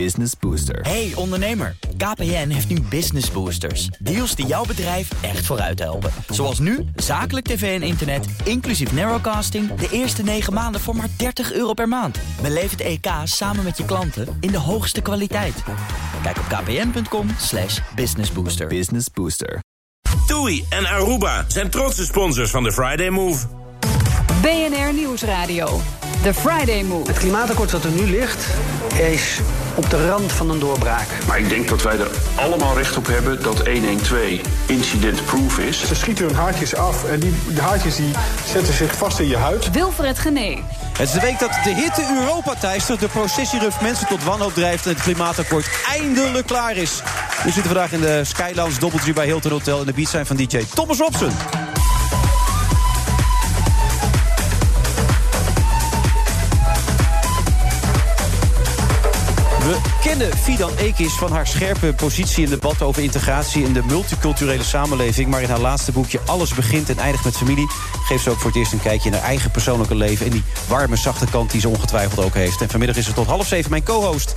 Business Booster. Hey ondernemer, KPN heeft nu Business Boosters. Deals die jouw bedrijf echt vooruit helpen. Zoals nu, zakelijk tv en internet, inclusief narrowcasting... de eerste 9 maanden voor maar 30 euro per maand. Beleef het EK samen met je klanten in de hoogste kwaliteit. Kijk op kpn.com slash businessbooster. Business Booster. TUI en Aruba zijn trotse sponsors van de Friday Move. BNR Nieuwsradio. The Friday Move. Het klimaatakkoord dat er nu ligt, is op de rand van een doorbraak. Maar ik denk dat wij er allemaal recht op hebben dat 112 incident-proof is. Ze schieten hun haartjes af en die haartjes die zetten zich vast in je huid. Wilfred Gené. Het is de week dat de hitte Europa teistert, de processieruf mensen tot wanhoop drijft... en het klimaatakkoord eindelijk klaar is. We zitten vandaag in de Skylands Doubletree bij Hilton Hotel... in de beat zijn van DJ Thomas Robson. We kennen Fidan Ekis van haar scherpe positie in debat over integratie in de multiculturele samenleving. Maar in haar laatste boekje Alles begint en eindigt met familie geeft ze ook voor het eerst een kijkje in haar eigen persoonlijke leven en die warme, zachte kant die ze ongetwijfeld ook heeft. En vanmiddag is ze tot half zeven mijn co-host.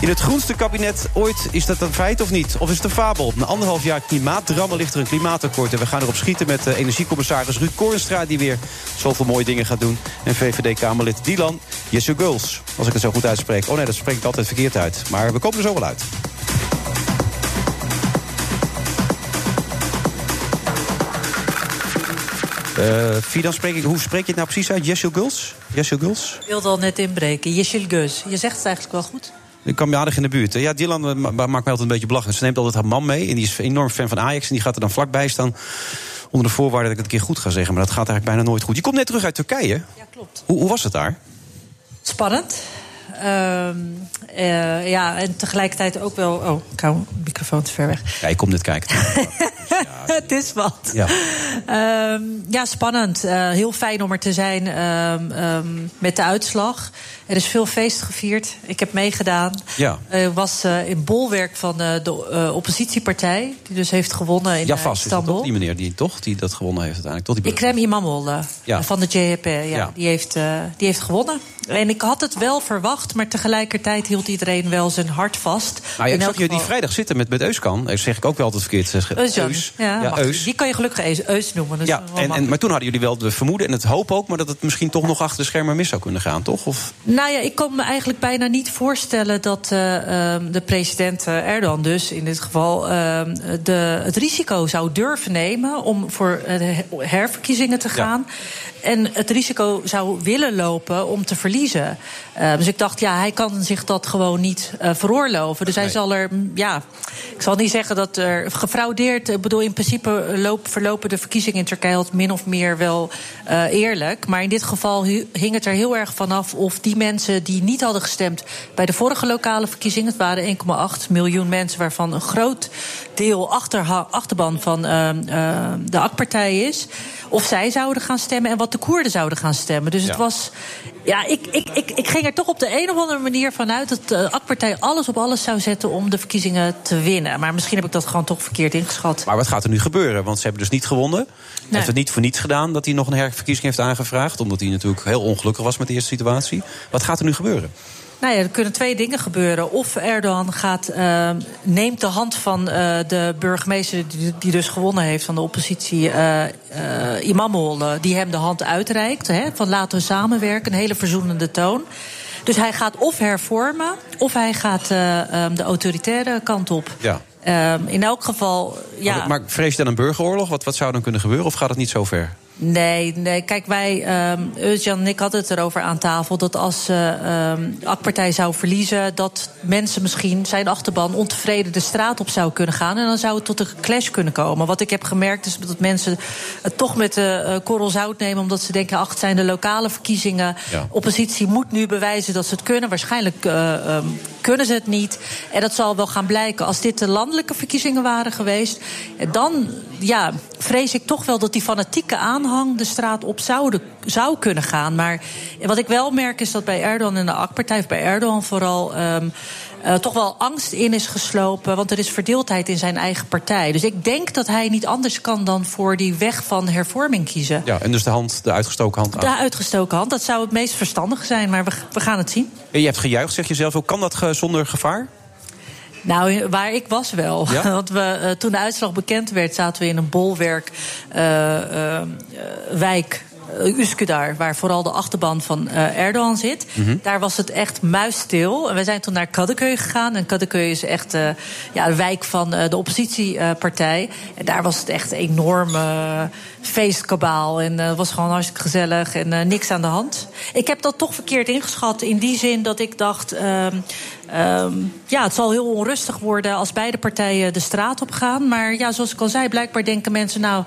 In het groenste kabinet ooit, is dat een feit of niet? Of is het een fabel? Na anderhalf jaar klimaatdrammen ligt er een klimaatakkoord. En we gaan erop schieten met de energiecommissaris Ruud Korenstra... die weer zoveel mooie dingen gaat doen. En VVD-Kamerlid Dylan Jesse Guls, als ik het zo goed uitspreek. Oh nee, dat spreek ik altijd verkeerd uit. Maar we komen er zo wel uit. Uh, Fidan, spreek ik, hoe spreek je het nou precies uit? Jesse Guls? Guls? Ik wilde al net inbreken. Jesse Gus. Je zegt het eigenlijk wel goed. Ik kwam je aardig in de buurt. Ja, Dylan eh, maakt mij altijd een beetje belachelijk. Ze neemt altijd haar man mee en die is enorm fan van Ajax... en die gaat er dan vlakbij staan onder de voorwaarde dat ik het een keer goed ga zeggen. Maar dat gaat eigenlijk bijna nooit goed. Je komt net terug uit Turkije. Ja, klopt. Hoe, hoe was het daar? Spannend. Uh, uh, ja, en tegelijkertijd ook wel... Oh, ik hou de microfoon te ver weg. Ja, ik kom net kijken. het is wat. Ja, uh, ja spannend. Uh, heel fijn om er te zijn um, met de uitslag. Er is veel feest gevierd. Ik heb meegedaan. Ja. Uh, was uh, in bolwerk van uh, de oppositiepartij. Die dus heeft gewonnen in ja, vast, Istanbul. Die meneer die, toch, die dat gewonnen heeft uiteindelijk. Toch die Ikrem Imamol ja. van de JHP. Ja, Ja. Die, heeft, die heeft gewonnen. En ik had het wel verwacht. Maar tegelijkertijd hield iedereen wel zijn hart vast. Nou, ja, ik zag je die vrijdag zitten met, met Euskan. Dat zeg ik ook wel altijd verkeerd. Eus. Ja, Ja, mag. Eus. Die kan je gelukkig Eus, Eus noemen. Dus Ja, en, en, maar toen hadden jullie wel de vermoeden en het hoop ook... maar dat het misschien toch nog achter de schermen mis zou kunnen gaan, toch? Of, Nou ja, ik kan me eigenlijk bijna niet voorstellen dat eh, ehm, de president eh, Erdogan dus in dit geval ehm, de, het risico zou durven nemen om voor eh, herverkiezingen te gaan. En het risico zou willen lopen om te verliezen. Eh, dus ik dacht, ja, hij kan zich dat gewoon niet eh, veroorloven. Dus hij zal er, mm, ja, ik zal niet zeggen dat er gefraudeerd. Ik bedoel, in principe loop, verlopen de verkiezingen in Turkije al min of meer wel eh, eerlijk. Maar in dit geval hing het er heel erg vanaf of die mensen die niet hadden gestemd bij de vorige lokale verkiezingen, het waren 1,8 miljoen mensen, waarvan een groot deel achterban van eh, eh, de AK-partij is. Of zij zouden gaan stemmen en wat de Koerden zouden gaan stemmen. Dus Ja. het was. Ja, ik, ik, ik, ik ging er toch op de een of andere manier vanuit dat de AK-partij alles op alles zou zetten om de verkiezingen te winnen. Maar misschien heb ik dat gewoon toch verkeerd ingeschat. maar wat gaat er nu gebeuren? Want ze hebben dus niet gewonnen. Hij Nee. heeft het niet voor niets gedaan dat hij nog een herverkiezing heeft aangevraagd. Omdat hij natuurlijk heel ongelukkig was met de eerste situatie. Wat gaat er nu gebeuren? Nou ja, er kunnen twee dingen gebeuren. Of Erdogan gaat, eh, neemt de hand van eh, de burgemeester die, die dus gewonnen heeft van de oppositie, eh eh, Imamol, die hem de hand uitreikt. Hè, van laten we samenwerken, een hele verzoenende toon. Dus hij gaat of hervormen, of hij gaat eh, eh, de autoritaire kant op. Ja. Eh, in elk geval, ja. Maar, maar vrees je dan een burgeroorlog? Wat, wat zou dan kunnen gebeuren? Of gaat het niet zo ver? Nee, nee, kijk, wij, um, Özcan en ik hadden het erover aan tafel... dat als uh, um, AK-partij zou verliezen... dat mensen misschien zijn achterban ontevreden de straat op zou kunnen gaan... en dan zou het tot een clash kunnen komen. Wat ik heb gemerkt is dat mensen het toch met de uh, korrel zout nemen... omdat ze denken, ach, het zijn de lokale verkiezingen. Ja. Oppositie moet nu bewijzen dat ze het kunnen. Waarschijnlijk uh, um, kunnen ze het niet. En dat zal wel gaan blijken. Als dit de landelijke verkiezingen waren geweest... dan ja, vrees ik toch wel dat die fanatieke aanhang de straat op zouden, zou kunnen gaan. Maar wat ik wel merk is dat bij Erdogan en de AK-partij, bij Erdogan vooral. Um, eh, toch wel angst in is geslopen. Want er is verdeeldheid in zijn eigen partij. Dus ik denk dat hij niet anders kan dan voor die weg van hervorming kiezen. Ja, en dus de hand, de uitgestoken hand aan. De uitgestoken hand, dat zou het meest verstandige zijn. Maar we, we gaan het zien. En je hebt gejuicht, zeg je zelf ook. Kan dat ge- zonder gevaar? Nou, waar ik was wel. Ja? Want we, eh, toen de uitslag bekend werd, zaten we in een bolwerk eh, eh, eh, wijk. Eh, Üsküdar, waar vooral de achterban van eh, Erdogan zit. Mhm. Daar was het echt muisstil. En we zijn toen naar Kadıköy gegaan. En Kadıköy is echt eh, ja, een wijk van de oppositiepartij. en daar was het echt een enorme feestkabaal. En het was gewoon hartstikke gezellig en niks aan de hand. Ik heb dat toch verkeerd ingeschat. In die zin dat ik dacht... ehm, ja, het zal heel onrustig worden als beide partijen de straat op gaan. Maar ja, zoals ik al zei, blijkbaar denken mensen... nou,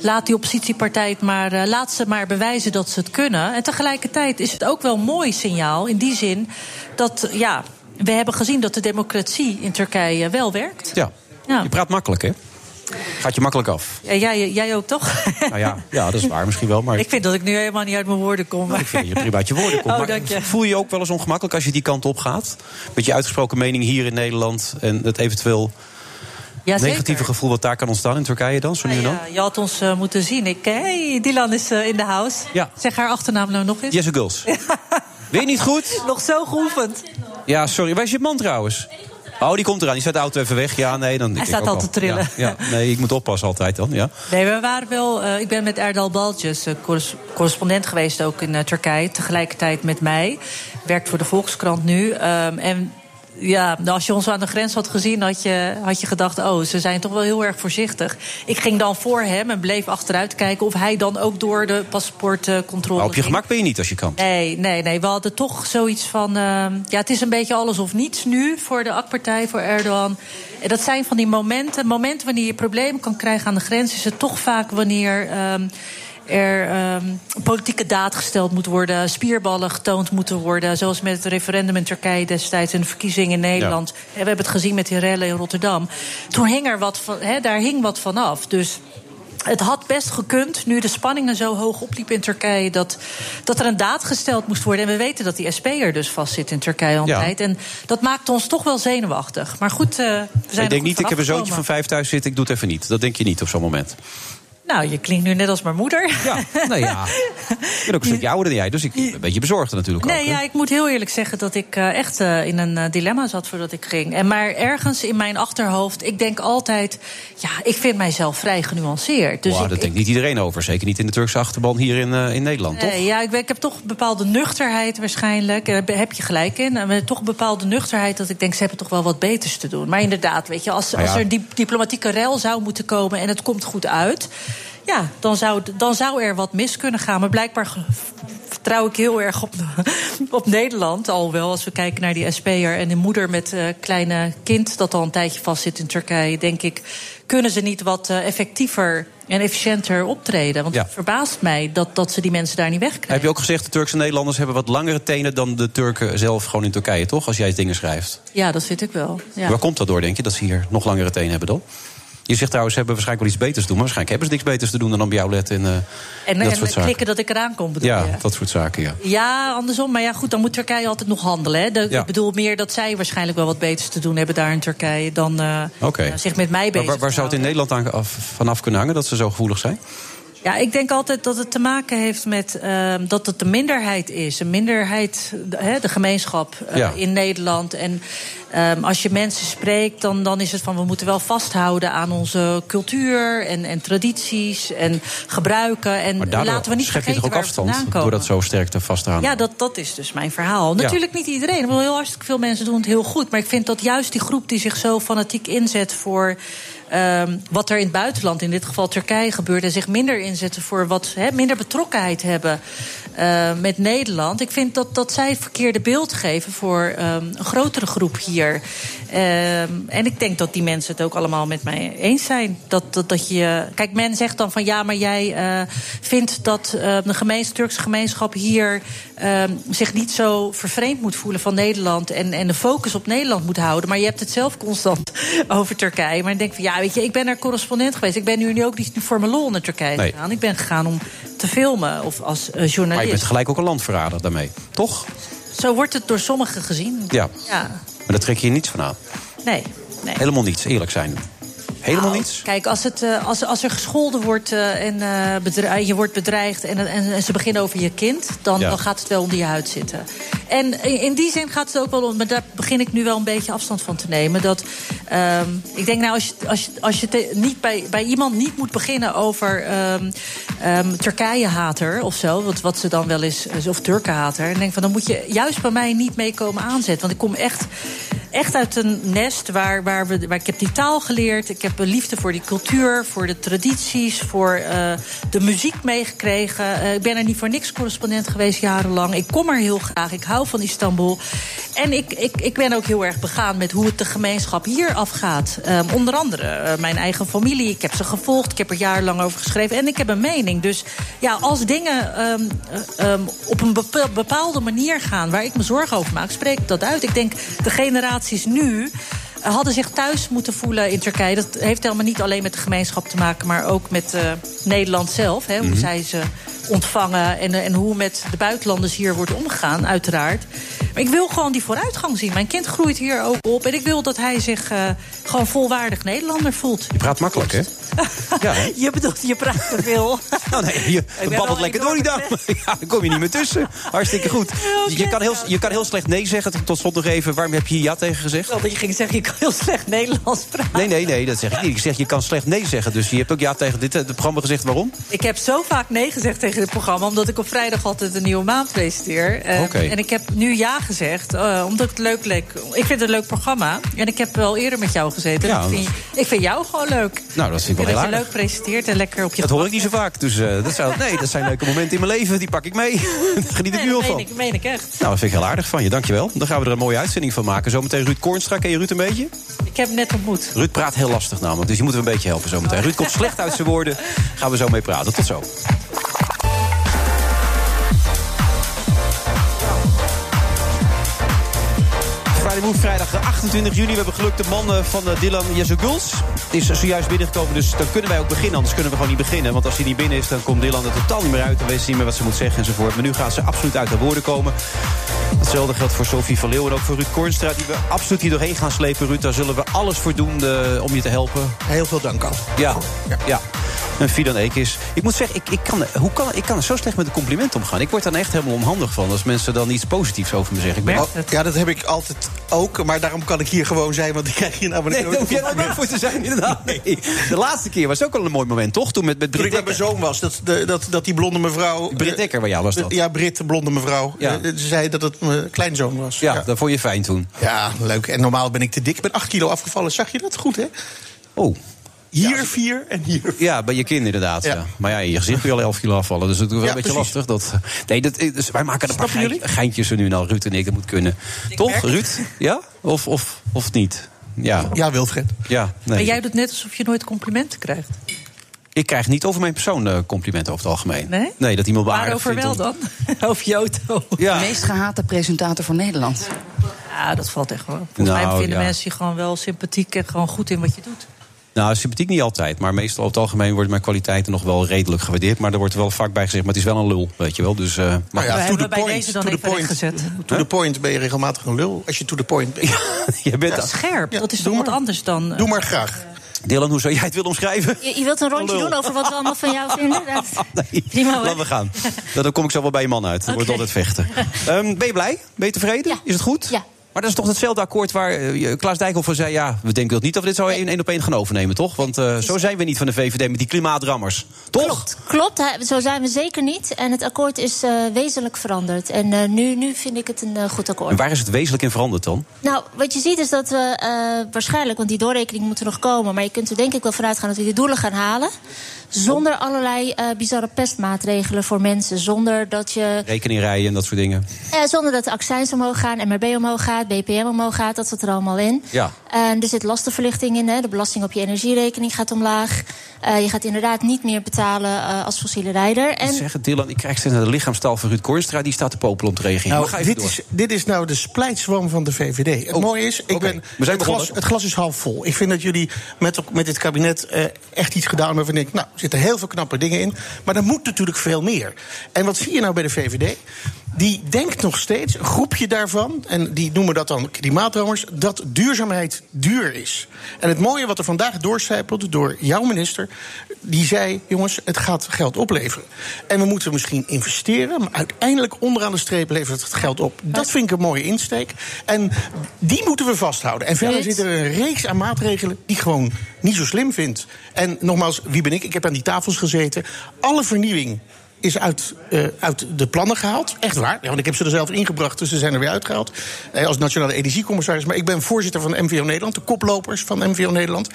laat die oppositiepartij het maar... eh, laat ze maar bewijzen dat ze het kunnen. En tegelijkertijd is het ook wel een mooi signaal... in die zin dat, ja, we hebben gezien dat de democratie in Turkije wel werkt. Ja. Ja. Je praat makkelijk, hè? Gaat je makkelijk af. Ja, jij, jij ook, toch? Nou ja, ja, dat is waar misschien wel. Maar Ik vind dat ik nu helemaal niet uit mijn woorden kom. ik vind dat je prima uit je woorden komt. Oh, je. voel je je ook wel eens ongemakkelijk als je die kant op gaat? Met je uitgesproken mening hier in Nederland... en het eventueel Ja, negatieve gevoel wat daar kan ontstaan in Turkije dan, zo nu en dan? Ja, je had ons eh, moeten zien. Ik, hey, Dylan is eh, in de house. Ja. Zeg haar achternaam nou nog eens. Jesse Guls. Weet je niet goed? Nog zo geoefend. Ja, sorry. Waar is je man trouwens? Oh, die komt eraan. Die zet de auto even weg. Ja, nee, dan... Hij ik staat ook al te trillen. Ja, ja. Nee, ik moet oppassen altijd dan, ja. Nee, we waren wel. eh, ik ben met Erdal Baltjes, eh, corres- correspondent geweest ook in eh, Turkije. Tegelijkertijd met mij. Werkt voor de Volkskrant nu. Ehm, en ja, als je ons aan de grens had gezien, had je, had je gedacht: oh, ze zijn toch wel heel erg voorzichtig. Ik ging dan voor hem en bleef achteruit kijken of hij dan ook door de paspoortcontrole. Maar op je gemak ben je niet als je kan. Nee, nee, nee. We hadden toch zoiets van. ehm, ja, het is een beetje alles of niets nu voor de AK-partij, voor Erdogan. En dat zijn van die momenten. Momenten wanneer je problemen kan krijgen aan de grens, is het toch vaak wanneer. ehm, er ehm, politieke daad gesteld moet worden, spierballen getoond moeten worden. Zoals met het referendum in Turkije destijds en de verkiezingen in Nederland. En we hebben het gezien met die rellen in Rotterdam. Toen hing er wat van, daar hing wat van af. Dus het had best gekund, nu de spanningen zo hoog opliepen in Turkije, dat, dat er een daad gesteld moest worden. En we weten dat die SP er dus vast zit in Turkije al een Ja. tijd. En dat maakt ons toch wel zenuwachtig. Maar goed, eh, we zijn ik denk niet, ik heb een zoontje van vijf thuis zitten, ik doe het even niet. Dat denk je niet op zo'n moment. Nou, je klinkt nu net als mijn moeder. Ja, nou ja. Ik ben ook een stukje ouder dan jij, dus ik ben een beetje bezorgd natuurlijk Nee, ook. ja, ik moet heel eerlijk zeggen dat ik eh, echt eh, in een eh, dilemma zat voordat ik ging. En maar ergens in mijn achterhoofd, ik denk altijd, ja, ik vind mijzelf vrij genuanceerd. Dus ik, dat denkt niet iedereen over. Zeker niet in de Turkse achterban hier in, in Nederland, toch? Nee, ja, ik, ben- ik heb toch een bepaalde nuchterheid waarschijnlijk. Daar heb je gelijk in. En toch een bepaalde nuchterheid dat ik denk, ze hebben toch wel wat beters te doen. Maar inderdaad, weet je, als, Nou ja. als er die diplomatieke rel zou moeten komen en het komt goed uit. Ja, dan zou, dan zou er wat mis kunnen gaan. Maar blijkbaar vertrouw ik heel erg op, op Nederland. Alhoewel, als we kijken naar die SP'er en de moeder met eh kleine kind... dat al een tijdje vastzit in Turkije, denk ik... kunnen ze niet wat eh, effectiever en efficiënter optreden. Want Ja. het verbaast mij dat, dat ze die mensen daar niet wegkrijgen. Heb je ook gezegd, de Turkse Nederlanders hebben wat langere tenen dan de Turken zelf gewoon in Turkije, toch? Als jij dingen schrijft. Ja, dat vind ik wel. Ja. Waar komt dat door, denk je, dat ze hier nog langere tenen hebben dan? Je zegt trouwens, ze hebben waarschijnlijk wel iets beters te doen. Maar waarschijnlijk hebben ze niks beters te doen dan op jou letten. En, eh, En, dat en soort zaken. klikken dat ik eraan kom, bedoel Ja, je? dat soort zaken, ja. Ja, andersom. Maar ja, goed, dan moet Turkije altijd nog handelen. Hè. De- Ja. Ik bedoel meer dat zij waarschijnlijk wel wat beters te doen hebben daar in Turkije dan eh, zich met mij Maar bezig waar, waar zou het in Nederland aan, af, vanaf kunnen hangen dat ze zo gevoelig zijn? Ja, ik denk altijd dat het te maken heeft met ehm, dat het de minderheid is. Een minderheid, de, de gemeenschap eh, Ja. in Nederland. En ehm, als je mensen spreekt, dan, dan is het van we moeten wel vasthouden aan onze cultuur en, en tradities en gebruiken. En Maar daardoor laten we niet schep je toch ook afstand door dat zo sterk te vast te houden? Ja, dat, dat is dus mijn verhaal. Ja. Natuurlijk niet iedereen. Ik bedoel, heel hartstikke veel mensen doen het heel goed. Maar ik vind dat juist die groep die zich zo fanatiek inzet voor ehm, wat er in het buitenland, in dit geval Turkije, gebeurt. En zich minder inzetten voor wat hè, minder betrokkenheid hebben eh, met Nederland. Ik vind dat, dat zij het verkeerde beeld geven voor ehm, een grotere groep hier. Ehm, en ik denk dat die mensen het ook allemaal met mij eens zijn. Dat, dat, dat je. Kijk, men zegt dan van ja, maar jij eh, vindt dat eh, de gemeens, Turkse gemeenschap hier ehm, zich niet zo vervreemd moet voelen van Nederland. En, en de focus op Nederland moet houden. Maar je hebt het zelf constant over Turkije. Maar ik denk van ja, weet je, ik ben er correspondent geweest. Ik ben nu, nu ook niet voor mijn lol naar Turkije Nee. gegaan. Ik ben gegaan om te filmen of als eh, Maar je journalist. bent gelijk ook een landverrader daarmee, toch? Zo wordt het door sommigen gezien. Ja. ja. Maar daar trek je je niets van aan. Nee, nee. Helemaal niets, eerlijk zijn. Helemaal Nou, niets? Kijk, als, het, eh, als, als er gescholden wordt eh, en eh, je wordt bedreigd en, en, en ze beginnen over je kind, dan, Ja. dan gaat het wel onder je huid zitten. En in, die zin gaat het ook wel om, maar daar begin ik nu wel een beetje afstand van te nemen. Dat, ehm, ik denk, nou, als je, als je, als je niet bij, bij iemand niet moet beginnen over ehm, ehm, Turkije-hater of zo, wat, wat ze dan wel eens, of Turken-hater, dan denk van, dan moet je juist bij mij niet mee komen aanzetten. Want ik kom echt echt uit een nest waar, waar, we, waar ik heb die taal geleerd. Ik heb een liefde voor die cultuur, voor de tradities, voor eh, de muziek meegekregen. Eh, ik ben er niet voor niks correspondent geweest jarenlang. Ik kom er heel graag. Ik hou van Istanbul. En ik, ik, ik ben ook heel erg begaan met hoe het de gemeenschap hier afgaat. Ehm, onder andere eh, mijn eigen familie. Ik heb ze gevolgd. Ik heb er jarenlang over geschreven. En ik heb een mening. Dus ja, als dingen ehm, eh, ehm, op een bepa- bepaalde manier gaan waar ik me zorgen over maak, spreek ik dat uit. Ik denk de nu eh, hadden zich thuis moeten voelen in Turkije. Dat heeft helemaal niet alleen met de gemeenschap te maken, maar ook met eh, Nederland zelf. Hè, hoe Mhm. zij ze ontvangen en, en hoe met de buitenlanders hier wordt omgegaan, uiteraard. Maar ik wil gewoon die vooruitgang zien. Mijn kind groeit hier ook op en ik wil dat hij zich eh, gewoon volwaardig Nederlander voelt. Je praat makkelijk, hè? Ja, hè? Je bedoelt, je praat te veel. Nou, nee, je babbelt lekker door die dame. Ja, dan kom je niet meer tussen. Hartstikke goed. Je kan heel, je kan heel slecht nee zeggen. Tot slot nog even, waarom heb je ja tegen gezegd? Wel dat je ging zeggen, je kan heel slecht Nederlands praten. Nee, nee, nee, dat zeg ik niet. Ik zeg, je kan slecht nee zeggen. Dus je hebt ook ja tegen dit eh, het programma gezegd. Waarom? Ik heb zo vaak nee gezegd tegen dit programma... omdat ik op vrijdag altijd een nieuwe maand presenteer. Eh, Oké. En ik heb nu ja gezegd, eh, omdat ik het leuk leek. Ik vind het een leuk programma. En ik heb wel eerder met jou gezeten. Ja, ik, vind, ik vind jou gewoon leuk. Nou, dat vind ik wel heel dat je leuk presenteert en lekker op je Dat hoor ik niet zo vaak. Dus eh, dat, zou, nee, dat zijn leuke momenten in mijn leven. Die pak ik mee. Geniet ik Nee, nu al dat van. ik, meen ik echt. Nou, dat vind ik heel aardig van je. Dankjewel. Dan gaan we er een mooie uitzending van maken. Zometeen Ruud Koornstra. Ken je Ruud een beetje? Ik heb hem net ontmoet. Ruud praat heel lastig namelijk. Dus je moet hem een beetje helpen zometeen. Ruud komt slecht uit zijn woorden. Gaan we zo mee praten. Tot zo. Move, vrijdag 28 juni. We hebben geluk de man eh, van eh, Dylan Jezuguls. is zojuist binnengekomen, dus dan kunnen wij ook beginnen. Anders kunnen we gewoon niet beginnen. Want als hij niet binnen is, dan komt Dylan er totaal niet meer uit. Dan weet ze niet meer wat ze moet zeggen enzovoort. Maar nu gaat ze absoluut uit haar woorden komen. Hetzelfde geldt voor Sophie van Leeuwen en ook voor Ruud Kornstra... die we absoluut hier doorheen gaan slepen. Ruud, daar zullen we alles voor doen om je te helpen. Heel veel dank al. Ja, ja. En Fidan Ekis. Ik moet zeggen, ik, ik, kan, hoe kan, ik kan zo slecht met een compliment omgaan. Ik word daar echt helemaal onhandig van als mensen dan iets positiefs over me zeggen. Ik ben, ja, dat heb ik altijd ook. Maar daarom kan ik hier gewoon zijn, want ik krijg hier namelijk Nee, daar hoef jij bang voor te zijn, inderdaad. Nee. De laatste keer was ook al een mooi moment, toch? Toen met, met Toen Britt ik met mijn zoon was, dat, de, dat, dat die blonde mevrouw... Britt Dekker, waar jou was dat? Ja, Brit, de blonde mevrouw. Ja. Eh, Ze zei dat het mijn kleinzoon was. Ja, dat vond je fijn toen. Ja, leuk. En normaal ben ik te dik. Ik ben 8 kilo afgevallen. Zag je dat goed, hè? Oh. Hier vier en hier Ja, bij je kind inderdaad. Ja. Ja. Maar ja, je gezicht je al 11 kilo afvallen. Dus dat is wel Ja, een beetje precies. lastig. Dat, nee, dat, dus wij maken een paar geintjes er nu en al. Ruud en ik, dat moet kunnen. Toch, Ruud? Ja? Of, of, of niet? Ja. Ja, Wilfred. Ja, nee. En jij doet net alsof je nooit complimenten krijgt. Ik krijg niet over mijn persoon eh, complimenten over het algemeen. Nee? Nee, dat iemand Waarover wel om- dan? Over je auto. Ja. De meest gehate presentator van Nederland. Ja, dat valt echt wel. Volgens Nou, mij vinden ja. mensen je gewoon wel sympathiek en gewoon goed in wat je doet. Nou, sympathiek niet altijd. Maar meestal over het algemeen worden mijn kwaliteiten nog wel redelijk gewaardeerd. Maar er wordt wel vaak bij gezegd, maar het is wel een lul, weet je wel. Dus, eh, maar ja, We to hebben the bij point. deze dan to the point. To the point ben je regelmatig een lul. Als je to the point bent. je bent Scherp, Ja, dat is doe toch wat anders dan... eh, Doe maar graag. Dylan, hoe zou jij het willen omschrijven? Je, je wilt een rondje Lul. doen over wat we allemaal van jou vinden? Dat, Nee, Prima, hoor. laten we gaan. Nou, dan kom ik zo wel bij je man uit. Dan wordt altijd vechten. Ehm, ben je blij? Ben je tevreden? Ja. Is het goed? Ja. Maar dat is toch hetzelfde akkoord waar eh, Klaas Dijkhoff van zei... ja, we denken dat niet dat we dit zo één op één gaan overnemen, toch? Want eh, zo zijn we niet van de VVD met die klimaatrammers. Toch? Klopt, klopt. Zo zijn we zeker niet. En het akkoord is eh, wezenlijk veranderd. En nu, nu vind ik het een goed akkoord. En waar is het wezenlijk in veranderd dan? Nou, wat je ziet is dat we waarschijnlijk, want die doorrekening moet er nog komen, maar je kunt er denk ik wel vanuit gaan dat we die doelen gaan halen. Zonder allerlei eh, bizarre pestmaatregelen voor mensen. Zonder dat je Rekening rijden en dat soort dingen. Eh, zonder dat de accijns omhoog gaan, MRB omhoog gaat, BPM omhoog gaat, dat zit er allemaal in. Ja. En er zit lastenverlichting in, hè. de belasting op je energierekening gaat omlaag. Eh, je gaat inderdaad niet meer betalen eh, als fossiele rijder. En... Het, Dylan, ik krijg steeds naar de lichaamstaal van Ruud Koornstra. Die staat te popelen om te reageren. Nou, dit, door. is, dit is nou de splijtswam van de VVD. Het Oh, mooie is, ik ben, We zijn het, glas, het glas is half vol. Ik vind dat jullie met, met dit kabinet eh, echt iets gedaan hebben waarvan ik nou, zitten heel veel knappe dingen in. Maar er moet natuurlijk veel meer. En wat zie je nou bij de VVD? Die denkt nog steeds, een groepje daarvan, en die noemen dat dan klimaatdromers, dat duurzaamheid duur is. En het mooie wat er vandaag doorcijpelt door jouw minister, die zei: jongens, het gaat geld opleveren. En we moeten misschien investeren, maar uiteindelijk onderaan de streep levert het geld op. Dat vind ik een mooie insteek. En die moeten we vasthouden. En verder zit er een reeks aan maatregelen die ik gewoon niet zo slim vind. En nogmaals, wie ben ik? Ik heb aan die tafels gezeten. Alle vernieuwing is uit, eh, uit de plannen gehaald. Echt waar. Ja, want ik heb ze er zelf ingebracht, dus ze zijn er weer uitgehaald. Eh, als nationale energiecommissaris. Maar ik ben voorzitter van MVO Nederland, de koplopers van MVO Nederland.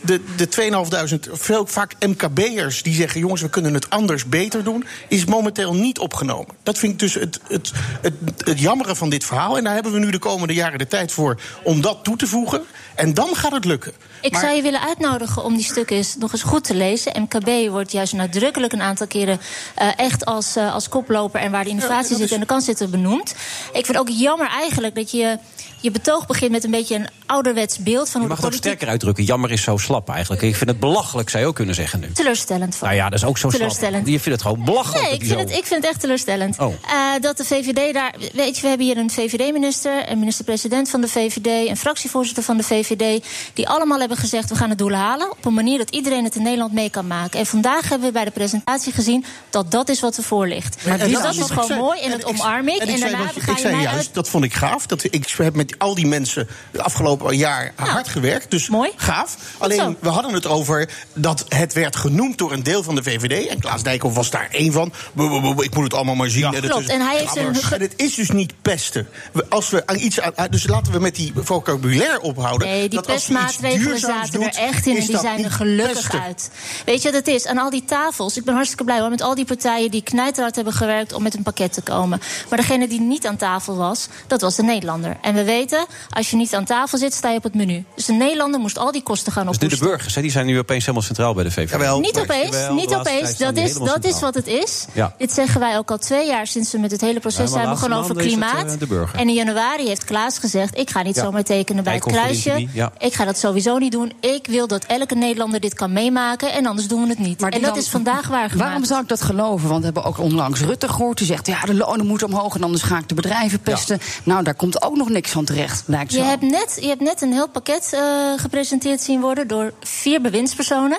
De, de 2500, veel vaak MKB'ers die zeggen: jongens, we kunnen het anders beter doen, is momenteel niet opgenomen. Dat vind ik dus het, het, het, het jammere van dit verhaal. En daar hebben we nu de komende jaren de tijd voor om dat toe te voegen. En dan gaat het lukken. Ik Maar- zou je willen uitnodigen om die stukken eens, nog eens goed te lezen. MKB wordt juist nadrukkelijk een aantal keren eh, echt als, eh, als koploper en waar de innovatie zit en de kans zit er benoemd. Ik vind ook jammer eigenlijk dat je je betoog begint met een beetje een ouderwets beeld van Je hoe mag de het ook politiek sterker uitdrukken. Jammer is zo slap eigenlijk. Ik vind het belachelijk, zou je ook kunnen zeggen nu. teleurstellend van. Nou ja, dat is ook zo slap. Teleurstellend. Je vindt het gewoon belachelijk. Nee, ik vind, het, ik vind het echt teleurstellend. Oh. Eh, dat de VVD daar. Weet je, we hebben hier een VVD-minister, een minister-president van de VVD, een fractievoorzitter van de VVD. Die allemaal hebben gezegd: we gaan het doel halen. Op een manier dat iedereen het in Nederland mee kan maken. En vandaag hebben we bij de presentatie gezien dat dat is wat er voor ligt. En dus dat is gewoon zei. mooi en En dat ik- omarm ik. en En, ik zei daarna ga ik je zei mij juist, uit. dat vond ik gaaf. Dat, ik heb met al die mensen de afgelopen jaar hard gewerkt. Dus gaaf. Alleen, we hadden het over dat het werd genoemd door een deel van de VVD. En Klaas Dijkhoff was daar één van. Ik moet het allemaal maar zien. En, het Klopt, is- en hij heeft Ja, een- en het is dus niet pesten. Als we aan iets aan, dus laten we met die vocabulaire ophouden. Nee, die pestmaatregelen zaten er echt in en die zijn er gelukkig pesten. uit. Weet je wat het is? Aan al die tafels, ik ben hartstikke blij hoor, met al die partijen die knijterhard hebben gewerkt om met een pakket te komen. Maar degene die niet aan tafel was, dat was de Nederlander. En we weten, als je niet aan tafel zit, sta je op het menu. Dus de Nederlander moest al die kosten gaan Dus nu de burgers, hè, die zijn nu opeens helemaal centraal bij de VVD. Niet opeens, Jawel, niet opeens. tijd staan Dat, is, dat is wat het is. Ja. Dit zeggen wij ook al twee jaar sinds we met het hele proces zijn begonnen over het, klimaat. eh, en in januari heeft Klaas gezegd: ik ga niet Ja. zomaar tekenen bij het kruisje. Ik ga dat sowieso niet doen. Ik wil dat elke Nederlander dit kan meemaken en anders doen we het niet. Maar en dat dan- is vandaag waar Waarom zou ik dat geloven? Want we hebben ook onlangs Rutte gehoord. Die zegt, ja, de lonen moeten omhoog en anders ga ik de bedrijven pesten. Nou, daar komt ook nog niks van terecht, lijkt Je zo. hebt, net, je hebt net een heel pakket eh, gepresenteerd zien worden door vier bewindspersonen.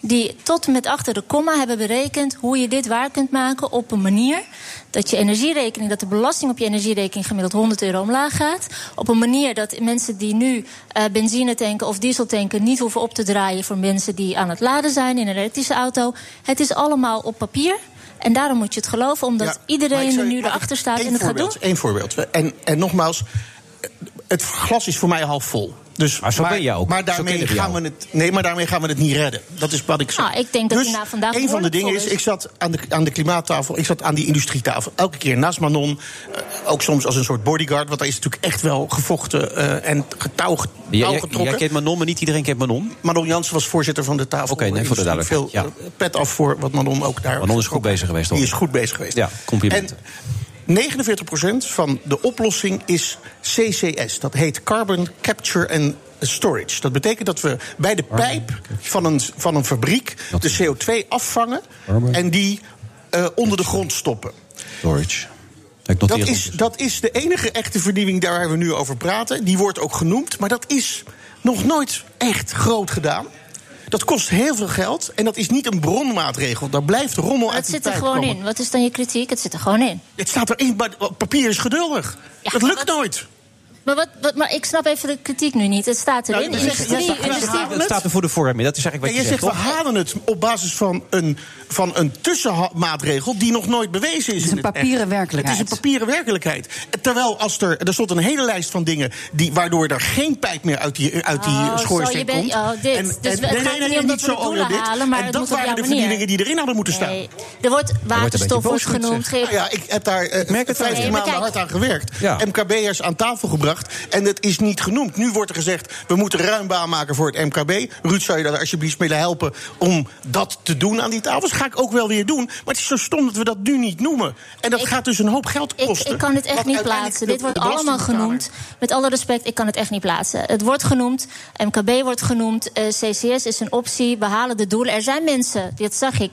Die tot met achter de komma hebben berekend hoe je dit waar kunt maken op een manier dat je energierekening, dat de belasting op je energierekening gemiddeld 100 euro omlaag gaat. Op een manier dat mensen die nu eh, benzine tanken of diesel tanken niet hoeven op te draaien voor mensen die aan het laden zijn in een elektrische auto. Het is allemaal op papier. En daarom moet je het geloven, omdat Ja, iedereen er nu erachter staat en het gaat doen. Eén voorbeeld. En, en nogmaals, het glas is voor mij half vol. Dus, Maar zo ben je ook. Maar daarmee, gaan we het, nee, maar daarmee gaan we het niet redden. Dat is wat ik zeg. Nou, ik denk dat dus na vandaag Een van de dingen is, is. ik zat aan de, aan de klimaattafel, ik zat aan die industrietafel. Elke keer naast Manon. eh, ook soms als een soort bodyguard, want daar is natuurlijk echt wel gevochten eh, en getouw, getouw Jij, jij, getrokken. jij kent Manon, maar niet iedereen kent Manon. Manon Jansen was voorzitter van de tafel. Oké, nee, voor de Veel duidelijkheid, eh, pet af voor wat Manon ook daar. Manon is goed bezig geweest, hoor. Die is goed bezig geweest. Ja, complimenten. En 49% van de oplossing is CCS. Dat heet Carbon Capture and Storage. Dat betekent dat we bij de pijp van een, van een fabriek de CO2 afvangen en die eh, onder de grond stoppen. Storage. Dat is, dat is de enige echte vernieuwing daar waar we nu over praten. Die wordt ook genoemd, maar dat is nog nooit echt groot gedaan. Dat kost heel veel geld en dat is niet een bronmaatregel. Daar blijft rommel uit het zit er gewoon komen. in. Wat is dan je kritiek? Het zit er gewoon in. Het staat erin, maar papier is geduldig. Ja, dat lukt wat- nooit. Maar, wat, wat, maar ik snap even de kritiek nu niet. Het staat erin. Nou, je zegt- industrie, industrie, Het staat er voor de vorm in. Dat is eigenlijk En wat je je, zegt, we halen het op basis van een, van een tussenmaatregel die nog nooit bewezen is. is in een het papieren werkelijkheid. Het is een papieren werkelijkheid. Terwijl als er, er stond een hele lijst van dingen die, waardoor er geen pijp meer uit die, uit die Oh, schoorsteen zo, komt. oh, dit. Dus het gaat niet om dat we de doelen halen, maar en het dat waren de manier. verdieningen die erin hadden moeten staan. Nee, er wordt waterstof wordt genoemd. Nou Ge- ja, ik heb daar eh, merk het 15 wel. Nee, maar maanden kijk. hard aan gewerkt. Ja. MKB'ers aan tafel gebracht. En het is niet genoemd. Nu wordt er gezegd, we moeten ruim baan maken voor het MKB. Ruud, zou je daar alsjeblieft willen helpen om dat te doen aan die tafels? Ga ik ook wel weer doen. Maar het is zo stom dat we dat nu niet noemen. En dat Ik- gaat dus een hoop geld Ik, kosten. ik kan het echt niet plaatsen. Dit wordt allemaal genoemd. Met alle respect, ik kan het echt niet plaatsen. Het wordt genoemd, MKB wordt genoemd, eh, CCS is een optie, we halen de doelen. Er zijn mensen, dat zag ik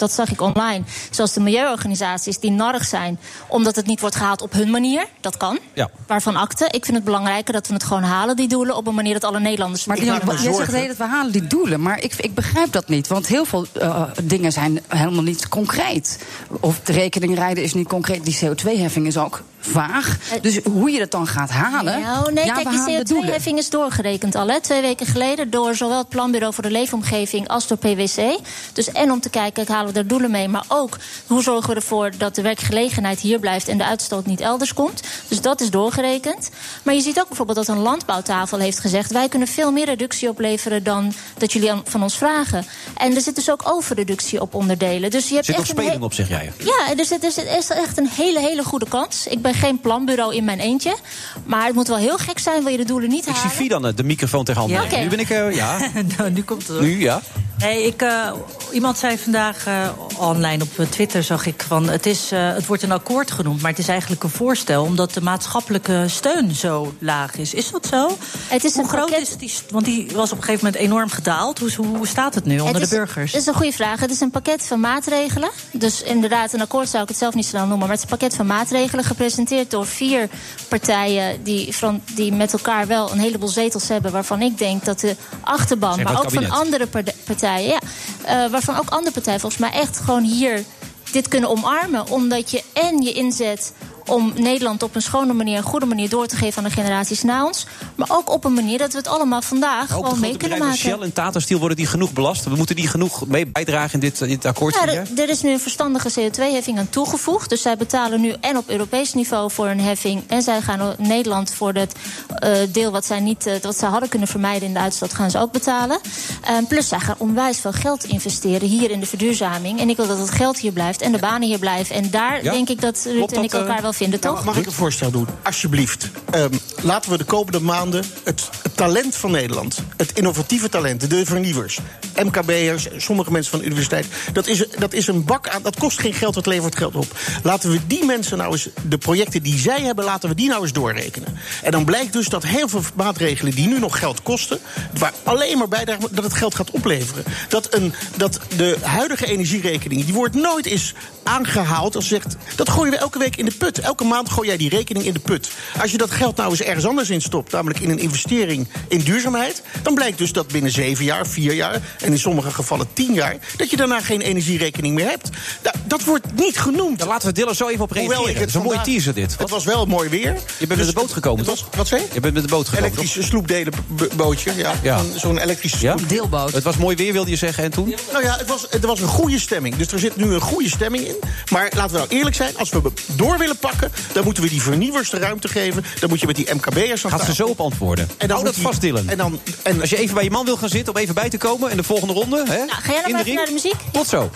dat zag ik online. Zoals de milieuorganisaties die narrig zijn omdat het niet wordt gehaald op hun manier. Dat kan. Ja. Waarvan akte. Ik vind het belangrijker dat we het gewoon halen, die doelen, op een manier dat alle Nederlanders. Maar jij zegt tijd, we halen die doelen. Maar ik, ik begrijp dat niet. Want heel veel eh, dingen zijn helemaal niet concreet. Of de rekening rijden is niet concreet. Die CO2-heffing is ook vaag. Dus hoe je dat dan gaat halen... Nou, nee, ja, kijk, we halen de die doelen. CO2-heffing is doorgerekend al. Hè, twee weken geleden door zowel het Planbureau voor de Leefomgeving als door PwC. Dus en om te kijken, halen we er doelen mee. Maar ook, hoe zorgen we ervoor dat de werkgelegenheid hier blijft... en de uitstoot niet elders komt. Dus dat is doorgerekend. Maar je ziet ook bijvoorbeeld dat een landbouwtafel heeft gezegd... wij kunnen veel meer reductie opleveren dan dat jullie aan- van ons vragen. En er zit dus ook overreductie op onderdelen. Dus je hebt Zit nog echt he- op, zeg jij. ja, dus het is, het is echt een hele, hele goede kans. Ik ben geen planbureau in mijn eentje. Maar het moet wel heel gek zijn, wil je de doelen niet Ik halen. zie Fidan eh, de microfoon tegen handen. Ja, oké. Nu ben ik, eh, ja. nou, nu komt het. Nu, ja. Nee, ik, eh, iemand zei vandaag eh, online op Twitter, zag ik, van het, is, eh, het wordt een akkoord genoemd, maar het is eigenlijk een voorstel omdat de maatschappelijke steun zo laag is. Is dat zo? Het is Hoe een groot pakket- is die? Want die was op een gegeven moment enorm gedaald. Hoe, hoe, hoe staat het nu onder Het is- de burgers? Dat is een goede vraag. Het is een pakket van maatregelen. Dus inderdaad, een akkoord zou ik het zelf niet snel noemen. Maar het is een pakket van maatregelen gepresenteerd door vier partijen... die, van, die met elkaar wel een heleboel zetels hebben... waarvan ik denk dat de achterban, Zeg maar ook van andere partijen... Ja, eh, waarvan ook andere partijen volgens mij echt gewoon hier dit kunnen omarmen. Omdat je en je inzet om Nederland op een schone manier... een goede manier door te geven aan de generaties na ons... maar ook op een manier dat we het allemaal vandaag gewoon mee kunnen maken. Shell en Tata Steel worden die genoeg belast? We moeten die genoeg mee bijdragen in dit, in dit akkoord? Ja, er, er is nu een verstandige CO2-heffing aan toegevoegd. Dus zij betalen nu en op Europees niveau voor een heffing. En zij gaan Nederland voor het eh, deel wat zij, niet, eh, wat zij hadden kunnen vermijden in de uitstoot, gaan ze ook betalen. Eh, plus zij gaan onwijs veel geld investeren hier in de verduurzaming. En ik wil dat het geld hier blijft en de banen hier blijven. En daar Ja? denk ik dat Ruud en ik eh, elkaar wel vinden, toch? Mag ik een voorstel doen? Alsjeblieft. Ehm, laten we de komende maanden het, het talent van Nederland... het innovatieve talent, de vernieuwers... MKB'ers, sommige mensen van de universiteit... Dat is, dat is een bak aan... dat kost geen geld, dat levert geld op. Laten we die mensen nou eens... de projecten die zij hebben, laten we die nou eens doorrekenen. En dan blijkt dus dat heel veel maatregelen... die nu nog geld kosten... waar alleen maar bijdragen dat het geld gaat opleveren. Dat, een, dat de huidige energierekening... die wordt nooit eens aangehaald als zegt... dat gooien we elke week in de put. Elke maand gooi jij die rekening in de put. Als je dat geld nou eens ergens anders in stopt... namelijk in een investering in duurzaamheid... dan blijkt dus dat binnen zeven jaar, vier jaar... en in sommige gevallen tien jaar... dat je daarna geen energierekening meer hebt. Da- dat wordt niet genoenoemd. Daar laten we Dylan zo even op reageren. Dat is een mooie teaser dit. Het was wel mooi weer. Je bent met de boot gekomen, toch? Wat zei je? Je bent met de boot gekomen? Elektrische sloepdelenbootje, ja. Ja. Zo'n- elektrische Ja? Deelboot. Het was mooi weer, wilde je zeggen, en toen? Nou ja, het was, er was een goede stemming. Dus er zit nu een goede stemming in. Maar laten we nou eerlijk zijn, als we door willen pakken... dan moeten we die vernieuwers de ruimte geven. Dan moet je met die MKB'ers aan Gaat ze zo op antwoorden. En dan Hou moet dat die- vast, Dylan. En dan, en, Als je even bij je man wil gaan zitten om even bij te komen... in de volgende ronde, hè? Nou, ga jij nog de even naar de muziek? Tot zo.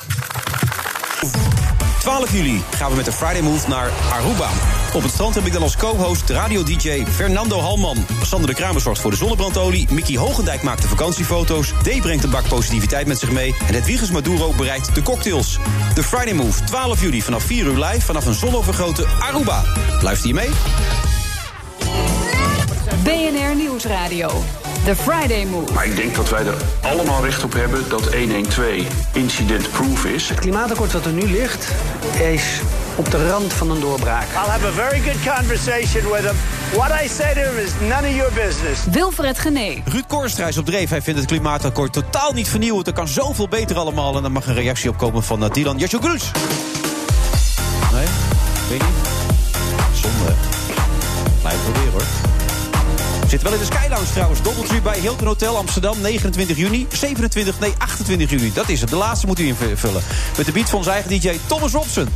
12 juli gaan we met de Friday Move naar Aruba. Op het strand heb ik dan als co-host radio-dj Fernando Halman. Sander de Kramer zorgt voor de zonnebrandolie. Mickey Hogendijk maakt de vakantiefoto's. D brengt een bak positiviteit met zich mee. En het Wiegers Maduro bereidt de cocktails. De Friday Move, 12 juli vanaf 4 uur live... vanaf een zonovergrote Aruba. Luister je mee? BNR Nieuwsradio. The Friday Move. Maar ik denk dat wij er allemaal recht op hebben dat 112 incident-proof is. Het klimaatakkoord dat er nu ligt, is op de rand van een doorbraak. I'll have a very good conversation with him. What I say to him is none of your business. Wilfred Genee. Ruud Korstra is op dreef. Hij vindt het klimaatakkoord totaal niet vernieuwend. Er kan zoveel beter allemaal. En dan mag een reactie opkomen van uh, Dylan Jasjokulus. Zit wel in de Skylounge trouwens. Doubletree bij Hilton Hotel Amsterdam. 29 juni. 27, nee 28 juni. Dat is het. De laatste moet u invullen. Met de beat van onze eigen DJ Thomas Robson.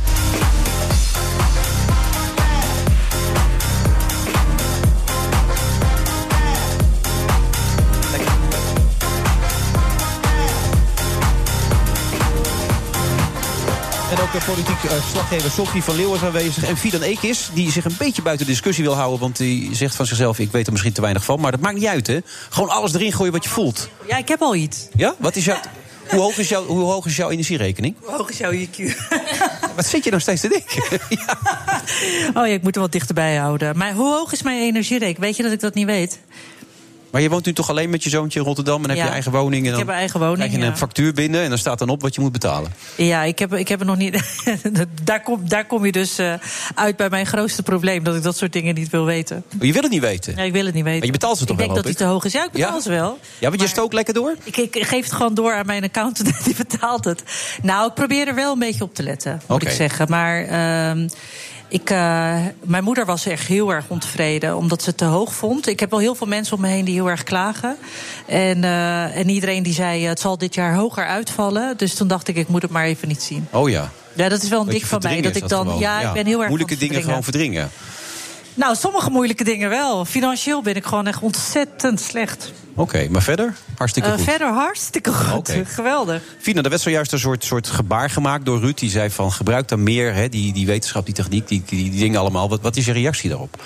Politiek eh, verslaggever Sophie van Leeuwen is aanwezig. En Fidan Ekis, die zich een beetje buiten discussie wil houden. Want die zegt van zichzelf, ik weet er misschien te weinig van. Maar dat maakt niet uit, hè. Gewoon alles erin gooien wat je voelt. Ja, ik heb al iets. Ja? Wat is jouw, hoe, hoog is jouw, hoe hoog is jouw energierekening? Hoe hoog is jouw IQ? Wat zit je nou steeds te denken? Oh ja, ik moet er wat dichterbij houden. Maar hoe hoog is mijn energierekening? Weet je dat ik dat niet weet? Maar je woont nu toch alleen met je zoontje in Rotterdam... en heb je eigen woning en Ik dan heb een eigen woning, krijg je een factuur binnen... en dan staat dan op wat je moet betalen. Ja, ik heb, ik heb het nog niet. daar, kom, daar kom je dus eh, uit bij mijn grootste probleem. Dat ik dat soort dingen niet wil weten. Maar je wil het niet weten. Ja, ik wil het niet weten. Maar je betaalt ze toch ik denk wel, dat hoop die ik? te hoog is. Ja, ik betaal Ja? ze wel. Ja, want je stookt lekker door? Ik, ik geef het gewoon door aan mijn accountant. Die betaalt het. Nou, ik probeer er wel een beetje op te letten, moet ik zeggen. Maar ehm, ik, eh, mijn moeder was echt heel erg ontevreden. Omdat ze het te hoog vond. Ik heb wel heel veel mensen om me heen die heel erg klagen. En, eh, en iedereen die zei, eh, het zal dit jaar hoger uitvallen. Dus toen dacht ik, ik moet het maar even niet zien. Oh ja. Ja, dat is wel een Dat dik van mij. Dat ik dan, gewoon. ja, ik ben heel erg Moeilijke dingen gewoon verdringen. Nou, sommige moeilijke dingen wel. Financieel ben ik gewoon echt ontzettend slecht. Oké, maar verder? Hartstikke Eh, goed. verder hartstikke goed. Geweldig. Fina, er werd zojuist een soort, soort gebaar gemaakt door Ruud. Die zei van gebruik dan meer hè, die, die wetenschap, die techniek, die, die, die dingen allemaal. Wat, wat is je reactie daarop?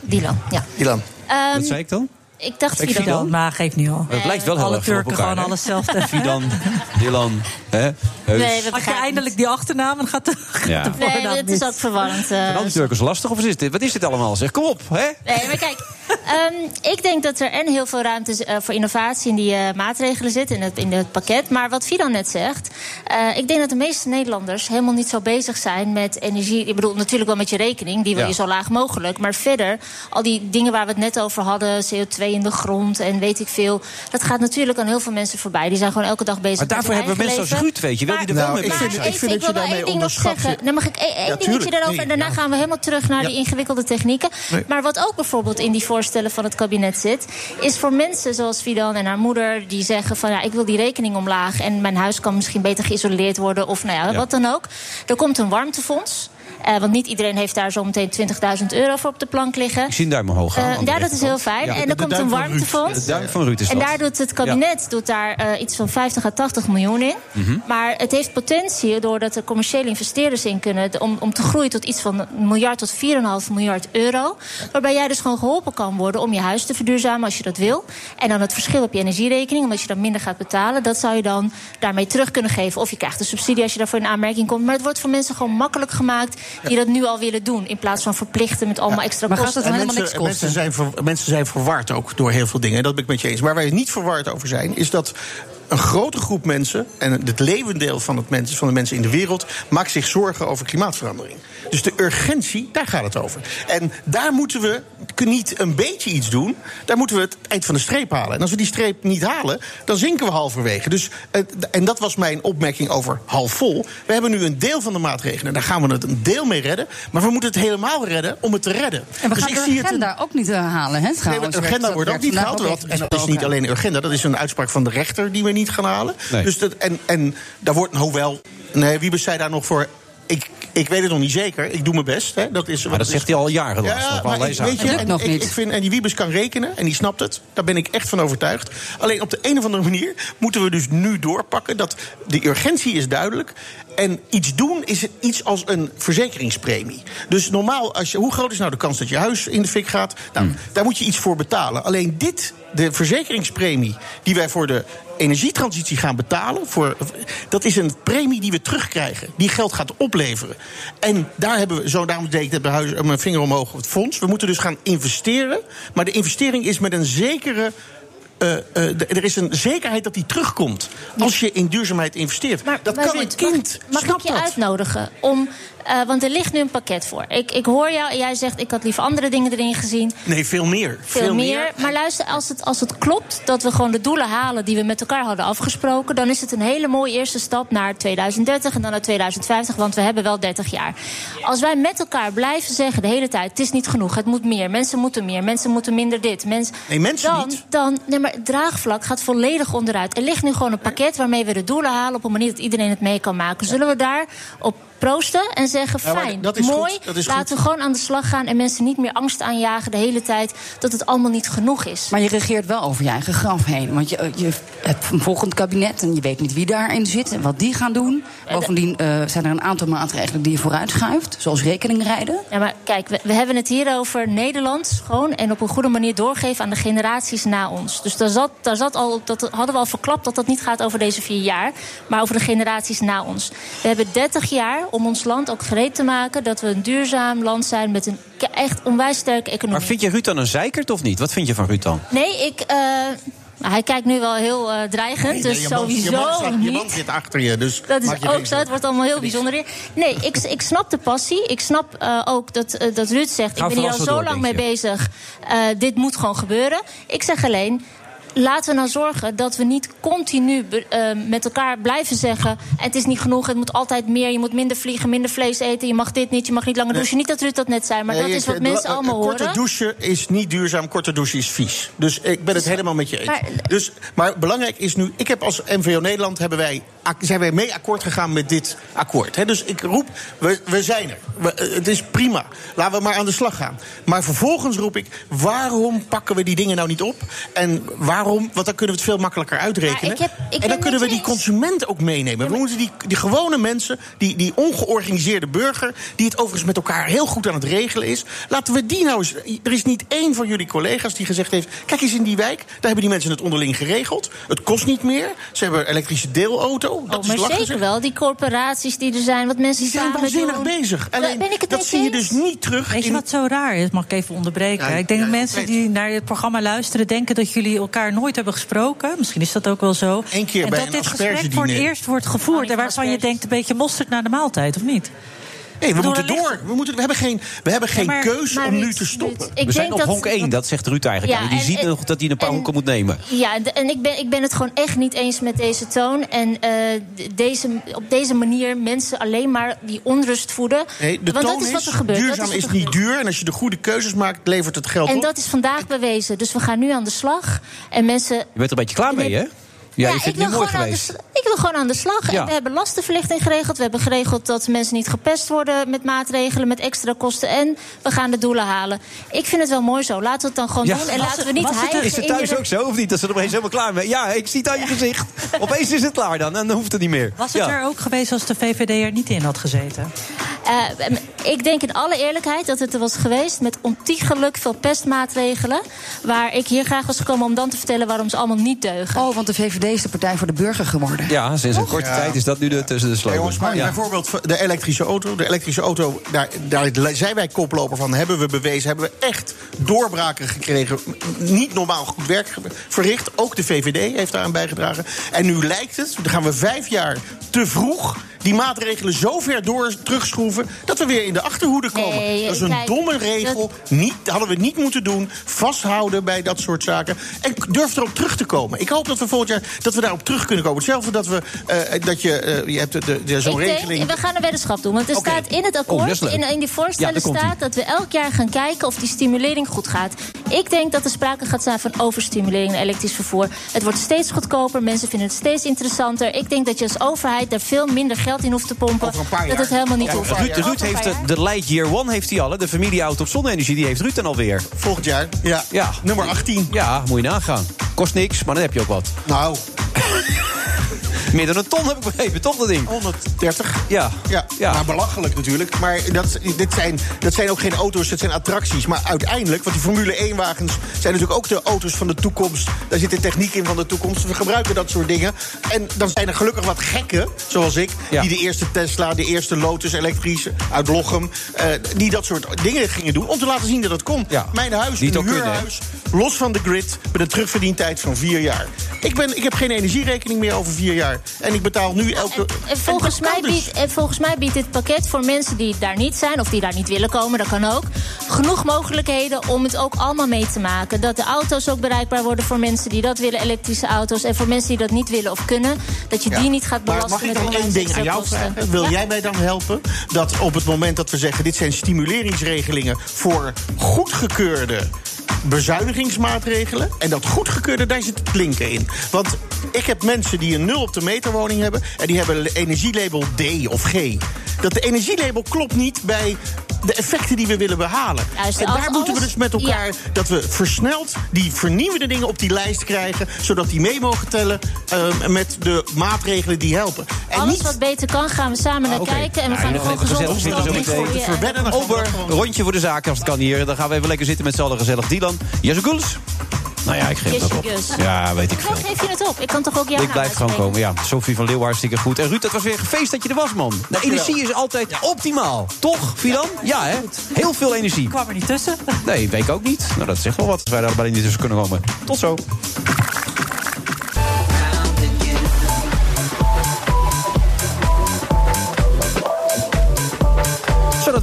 Dylan, ja. Dylan. Ehm, wat zei ik dan? Ik dacht Fidan. Fidan? Maar geeft niet al. Het lijkt wel heel Alle erg Turken elkaar, gewoon hè? alles hetzelfde. Fidan, Dylan, hè? Heus. Nee, Had je eindelijk die achternaam en gaat de, Ja. de Nee, het is ook verwarrend. eh, Van al die Turken is lastig of wat is dit? Wat is dit allemaal? Zeg, kom op, hè? Nee, maar kijk, ehm, ik denk dat er en heel veel ruimte is, eh, voor innovatie in die eh, maatregelen zit, in het, in het pakket. Maar wat Fidan net zegt, eh, ik denk dat de meeste Nederlanders helemaal niet zo bezig zijn met energie. Ik bedoel, natuurlijk wel met je rekening, die wil Ja. je zo laag mogelijk. Maar verder, al die dingen waar we het net over hadden, CO2 in de grond en weet ik veel. Dat gaat natuurlijk aan heel veel mensen voorbij. Die zijn gewoon elke dag bezig Maar daarvoor met hun hebben we mensen als Ruud, weet je wel, die er Maar- wel mee Nou, ik vind- ik vind dat je wil wel één ding nog onderschat zeggen. je- Dan mag ik één, Ja, dingetje daarover. En daarna ja. gaan we helemaal terug naar Ja. die ingewikkelde technieken. Nee. Maar wat ook bijvoorbeeld in die voorstellen van het kabinet zit... is voor mensen zoals Fidan en haar moeder... die zeggen van ja, ik wil die rekening omlaag... en mijn huis kan misschien beter geïsoleerd worden... of nou ja, Ja. wat dan ook. Er komt een warmtefonds... Eh, want niet iedereen heeft daar zometeen 20.000 euro voor op de plank liggen. Ik zie een duim omhoog gaan. Eh, ja, dat is heel fijn. Ja. En er komt een warmtefonds. De duim van Ruud is En dat. daar doet het kabinet doet daar, eh, iets van 50 à 80 miljoen in. Mhm. Maar het heeft potentie doordat er commerciële investeerders in kunnen... om, om te groeien tot iets van een miljard tot 4,5 miljard euro. Waarbij jij dus gewoon geholpen kan worden om je huis te verduurzamen als je dat wil. En dan het verschil op je energierekening, omdat je dan minder gaat betalen... dat zou je dan daarmee terug kunnen geven. Of je krijgt een subsidie als je daarvoor in aanmerking komt. Maar het wordt voor mensen gewoon makkelijk gemaakt... die dat nu al willen doen, in plaats van verplichten met allemaal extra kosten. En mensen, mensen, zijn ver- mensen zijn verward ook door heel veel dingen. Dat ben ik met je eens. Waar wij niet verward over zijn, is dat een grote groep mensen, en het levendeel van, het mensen, van de mensen in de wereld, maakt zich zorgen over klimaatverandering. Dus de urgentie, daar gaat het over. En daar moeten we niet een beetje iets doen. Daar moeten we het eind van de streep halen. En als we die streep niet halen, dan zinken we halverwege. Dus, eh, en dat was mijn opmerking over half vol. We hebben nu een deel van de maatregelen. Daar gaan we het een deel mee redden. Maar we moeten het helemaal redden om het te redden. En we Dus gaan ik de zie het agenda ook niet eh, halen, hè, Nee, de agenda wordt ook niet gehaald. en dat is niet alleen agenda, dat is een uitspraak van de rechter die we niet gaan halen. Nee. Dus dat, en, en daar wordt, hoewel, nee, Wiebes zei daar nog voor. Ik, ik weet het nog niet zeker. Ik doe mijn best. Hè. Dat is, Maar dat zegt hij al jaren Ja, maar ik- zaken. weet je, en, ik, ik vind, en die Wiebes kan rekenen en die snapt het. Daar ben ik echt van overtuigd. Alleen op de een of andere manier moeten we dus nu doorpakken dat de urgentie is duidelijk. En iets doen is iets als een verzekeringspremie. Dus normaal, als je, hoe groot is nou de kans dat je huis in de fik gaat? Nou, daar moet je iets voor betalen. Alleen dit, de verzekeringspremie die wij voor de energietransitie gaan betalen, voor, dat is een premie die we terugkrijgen. Die geld gaat opleveren. En daar hebben we, zo daarom deed ik net bij huis, eh, mijn vinger omhoog, het fonds. We moeten dus gaan investeren. Maar de investering is met een zekere. eh, eh, er is een zekerheid dat die terugkomt. Als je in duurzaamheid investeert. dat Maar kan Ruud, een kind. Mag, ik je dat? uitnodigen om. Eh, want er ligt nu een pakket voor. Ik, ik hoor jou en jij zegt: ik had liever andere dingen erin gezien. Nee, veel meer. Veel, meer. Maar luister, als het, als het klopt dat we gewoon de doelen halen die we met elkaar hadden afgesproken, dan is het een hele mooie eerste stap naar 2030 en dan naar 2050, want we hebben wel 30 jaar. Als wij met elkaar blijven zeggen de hele tijd: het is niet genoeg, het moet meer, mensen moeten meer, mensen moeten minder dit. Mensen, Nee, mensen dan, niet. Dan, nee, maar het draagvlak gaat volledig onderuit. Er ligt nu gewoon een pakket waarmee we de doelen halen op een manier dat iedereen het mee kan maken. Zullen we daar op proosten en zeggen: fijn, dat is mooi, goed, dat is laten we gewoon aan de slag gaan en mensen niet meer angst aanjagen de hele tijd dat het allemaal niet genoeg is. Maar je regeert wel over je eigen graf heen. Want je, je hebt een volgend kabinet en je weet niet wie daarin zit en wat die gaan doen. Bovendien eh, zijn er een aantal maatregelen die je vooruit schuift, zoals rekeningrijden. Ja, maar kijk, we, we hebben het hier over Nederland gewoon en op een goede manier doorgeven aan de generaties na ons. Dus Dus daar zat, daar zat al, dat hadden we al verklapt dat dat niet gaat over deze vier jaar, maar over de generaties na ons. We hebben 30 jaar om ons land ook gereed te maken dat we een duurzaam land zijn met een echt onwijs sterke economie. Maar vind je Ruud dan een zeikert of niet? Wat vind je van Ruud dan? Nee, ik. eh, hij kijkt nu wel heel eh, dreigend, Nee, dus nee, je man- sowieso je man, zit- Je man niet. zit achter je, dus Dat is ook zo. Het wordt allemaal heel bijzonder. Nee, ik, ik snap de passie. Ik snap eh, ook dat, dat Ruud zegt... Ik ben hier al zo door, lang mee bezig. eh, dit moet gewoon gebeuren. Ik zeg alleen... Laten we nou zorgen dat we niet continu be- eh, met elkaar blijven zeggen... het is niet genoeg, het moet altijd meer. Je moet minder vliegen, minder vlees eten. Je mag dit niet, je mag niet langer Nee. douchen. Niet dat Ruud dat net zei, maar Nee, dat is wat eh, mensen la- allemaal Korte horen. douchen is niet duurzaam, korte douchen is vies. Dus ik ben het helemaal met je eens. Maar- dus, maar belangrijk is nu, ik heb als MVO Nederland hebben wij, zijn wij mee akkoord gegaan met dit akkoord. Dus ik roep, we, we zijn er. We- eh, het is prima. Laten we maar aan de slag gaan. Maar vervolgens roep ik, waarom pakken we die dingen nou niet op? En waarom, want dan kunnen we het veel makkelijker uitrekenen. Maar ik heb- ik ben en dan kunnen we die consument ook meenemen. We moeten die, die gewone mensen, die, die ongeorganiseerde burger... die het overigens met elkaar heel goed aan het regelen is... laten we die nou eens... Er is niet één van jullie collega's die gezegd heeft... kijk eens in die wijk, daar hebben die mensen het onderling geregeld. Het kost niet meer. Ze hebben elektrische Dat Oh, is maar lachen, zeker zeg. wel. Die corporaties die er zijn, wat mensen Die zijn waanzinnig bezig. Alleen, ben ik het dat zie je dus niet terug Weet je in... wat zo raar is? Mag ik even onderbreken? Ja, ik denk ja, dat mensen die naar het programma luisteren... denken dat jullie elkaar nooit hebben gesproken. Misschien is dat ook wel zo. Eén keer en bij dat een dit gesprek voor het eerst wordt gevoerd... en waarvan je denkt een beetje mosterd naar de maaltijd, of niet? Nee, we moeten door. We, moeten, we hebben geen, we hebben geen maar- keus maar om nu te stoppen. Ruud, we zijn denk op dat- honk 1, dat zegt Ruud eigenlijk. Ja, Ja, die en- ziet en- nog dat hij een paar en- honken moet nemen. Ja, en ik ben, ik ben het gewoon echt niet eens met deze toon. En eh, deze, op deze manier mensen alleen maar die onrust voeden. Nee, de Want toon dat is wat er gebeurt. Duurzaam is, niet duur. En als je de goede keuzes maakt, levert het geld En op. dat is vandaag bewezen. Dus we gaan nu aan de slag. En mensen Je bent er een beetje klaar mee, hè? Ja, ik wil, mooi gewoon aan de, geweest. sl- ik wil gewoon aan de slag. Ja. En we hebben lastenverlichting geregeld. We hebben geregeld dat mensen niet gepest worden met maatregelen, met extra kosten. En we gaan de doelen halen. Ik vind het wel mooi zo. Laten we het dan gewoon Ja. doen. En Was laten we niet er- Is het thuis ook zo, of niet? Dat ze er opeens helemaal klaar mee Ja, ik zie het aan je gezicht. Opeens is het klaar dan, en dan hoeft het niet meer. Was het Ja. er ook geweest als de VVD er niet in had gezeten? Eh, ik denk in alle eerlijkheid dat het er was geweest met ontiegelijk veel pestmaatregelen. Waar ik hier graag was gekomen om dan te vertellen waarom ze allemaal niet deugen. Oh, want de VVD is de Partij voor de Burger geworden. Ja, sinds een korte Ja. tijd is dat nu de, tussen de slogan. jongens, maar Ja. bijvoorbeeld de elektrische auto. De elektrische auto, daar, daar zijn wij koploper van. Hebben we bewezen, hebben we echt doorbraken gekregen. Niet normaal goed werk verricht. Ook de VVD heeft daaraan bijgedragen. En nu lijkt het, dan gaan we vijf jaar te vroeg... die maatregelen zo ver door terugschroeven... dat we weer in de achterhoede komen. Nee, dat is een kijk, domme regel. Niet, dat hadden we niet moeten doen. Vasthouden bij dat soort zaken. En durf erop terug te komen. Ik hoop dat we volgend jaar dat we daarop terug kunnen komen. Hetzelfde dat we eh, dat je, eh, je hebt de, de, de- zo'n regeling. we gaan een weddenschap doen. Want er staat in het Oh, akkoord, in, in die voorstellen staat dat we elk jaar gaan kijken of die stimulering goed gaat. Ik denk dat er sprake gaat zijn van overstimulering in elektrisch vervoer. Het wordt steeds goedkoper, mensen vinden het steeds interessanter. Ik denk dat je als overheid daar veel minder geld in hoeft te pompen. Over een paar Dat het helemaal niet Ja, hoeft. Ruud- Ruud, Over Ruud een heeft de, de Lightyear One heeft hij al. hè. De familieauto op zonne-energie, die heeft Ruud dan alweer. Volgend jaar. Ja. Ja. Nummer 18. Ja, moet je nagaan. Kost niks, maar dan heb je ook wat. Nou, Meer dan een ton heb ik begrepen, toch dat ding? 130. Ja. Ja, Ja. maar belachelijk natuurlijk. Maar dat, dit zijn, dat zijn ook geen auto's, dat zijn attracties. Maar uiteindelijk, want die Formule 1-wagens zijn natuurlijk ook de auto's van de toekomst. Daar zit de techniek in van de toekomst. We gebruiken dat soort dingen. En dan zijn er gelukkig wat gekken, zoals ik... Ja. die de eerste Tesla, de eerste Lotus elektrische uit Lochem... eh, die dat soort dingen gingen doen om te laten zien dat het kon. Ja. Mijn huis, een kunnen, huurhuis, los van de grid... met een terugverdientijd van vier jaar. Ik, ben, ik heb geen energierekening meer over vier jaar. En ik betaal nu elke... En, en volgens mij dus. biedt, en volgens mij biedt dit pakket voor mensen die daar niet zijn... of die daar niet willen komen, dat kan ook... genoeg mogelijkheden om het ook allemaal mee te maken. Dat de auto's ook bereikbaar worden voor mensen die dat willen, elektrische auto's... en voor mensen die dat niet willen of kunnen... dat je Ja. die niet gaat Maar belasten mag ik dan één ding aan jou kosten. vragen? Wil Ja? jij mij dan helpen dat op het moment dat we zeggen... dit zijn stimuleringsregelingen voor goedgekeurde bezuinigingsmaatregelen... en dat goedgekeurde, daar zit het klinken in. Want ik heb mensen die een nul op de meterwoning hebben... en die hebben energielabel D of G. Dat de energielabel klopt niet bij de effecten die we willen behalen. Juist, en als daar moeten we dus met elkaar... ja. dat we versneld die vernieuwende dingen op die lijst krijgen... zodat die mee mogen tellen eh, met de maatregelen die helpen. En Alles niet wat beter kan, gaan we samen naar oké. kijken... en we gaan er gewoon gezellig zitten Over, gewoon- rondje voor de zaken als het kan hier. Dan gaan we even lekker zitten met z'n allen gezellig. Dylan, Jezus Guls. Nou ja, ik geef het ook op. Ja, weet ik Hoe veel. geef je het op? Ik kan toch ook ja Ik blijf gewoon komen. Ja, Sophie van Leeuwen, hartstikke goed. En Ruud, het was weer een feest dat je er was, man. De energie is altijd optimaal. Toch, Fidan? Ja, hè? Heel veel energie. Ik kwam er niet tussen. Nee, weet ik ook niet. Nou, dat zegt wel wat als wij daar allebei niet tussen kunnen komen. Tot zo.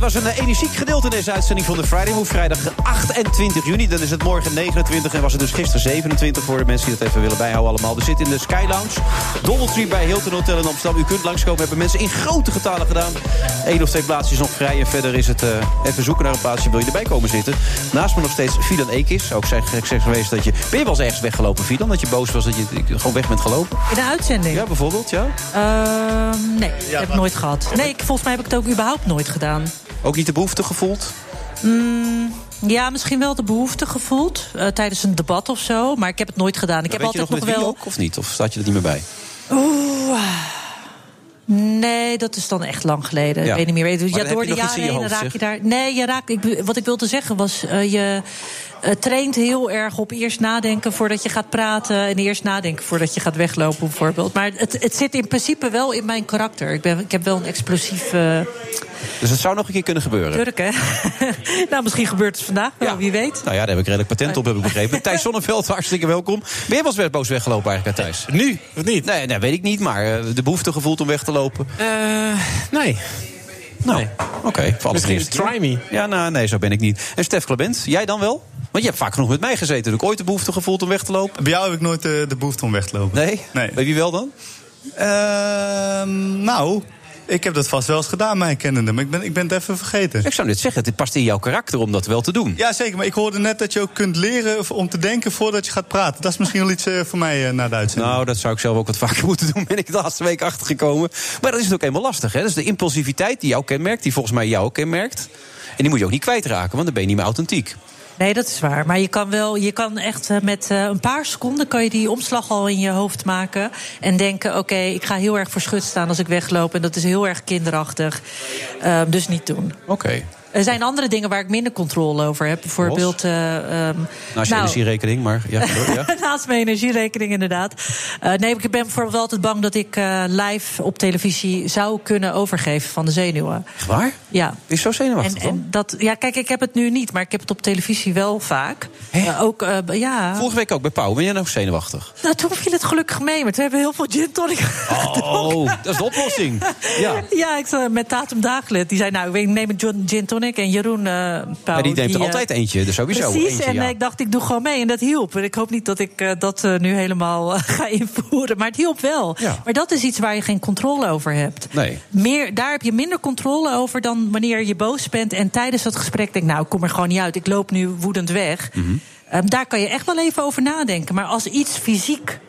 Was een eh, energiek gedeelte in deze uitzending van de Friday Move. Vrijdag 28 juni, dan is het morgen 29 en was het dus gisteren 27... voor de mensen die dat even willen bijhouden allemaal. We zitten in de Sky Lounge, Doubletree bij Hilton Hotel in Amsterdam. U kunt langskomen, hebben mensen in grote getalen gedaan. Eén of twee plaatsjes nog vrij en verder is het eh, even zoeken naar een plaatsje... wil je erbij komen zitten. Naast me nog steeds Fidan Ekis. Ook zeg, ik zeg geweest dat je... Ben je wel eens ergens weggelopen, Fidan? Dat je boos was dat je gewoon weg bent gelopen? In de uitzending? Ja, bijvoorbeeld, ja. Ehm, nee, ik heb het nooit gehad. Nee, ik, volgens mij heb ik het ook überhaupt nooit gedaan. Ook niet de behoefte gevoeld? Mm, ja, misschien wel de behoefte gevoeld. eh, tijdens een debat of zo. Maar ik heb het nooit gedaan. Ik heb altijd nog wel. ook, of niet? Of staat je er niet meer bij? Oeh. Nee, dat is dan echt lang geleden. Ja. Ik weet niet meer. Ja, door de jaren heen raak je daar. Nee, je raakt. Ik, wat ik wilde zeggen was. eh, je eh, traint heel erg op eerst nadenken voordat je gaat praten. En eerst nadenken voordat je gaat weglopen, bijvoorbeeld. Maar het, het zit in principe wel in mijn karakter. Ik, ben, ik heb wel een explosief. eh Dus het zou nog een keer kunnen gebeuren. Turk, hè? nou, misschien gebeurt het vandaag wel, wie weet. Nou ja, daar heb ik redelijk patent op, heb ik begrepen. Thijs Zonneveld, hartstikke welkom. Ben je wel eens boos weggelopen eigenlijk, Thijs? Nu, of niet? Nee, nee, weet ik niet, maar eh, de behoefte gevoeld om weg te lopen? Eh, nee. Nou, oké. voor alles Misschien try me. Ja, nou, nee, zo ben ik niet. En Stef Clement, jij dan wel? Want je hebt vaak genoeg met mij gezeten. Heb ik ooit de behoefte gevoeld om weg te lopen? Bij jou heb ik nooit eh, de behoefte om weg te lopen. Nee? Nee. Bij wie wel dan? Ehm, nou, ik heb dat vast wel eens gedaan, mijn kennende. Maar ik ben, ik ben het even vergeten. Ik zou net zeggen, het past in jouw karakter om dat wel te doen. Ja, zeker. Maar ik hoorde net dat je ook kunt leren om te denken voordat je gaat praten. Dat is misschien wel iets eh, voor mij eh, na de uitzending. Nou, dat zou ik zelf ook wat vaker moeten doen, ben ik de laatste week achtergekomen. Maar dat is natuurlijk eenmaal lastig, hè? Dat is de impulsiviteit die jou kenmerkt, die volgens mij jou ook kenmerkt. En die moet je ook niet kwijtraken, want dan ben je niet meer authentiek. Nee, dat is waar. Maar je kan wel, je kan echt eh, met eh, een paar seconden kan je die omslag al in je hoofd maken. En denken: oké, ik ga heel erg voor schut staan als ik wegloop. En dat is heel erg kinderachtig. Ehm, dus niet doen. Oké. Er zijn andere dingen waar ik minder controle over heb. Bijvoorbeeld. eh, ehm, Naast je nou, energierekening, maar ja. ja. Naast mijn energierekening, inderdaad. Eh, nee, ik ben bijvoorbeeld altijd bang dat ik eh, live op televisie zou kunnen overgeven van de zenuwen. Waar? Ja. Je zo zenuwachtig En, en dat, ja, kijk, ik heb het nu niet, maar ik heb het op televisie wel vaak. Ook, ja. Vorige week ook bij Pauw. Ben jij nou zenuwachtig? Nou, toen viel het gelukkig mee, maar toen hebben we heel veel gin tonic Oh, dat is de oplossing. Ja. Ja, ik met Tatum Dagelet. Die zei, nou, ik neem een gin- gin En Jeroen uh, Pauw... Maar die neemt er eh, altijd eentje, dus sowieso Precies, eentje, en ja. eh, ik dacht, ik doe gewoon mee. En dat hielp. En ik hoop niet dat ik eh, dat eh, nu helemaal eh, ga invoeren. Maar het hielp wel. Ja. Maar dat is iets waar je geen controle over hebt. Nee. Meer, daar heb je minder controle over dan wanneer je boos bent. En tijdens dat gesprek denk ik, nou, ik kom er gewoon niet uit. Ik loop nu woedend weg. Mhm. Ehm, daar kan je echt wel even over nadenken. Maar als iets fysiek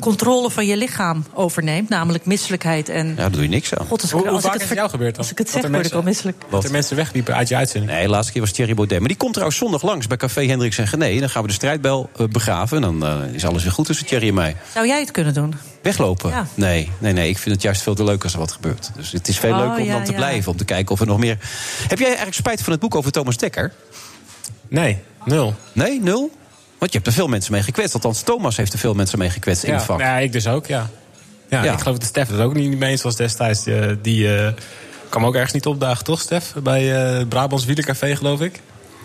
controle van je lichaam overneemt, namelijk misselijkheid en. Ja, daar doe je niks aan. God, als ik, Hoe, hoe als ik vaak het is het jou gebeurd dan? Als ik het Dat zeg, word ik al misselijk. Dat er mensen wegliepen uit je uitzending? Nee, de laatste keer was Thierry Baudet. Maar die komt trouwens zondag langs bij Café Hendricks en Gené. Dan gaan we de strijdbel eh, begraven. En dan eh, is alles weer goed tussen Thierry en mij. Zou jij het kunnen doen? Weglopen? Ja. Nee, nee, nee. Ik vind het juist veel te leuk als er wat gebeurt. Dus het is veel Oh, leuker om ja, dan te ja. blijven. Om te kijken of er nog meer... Heb jij eigenlijk spijt van het boek over Thomas Dekker? Nee, nul. Nee, nul? Want je hebt er veel mensen mee gekwetst. Althans, Thomas heeft er veel mensen mee gekwetst in Ja, het vak. ja, ik dus ook, ja. ja. Ja. Ik geloof dat Stef het ook niet mee eens was destijds. Die, die eh, kwam ook ergens niet opdagen, toch, Stef? Bij eh Brabants Wielercafé, geloof ik.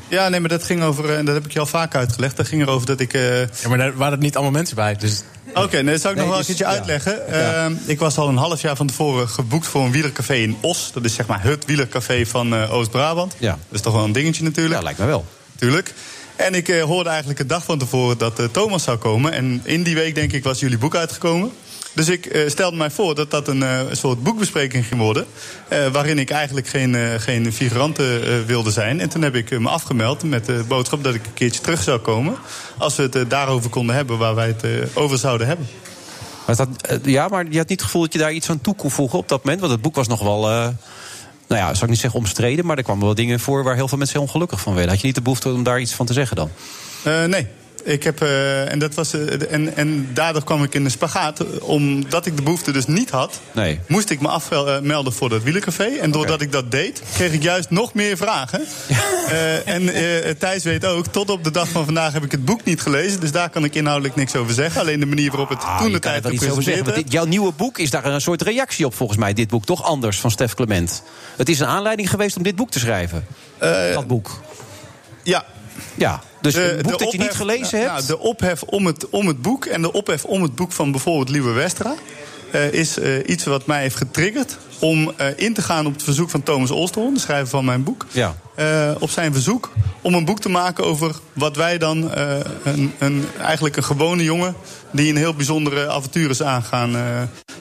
Ja, nee, maar dat ging over, eh, en dat heb ik je al vaak uitgelegd. Dat ging erover dat ik. eh, Ja, maar daar waren niet allemaal mensen bij. Dus Oké, nee, dat zou ik Nee, nog wel dus- een keertje ja. uitleggen. Ja. Ehm, ik was al een half jaar van tevoren geboekt voor een wielercafé in Os. Dat is zeg maar het wielercafé van eh, Oost-Brabant. Ja. Dat is toch wel een dingetje natuurlijk. Ja, lijkt me wel. Tuurlijk. En ik eh, hoorde eigenlijk de dag van tevoren dat eh, Thomas zou komen. En in die week, denk ik, was jullie boek uitgekomen. Dus ik eh, stelde mij voor dat dat een, een soort boekbespreking ging worden. waarin ik eigenlijk geen, geen figurante wilde zijn. En toen heb ik me afgemeld met de boodschap dat ik een keertje terug zou komen. Als we het daarover konden hebben waar wij het over zouden hebben. Dat, ja, maar je had niet het gevoel dat je daar iets aan toe kon voegen op dat moment? Want het boek was nog wel... nou ja, zou ik niet zeggen omstreden, maar er kwamen wel dingen voor waar heel veel mensen ongelukkig van werden. Had je niet de behoefte om daar iets van te zeggen dan? Eh, nee. Ik heb, eh, en, dat was, eh, en, en daardoor kwam ik in de spagaat. Omdat ik de behoefte dus niet had, Nee. moest ik me afmelden voor dat wielercafé. En doordat ik dat deed, kreeg ik juist nog meer vragen. Eh, en eh, Thijs weet ook, tot op de dag van vandaag heb ik het boek niet gelezen. Dus daar kan ik inhoudelijk niks over zeggen. Alleen de manier waarop het Ah, toen de tijd gepresenteerd jouw nieuwe boek is daar een soort reactie op, volgens mij. Dit boek toch anders van Stef Clement. Het is een aanleiding geweest om dit boek te schrijven. dat boek. Ja. Ja, dus De- een boek de dat je niet gelezen nou, hebt. de ophef om het, om het boek en de ophef om het boek van bijvoorbeeld Liewe Westra... eh, is eh, iets wat mij heeft getriggerd om eh, in te gaan op het verzoek van Thomas Olsthoorn... de schrijver van mijn boek. Ja. op zijn verzoek om een boek te maken over wat wij dan... een, een, eigenlijk een gewone jongen die een heel bijzondere avontuur is aangaan...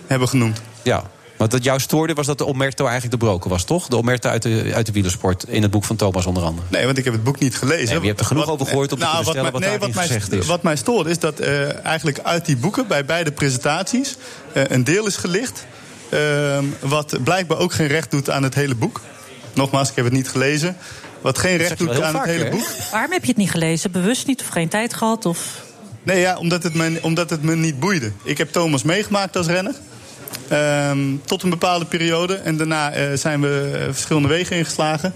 hebben genoemd. Ja. Want dat jou stoorde was dat de Omerto eigenlijk doorbroken was, toch? De Omerto uit de, uit de wielersport in het boek van Thomas onder andere. Nee, want ik heb het boek niet gelezen. Nee, je hebt er genoeg Wat- over gehoord om te nou, kunnen stellen wat, wat mij- nee, daarin wat mij, is. Wat mij stoort is dat eh, eigenlijk uit die boeken bij beide presentaties eh, een deel is gelicht. eh, wat blijkbaar ook geen recht doet aan het hele boek. Nogmaals, ik heb het niet gelezen. Wat geen recht doet aan het hele boek. Waarom heb je het niet gelezen? Bewust niet of geen tijd gehad? Of... Nee, ja, omdat het, me, omdat het me niet boeide. Ik heb Thomas meegemaakt als renner. Ehm, tot een bepaalde periode. En daarna eh, zijn we eh, verschillende wegen ingeslagen.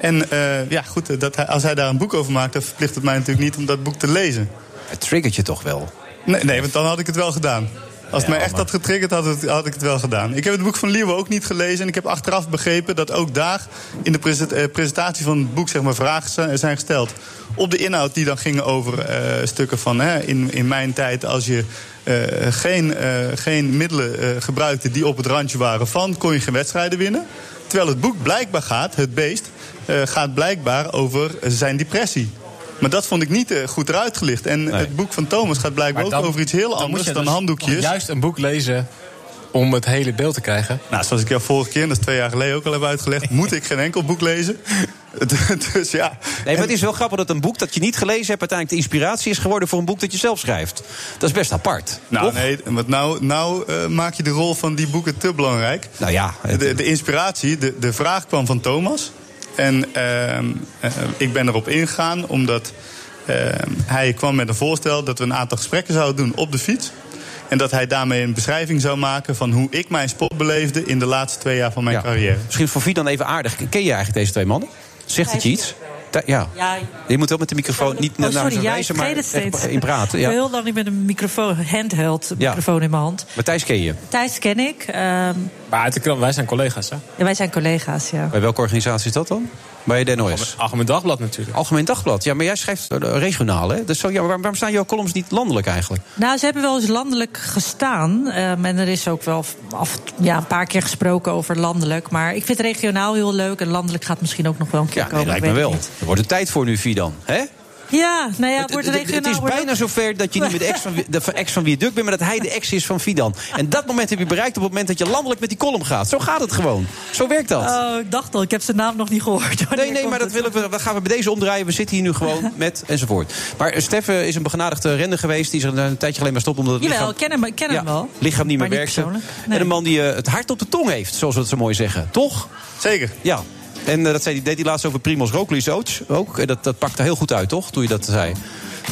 En eh, ja, goed, dat hij, als hij daar een boek over maakt... dan verplicht het mij natuurlijk niet om dat boek te lezen. Het triggert je toch wel? Nee, nee want dan had ik het wel gedaan. Als het Ja, mij echt had getriggerd, had, het, had ik het wel gedaan. Ik heb het boek van Liewe ook niet gelezen. En ik heb achteraf begrepen dat ook daar in de present- presentatie van het boek zeg maar, vragen zijn- gesteld. Op de inhoud die dan gingen over stukken van hè, in, in mijn tijd als je geen, eh, geen middelen eh, gebruikte die op het randje waren van, kon je geen wedstrijden winnen. Terwijl het boek blijkbaar gaat, het beest, eh, gaat blijkbaar over zijn depressie. Maar dat vond ik niet eh, goed eruit gelicht. En het boek van Thomas gaat blijkbaar ook over iets heel dan anders je dan dus handdoekjes. Juist een boek lezen om het hele beeld te krijgen. Nou, zoals ik jou vorige keer, en dat is twee jaar geleden ook al heb uitgelegd, moet ik geen enkel boek lezen. dus ja. Nee, maar het is wel grappig dat een boek dat je niet gelezen hebt... uiteindelijk de inspiratie is geworden voor een boek dat je zelf schrijft. Dat is best apart. Nou, nee, want nou, nou eh, maak je de rol van die boeken te belangrijk. Nou ja. De, de inspiratie, de, de vraag kwam van Thomas. En ehm, eh, ik ben erop ingegaan omdat ehm, hij kwam met een voorstel dat we een aantal gesprekken zouden doen op de fiets. En dat hij daarmee een beschrijving zou maken van hoe ik mijn sport beleefde in de laatste twee jaar van mijn carrière. Misschien voor Vie dan even aardig. Ken je eigenlijk deze twee mannen? Zegt het je iets? Ja. Ja, Je moet wel met de microfoon niet Oh, naar sorry, ja, wijzen, maar echt in praten. Ik ben Ja. heel lang niet met een microfoon, handheld Ja. microfoon in mijn hand. Matthijs ken je. Thijs ken ik. ehm, Maar uit de krant, wij zijn collega's, hè? ja, wij zijn collega's, ja. Bij welke organisatie is dat dan? Bij de NOS. Algemeen Dagblad natuurlijk. Algemeen Dagblad. Ja, maar jij schrijft eh, regionaal, hè? Dus zo, ja, waarom, waarom staan jouw columns niet landelijk eigenlijk? Nou, ze hebben wel eens landelijk gestaan. ehm, en er is ook wel af, ja, een paar keer gesproken over landelijk. Maar ik vind regionaal heel leuk. En landelijk gaat misschien ook nog wel een keer Ja, komen. nee, lijkt ik me wel. Er wordt een tijd voor nu, dan. Hè? Ja, nou ja, het wordt het- regionaal. Het is bijna zover dat je niet meer de ex van, de ex van Wieduk bent... maar dat hij de ex is van Fidan. En dat moment heb je bereikt op het moment dat je landelijk met die column gaat. Zo gaat het gewoon. Zo werkt dat. Oh, ik dacht al, ik heb zijn naam nog niet gehoord. Nee, nee, maar dat, willen we, dat gaan we bij deze omdraaien. We zitten hier nu gewoon met enzovoort. Maar eh, Steffen is een begenadigde renner geweest. Die is er een, tijdje geleden maar stopt omdat het Jawel, lichaam, ken hem, ik ken hem wel. lichaam niet meer werkte. persoonlijk. En een man die eh, het hart op de tong heeft, zoals we het zo mooi zeggen. Toch? Zeker. Ja. En eh, dat zei, die deed hij laatst over Primoz Roglic ook. En dat, dat pakte heel goed uit, toch? Toen je dat zei.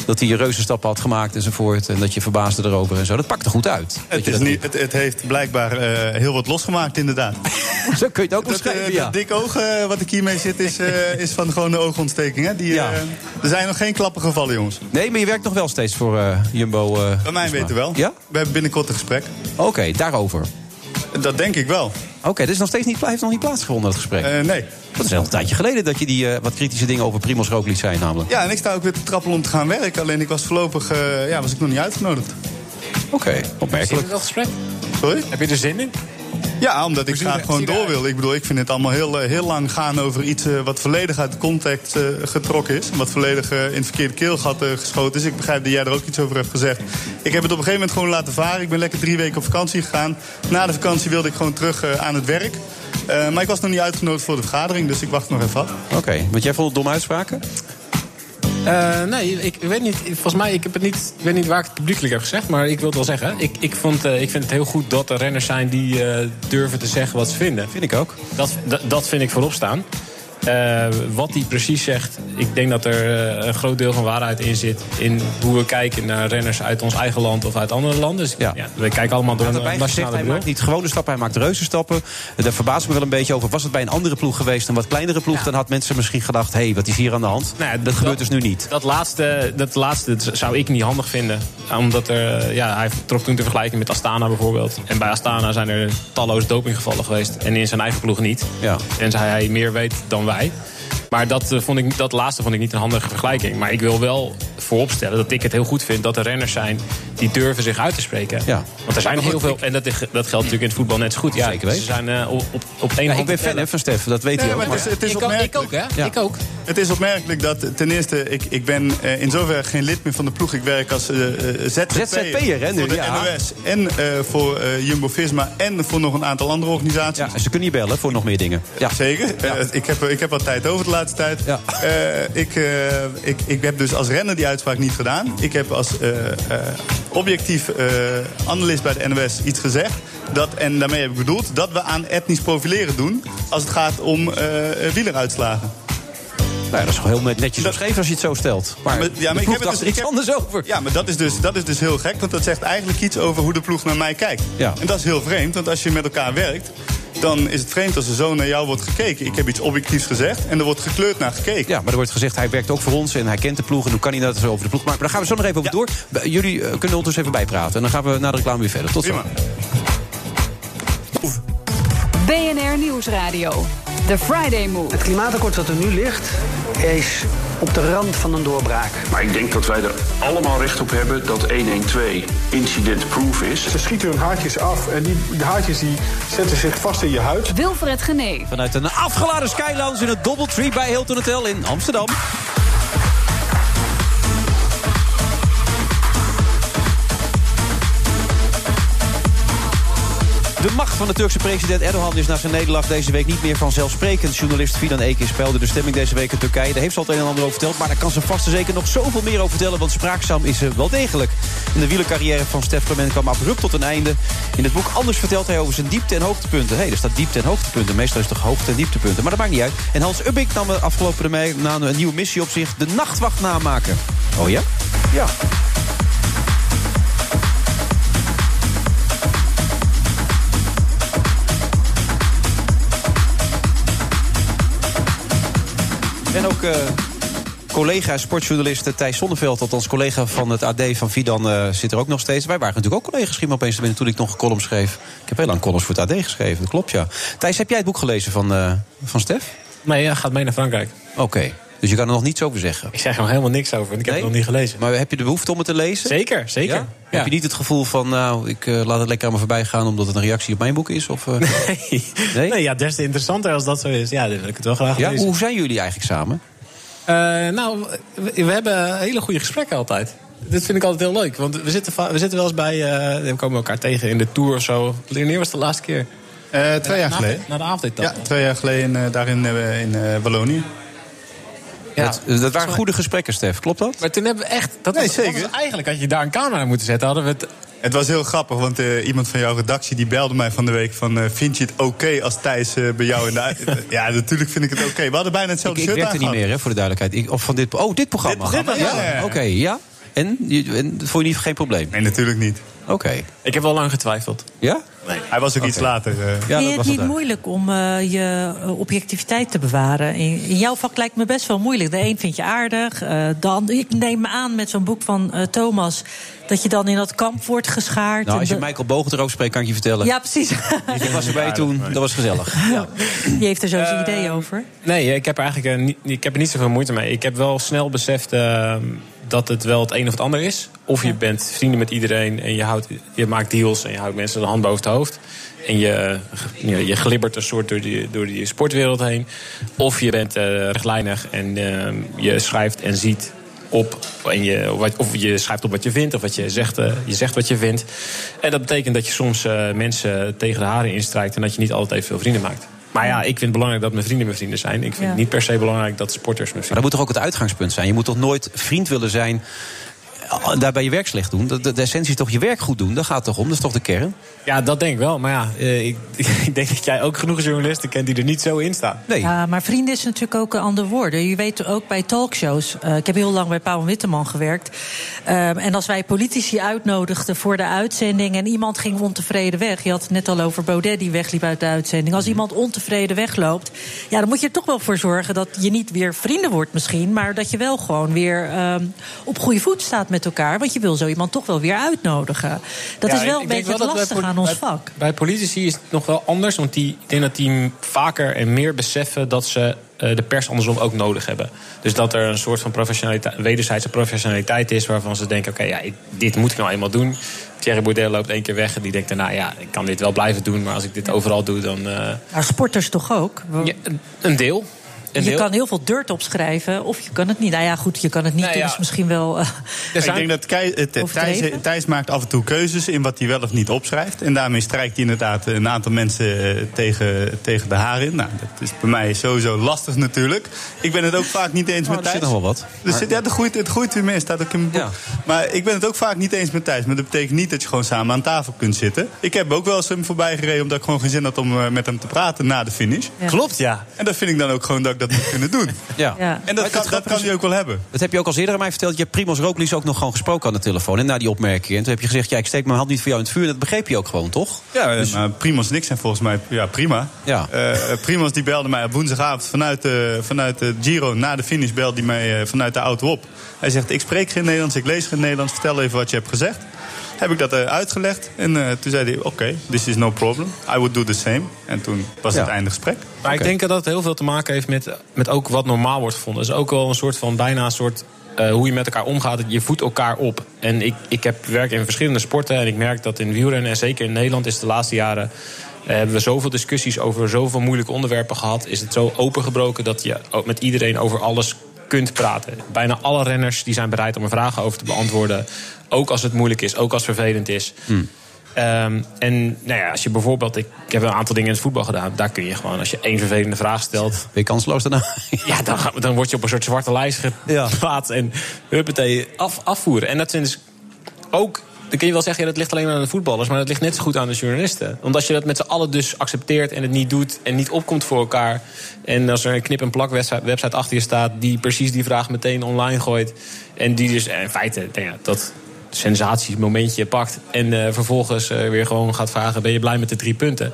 Dat hij reuzenstappen had gemaakt enzovoort. En dat je verbaasde erover en zo. Dat pakte goed uit. Het, je is niet, het, het heeft blijkbaar eh, heel wat losgemaakt, inderdaad. Zo kun je het ook Dat, omschrijven, eh, ja. dat dik oog wat ik hiermee zit, is, is van gewoon de oogontsteking. Hè? Die, Ja. er zijn nog geen klappen gevallen, jongens. Nee, maar je werkt nog wel steeds voor Jumbo. Bij mij weten wel. Ja? We hebben binnenkort een gesprek. Oké, daarover. Dat denk ik wel. Oké, dit is nog steeds niet, heeft nog niet plaatsgevonden, dat gesprek. Eh, nee. Dat is wel een tijdje geleden dat je die eh, wat kritische dingen over Primoz Roglic zei, namelijk. Ja, en ik sta ook weer te trappelen om te gaan werken. Alleen ik was voorlopig eh, ja, was ik nog niet uitgenodigd. Oké, opmerkelijk. dat gesprek? Sorry? Heb je er zin in? Ja, omdat ik graag gewoon door wil. Ik bedoel, ik vind het allemaal heel, eh, heel lang gaan over iets eh, wat volledig uit de context eh, getrokken is. Wat volledig in het verkeerde keelgat eh, geschoten is. Ik begrijp dat jij er ook iets over hebt gezegd. Ik heb het op een gegeven moment gewoon laten varen. Ik ben lekker drie weken op vakantie gegaan. Na de vakantie wilde ik gewoon terug aan het werk. Eh, maar ik was nog niet uitgenodigd voor de vergadering, dus ik wacht nog even af. Oké, want jij vond het domme uitspraken? Eh, nee, ik, weet niet. Volgens mij, ik, heb het niet, ik weet niet waar ik het publiekelijk heb gezegd. Maar ik wil het wel zeggen. Ik, ik, vond, eh, ik vind het heel goed dat er renners zijn die eh, durven te zeggen wat ze vinden. Vind ik ook. Dat, dat, dat vind ik voorop staan. Eh, wat hij precies zegt, ik denk dat er eh, een groot deel van waarheid in zit. In hoe we kijken naar renners uit ons eigen land of uit andere landen. Dus ja. we kijken allemaal door Hij een nationale hij bril. maakt niet gewone stappen, hij maakt reuzenstappen. Daar verbaas ik me wel een beetje over. Was het bij een andere ploeg geweest, een wat kleinere ploeg... dan had mensen misschien gedacht, hé, hey, wat is hier aan de hand? Nou dat, gebeurt dus nu niet. Dat laatste, dat laatste zou ik niet handig vinden. Omdat er, eh, ja, hij trok toen te vergelijken met Astana bijvoorbeeld. En bij Astana zijn er talloze dopinggevallen geweest. En in zijn eigen ploeg niet. Ja. En hij meer weet dan wij. right. Maar dat, eh, vond ik, dat laatste vond ik niet een handige vergelijking. Maar ik wil wel vooropstellen dat ik het heel goed vind dat er renners zijn die durven zich uit te spreken. Ja. Want er zijn heel veel, en dat, dat geldt natuurlijk in het voetbal net zo goed. Ja, Zeker weten. Ze zijn eh, op, op, op één Ja, hand ik ben te fan hè, van Stef, dat weet Nee, hij ook. maar het is, het is Ik ook- opmerkelijk. ik ook, hè? Ja. Ik ook. Het is opmerkelijk dat ten eerste, ik, ik ben eh, in zoverre geen lid meer van de ploeg. Ik werk als eh eh, ZZP'er ZZP'er, hè, nu, voor de ja. NOS en eh, voor Jumbo-Visma en voor nog een aantal andere organisaties. Ja, en ze kunnen je bellen voor nog meer dingen. Ja. Zeker. Ik, heb, ik heb wat tijd over de laatste tijd. Ja. Eh, ik, eh, ik, ik heb dus als renner die uitspraak niet gedaan. Ik heb als eh, objectief analist bij de NOS iets gezegd. Dat, en daarmee heb ik bedoeld dat we aan etnisch profileren doen... als het gaat om wieleruitslagen. Nou ja, dat is gewoon heel netjes beschreven als je het zo stelt. Maar, Maar- ja, maar ik heb het dus- er ik heb- anders over. Ja, maar dat is, dus, dat is dus heel gek, want dat zegt eigenlijk iets over hoe de ploeg naar mij kijkt. Ja. En dat is heel vreemd, want als je met elkaar werkt, dan is het vreemd als er zo naar jou wordt gekeken. Ik heb iets objectiefs gezegd en er wordt gekleurd naar gekeken. Ja, maar er wordt gezegd, hij werkt ook voor ons en hij kent de ploeg. En hoe kan hij dat zo over de ploeg maken? Maar daar gaan we zo nog even over door. Jullie eh, kunnen ons even bijpraten. En dan gaan we na de reclame weer verder. Tot zo. BNR Nieuwsradio. The Friday Move. Het klimaatakkoord dat er nu ligt is op de rand van een doorbraak. Maar ik denk dat wij er allemaal recht op hebben dat 112 incident-proof is. Ze schieten hun haartjes af en die de haartjes die zetten zich vast in je huid. Wilfred Genee. Vanuit een afgeladen Skylounge in het Doubletree bij Hilton Hotel in Amsterdam. De macht van de Turkse president Erdogan is na zijn nederlaag deze week niet meer vanzelfsprekend. Journalist Fidan Ekis peilde de stemming deze week in Turkije. Daar heeft ze al het een en ander over verteld. Maar daar kan ze vast en zeker nog zoveel meer over vertellen. Want spraakzaam is ze wel degelijk. En de wielercarrière van Stef Clement kwam abrupt tot een einde. In het boek Anders vertelt hij over zijn diepte- en hoogtepunten. Hé, hey, er staat diepte- en hoogtepunten. Meestal is het toch hoogte- en dieptepunten. Maar dat maakt niet uit. En Hans Ubbik nam afgelopen maand een nieuwe missie op zich. De nachtwacht namaken. Oh ja? Ja. En ook eh, collega sportjournalist Thijs Zonneveld, althans collega van het AD van Vidan, eh, zit er ook nog steeds. Wij waren natuurlijk ook collega's, me opeens te binnen toen ik nog een column schreef. Ik heb heel lang columns voor het AD geschreven, dat klopt ja. Thijs, heb jij het boek gelezen van, eh, van Stef? Nee, hij gaat mee naar Frankrijk. Oké, dus je kan er nog niets over zeggen. Ik zeg er nog helemaal niks over, want ik heb het nog niet gelezen. Maar heb je de behoefte om het te lezen? Zeker, zeker. Ja? Heb je niet het gevoel van, nou, ik eh, laat het lekker aan me voorbij gaan... omdat het een reactie op mijn boek is? Of, eh? Nee. nee? ja, des te interessanter als dat zo is. Ja, dan wil ik het wel graag ja? lezen. Hoe zijn jullie eigenlijk samen? Eh, nou, we, we hebben hele goede gesprekken altijd. Dit vind ik altijd heel leuk. Want we zitten, we zitten wel eens bij... eh, we komen elkaar tegen in de Tour of zo. Wanneer was de laatste keer? Eh, twee jaar Na- geleden. Na de avondetappe. Ja, twee jaar geleden daarin eh, in eh, Wallonië. Ja. Dat, dat waren goede gesprekken, Stef. Klopt dat? Maar toen hebben we echt... Dat Nee, was, dat zeker. was eigenlijk had je daar een camera moeten zetten. Hadden we het... Het was heel grappig, want eh, iemand van jouw redactie die belde mij van de week van... eh, vind je het oké als Thijs eh, bij jou in de... ja, natuurlijk vind ik het oké. We hadden bijna Ik, hetzelfde ik shirt werkte niet meer, hè, voor de duidelijkheid. Ik, of van dit, oh, dit programma. Dit- programma, ja, ja, ja. Oké, ja. En? Je, en vond je niet geen probleem? Nee, natuurlijk niet. Oké. Ik heb wel lang getwijfeld. Ja? Hij was ook iets later. eh. Ja, Vind dat je het niet moeilijk om eh, je eh, objectiviteit te bewaren? In, in jouw vak lijkt me best wel moeilijk. De een vind je aardig, eh, ander... Ik neem me aan met zo'n boek van eh, Thomas... dat je dan in dat kamp wordt geschaard. Nou, als je de- Michael Bogen erover spreekt, kan ik je vertellen. Ja, precies. Ik was erbij toen, dat was gezellig. Ja. Die heeft er zo zijn idee over. Nee, ik heb er eigenlijk niet, ik heb er niet zoveel moeite mee. Ik heb wel snel beseft eh, dat het wel het een of het ander is. Of je bent vrienden met iedereen en je, houdt, je maakt deals en je houdt mensen de hand boven het hoofd. En je, je, glibbert een soort door die, door die sportwereld heen. Of je bent eh rechtlijnig en eh, je schrijft en ziet op. En je, of je schrijft op wat je vindt, of wat je zegt, eh, je zegt wat je vindt. En dat betekent dat je soms mensen tegen de haren instrijkt... en dat je niet altijd even veel vrienden maakt. Maar ja, ik vind het belangrijk dat mijn vrienden mijn vrienden zijn. Ik vind Ja. het niet per se belangrijk dat sporters mijn Maar vrienden dat moet toch ook het uitgangspunt zijn? Je moet toch nooit vriend willen zijn eh, daarbij je werk slecht doen. De, de, de essentie is toch je werk goed doen. Daar gaat het toch om, dat is toch de kern? Ja, dat denk ik wel. Maar ja, eh, ik, ik denk dat jij ook genoeg journalisten kent die er niet zo in staan. Nee. Ja, maar vrienden is natuurlijk ook een ander woord. Je weet ook bij talkshows. eh, ik heb heel lang bij Pauw en Witteman gewerkt. Ehm, en als wij politici uitnodigden voor de uitzending... en iemand ging ontevreden weg... je had het net al over Baudet die wegliep uit de uitzending. Als iemand ontevreden wegloopt... ja, dan moet je er toch wel voor zorgen dat je niet weer vrienden wordt misschien... maar dat je wel gewoon weer ehm, op goede voet staat met elkaar. Want je wil zo iemand toch wel weer uitnodigen. Dat Ja, is wel een beetje wel het bij lastige poli- aan ons bij- vak. Bij politici is het nog wel anders. Want die, ik denk dat die vaker en meer beseffen dat ze eh, de pers andersom ook nodig hebben. Dus dat er een soort van professionaliteit, wederzijdse professionaliteit is waarvan ze denken: oké, ja, ik- dit moet ik nou eenmaal doen. Thierry Baudet loopt één keer weg en die denkt daarna: ja, ik kan dit wel blijven doen, maar als ik dit overal doe, dan. eh, Maar sporters toch ook? ja, een deel. Je kan heel veel dirt opschrijven, of je kan het niet. Nou ja, goed, je kan het niet Nou doen. is misschien wel. eh, Ik denk dat Kei- eh, Thijs? Thijs maakt af en toe keuzes in wat hij wel of niet opschrijft. En daarmee strijkt hij inderdaad een aantal mensen eh, tegen, tegen de haar in. Nou, dat is bij mij sowieso lastig natuurlijk. Ik ben het ook vaak niet eens Oh, met er zit Thijs. nog wel wat. Zit, ja, het groeit, het groeit weer meer, staat ook in mijn boek. Maar ik ben het ook vaak niet eens met Thijs. Maar dat betekent niet dat je gewoon samen aan tafel kunt zitten. Ik heb ook wel eens hem voorbij gereden omdat ik gewoon geen zin had om met hem te praten na de finish. Ja. Klopt, ja. En dat vind ik dan ook gewoon dat ik dat moet kunnen doen. Ja. Ja. En dat kan, dat kan hij ook wel hebben. Dat heb je ook al eerder aan mij verteld. Je hebt Primoz Roglic ook nog gewoon gesproken aan de telefoon. En na die opmerking. En toen heb je gezegd, ja, ik steek mijn hand niet voor jou in het vuur. En dat begreep je ook gewoon, toch? Ja, eh, maar Primos niks en volgens mij ja, prima. Ja. Eh, Primos die belde mij op woensdagavond vanuit de, vanuit de Giro. Na de finish belde hij mij eh, vanuit de auto op. Hij zegt, ik spreek geen Nederlands, ik lees geen Nederlands. Vertel even wat je hebt gezegd. Heb ik dat eh, uitgelegd. En eh, toen zei hij, oké, this is no problem. I would do the same. En toen was Ja. het einde gesprek. Maar ik denk dat het heel veel te maken heeft met, met ook wat normaal wordt gevonden. Het is ook wel een soort van bijna een soort. eh, hoe je met elkaar omgaat, je voedt elkaar op. En ik, ik heb werk in verschillende sporten en ik merk dat in wielrennen en zeker in Nederland is de laatste jaren eh, hebben we zoveel discussies over zoveel moeilijke onderwerpen gehad. Is het zo opengebroken dat je met iedereen over alles kunt praten. Bijna alle renners die zijn bereid om er vragen over te beantwoorden. Ook als het moeilijk is, ook als het vervelend is. Ehm, en nou ja, als je bijvoorbeeld, ik, ik heb een aantal dingen in het voetbal gedaan. Daar kun je gewoon, als je één vervelende vraag stelt. Ben je kansloos daarna? ja, dan, ga- dan word je op een soort zwarte lijst geplaatst. En huppatee, af, afvoeren. En dat zijn dus ook. Dan kun je wel zeggen, ja, dat ligt alleen aan de voetballers. Maar dat ligt net zo goed aan de journalisten. Want als je dat met z'n allen dus accepteert en het niet doet. En niet opkomt voor elkaar. En als er een knip- en plak website, achter je staat. die precies die vraag meteen online gooit. En die dus in feite nou ja, dat sensatiemomentje pakt. En eh, vervolgens eh, weer gewoon gaat vragen: ben je blij met de drie punten?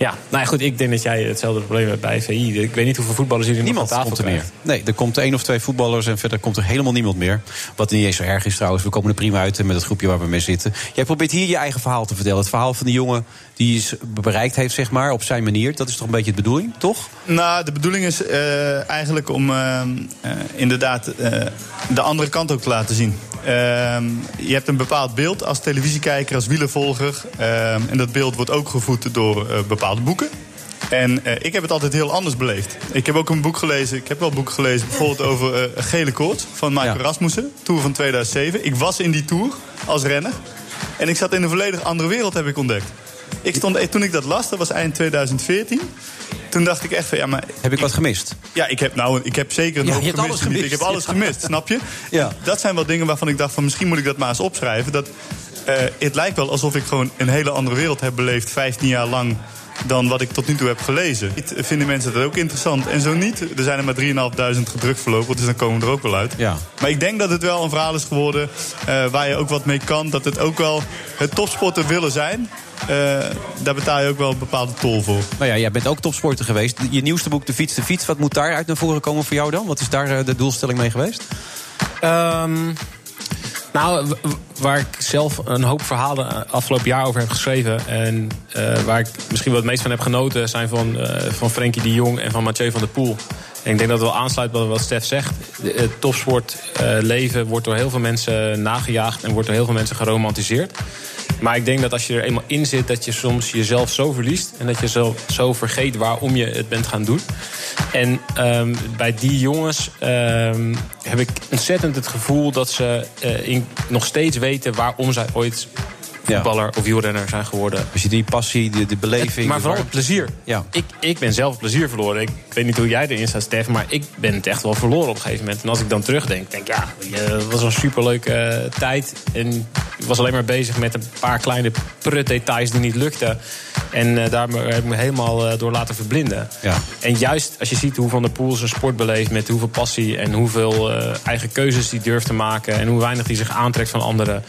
Ja, nou ja, goed, ik denk dat jij hetzelfde probleem hebt bij VI. Ik weet niet hoeveel voetballers jullie nog aan Niemand tafel komt er meer. Nee, er komt één of twee voetballers en verder komt er helemaal niemand meer. Wat niet eens zo erg is trouwens. We komen er prima uit met het groepje waar we mee zitten. Jij probeert hier je eigen verhaal te vertellen. Het verhaal van de jongen die is bereikt heeft, zeg maar, op zijn manier. Dat is toch een beetje de bedoeling, toch? Nou, de bedoeling is eh, eigenlijk om eh, eh, inderdaad eh, de andere kant ook te laten zien. Ehm, je hebt een bepaald beeld als televisiekijker, als wielervolger. Ehm, en dat beeld wordt ook gevoed door eh, bepaalde boeken. En eh, ik heb het altijd heel anders beleefd. Ik heb ook een boek gelezen, ik heb wel boeken gelezen, bijvoorbeeld over eh, Gele Koorts van Michael Rasmussen, Tour van 2007. Ik was in die Tour als renner. En ik zat in een volledig andere wereld, heb ik ontdekt. Ik stond, eh, toen ik dat las, dat was eind 2014. Toen dacht ik echt van, ja, maar... Heb ik wat gemist? Ja, ik heb, nou, ik heb zeker Ja, hebt gemist. alles gemist. Ik heb alles gemist, snap je? Ja. Dat zijn wel dingen waarvan ik dacht van, misschien moet ik dat maar eens opschrijven. Dat, eh, het lijkt wel alsof ik gewoon een hele andere wereld heb beleefd... 15 jaar lang dan wat ik tot nu toe heb gelezen. Vinden mensen dat ook interessant? En zo niet. Er zijn er maar 3.500 gedrukt voorlopig, dus dan komen we er ook wel uit. Ja. Maar ik denk dat het wel een verhaal is geworden eh, waar je ook wat mee kan. Dat het ook wel het topsporter willen zijn. eh, daar betaal je ook wel een bepaalde tol voor. Nou ja, jij bent ook topsporter geweest. Je nieuwste boek, De Fiets, De Fiets. Wat moet daaruit naar voren komen voor jou dan? Wat is daar eh, de doelstelling mee geweest? Ehm, nou, waar ik zelf een hoop verhalen eh, afgelopen jaar over heb geschreven. En eh, waar ik misschien wel het meest van heb genoten, zijn van, eh van Frenkie de Jong en van Mathieu van der Poel. Ik denk dat het wel aansluit bij wat Stef zegt. Het topsportleven wordt door heel veel mensen nagejaagd en wordt door heel veel mensen geromantiseerd. Maar ik denk dat als je er eenmaal in zit, dat je soms jezelf zo verliest. En dat je zo, zo vergeet waarom je het bent gaan doen. En ehm, bij die jongens ehm, heb ik ontzettend het gevoel dat ze eh, nog steeds weten waarom zij ooit voetballer of wielrenner zijn geworden. Je die passie, de, de beleving... maar vooral het plezier. Ja. Ik, ik ben zelf plezier verloren. Ik weet niet hoe jij erin staat, Stef, maar ik ben het echt wel verloren op een gegeven moment. En als ik dan terugdenk, denk ik, ja, het was een superleuke eh, tijd. En ik was alleen maar bezig met een paar kleine prutdetails die niet lukten. En eh, daar heb ik me helemaal eh, door laten verblinden. Ja. En juist als je ziet hoe Van der Poel zijn sport beleeft... met hoeveel passie en hoeveel eigen keuzes hij durft te maken... en hoe weinig hij zich aantrekt van anderen...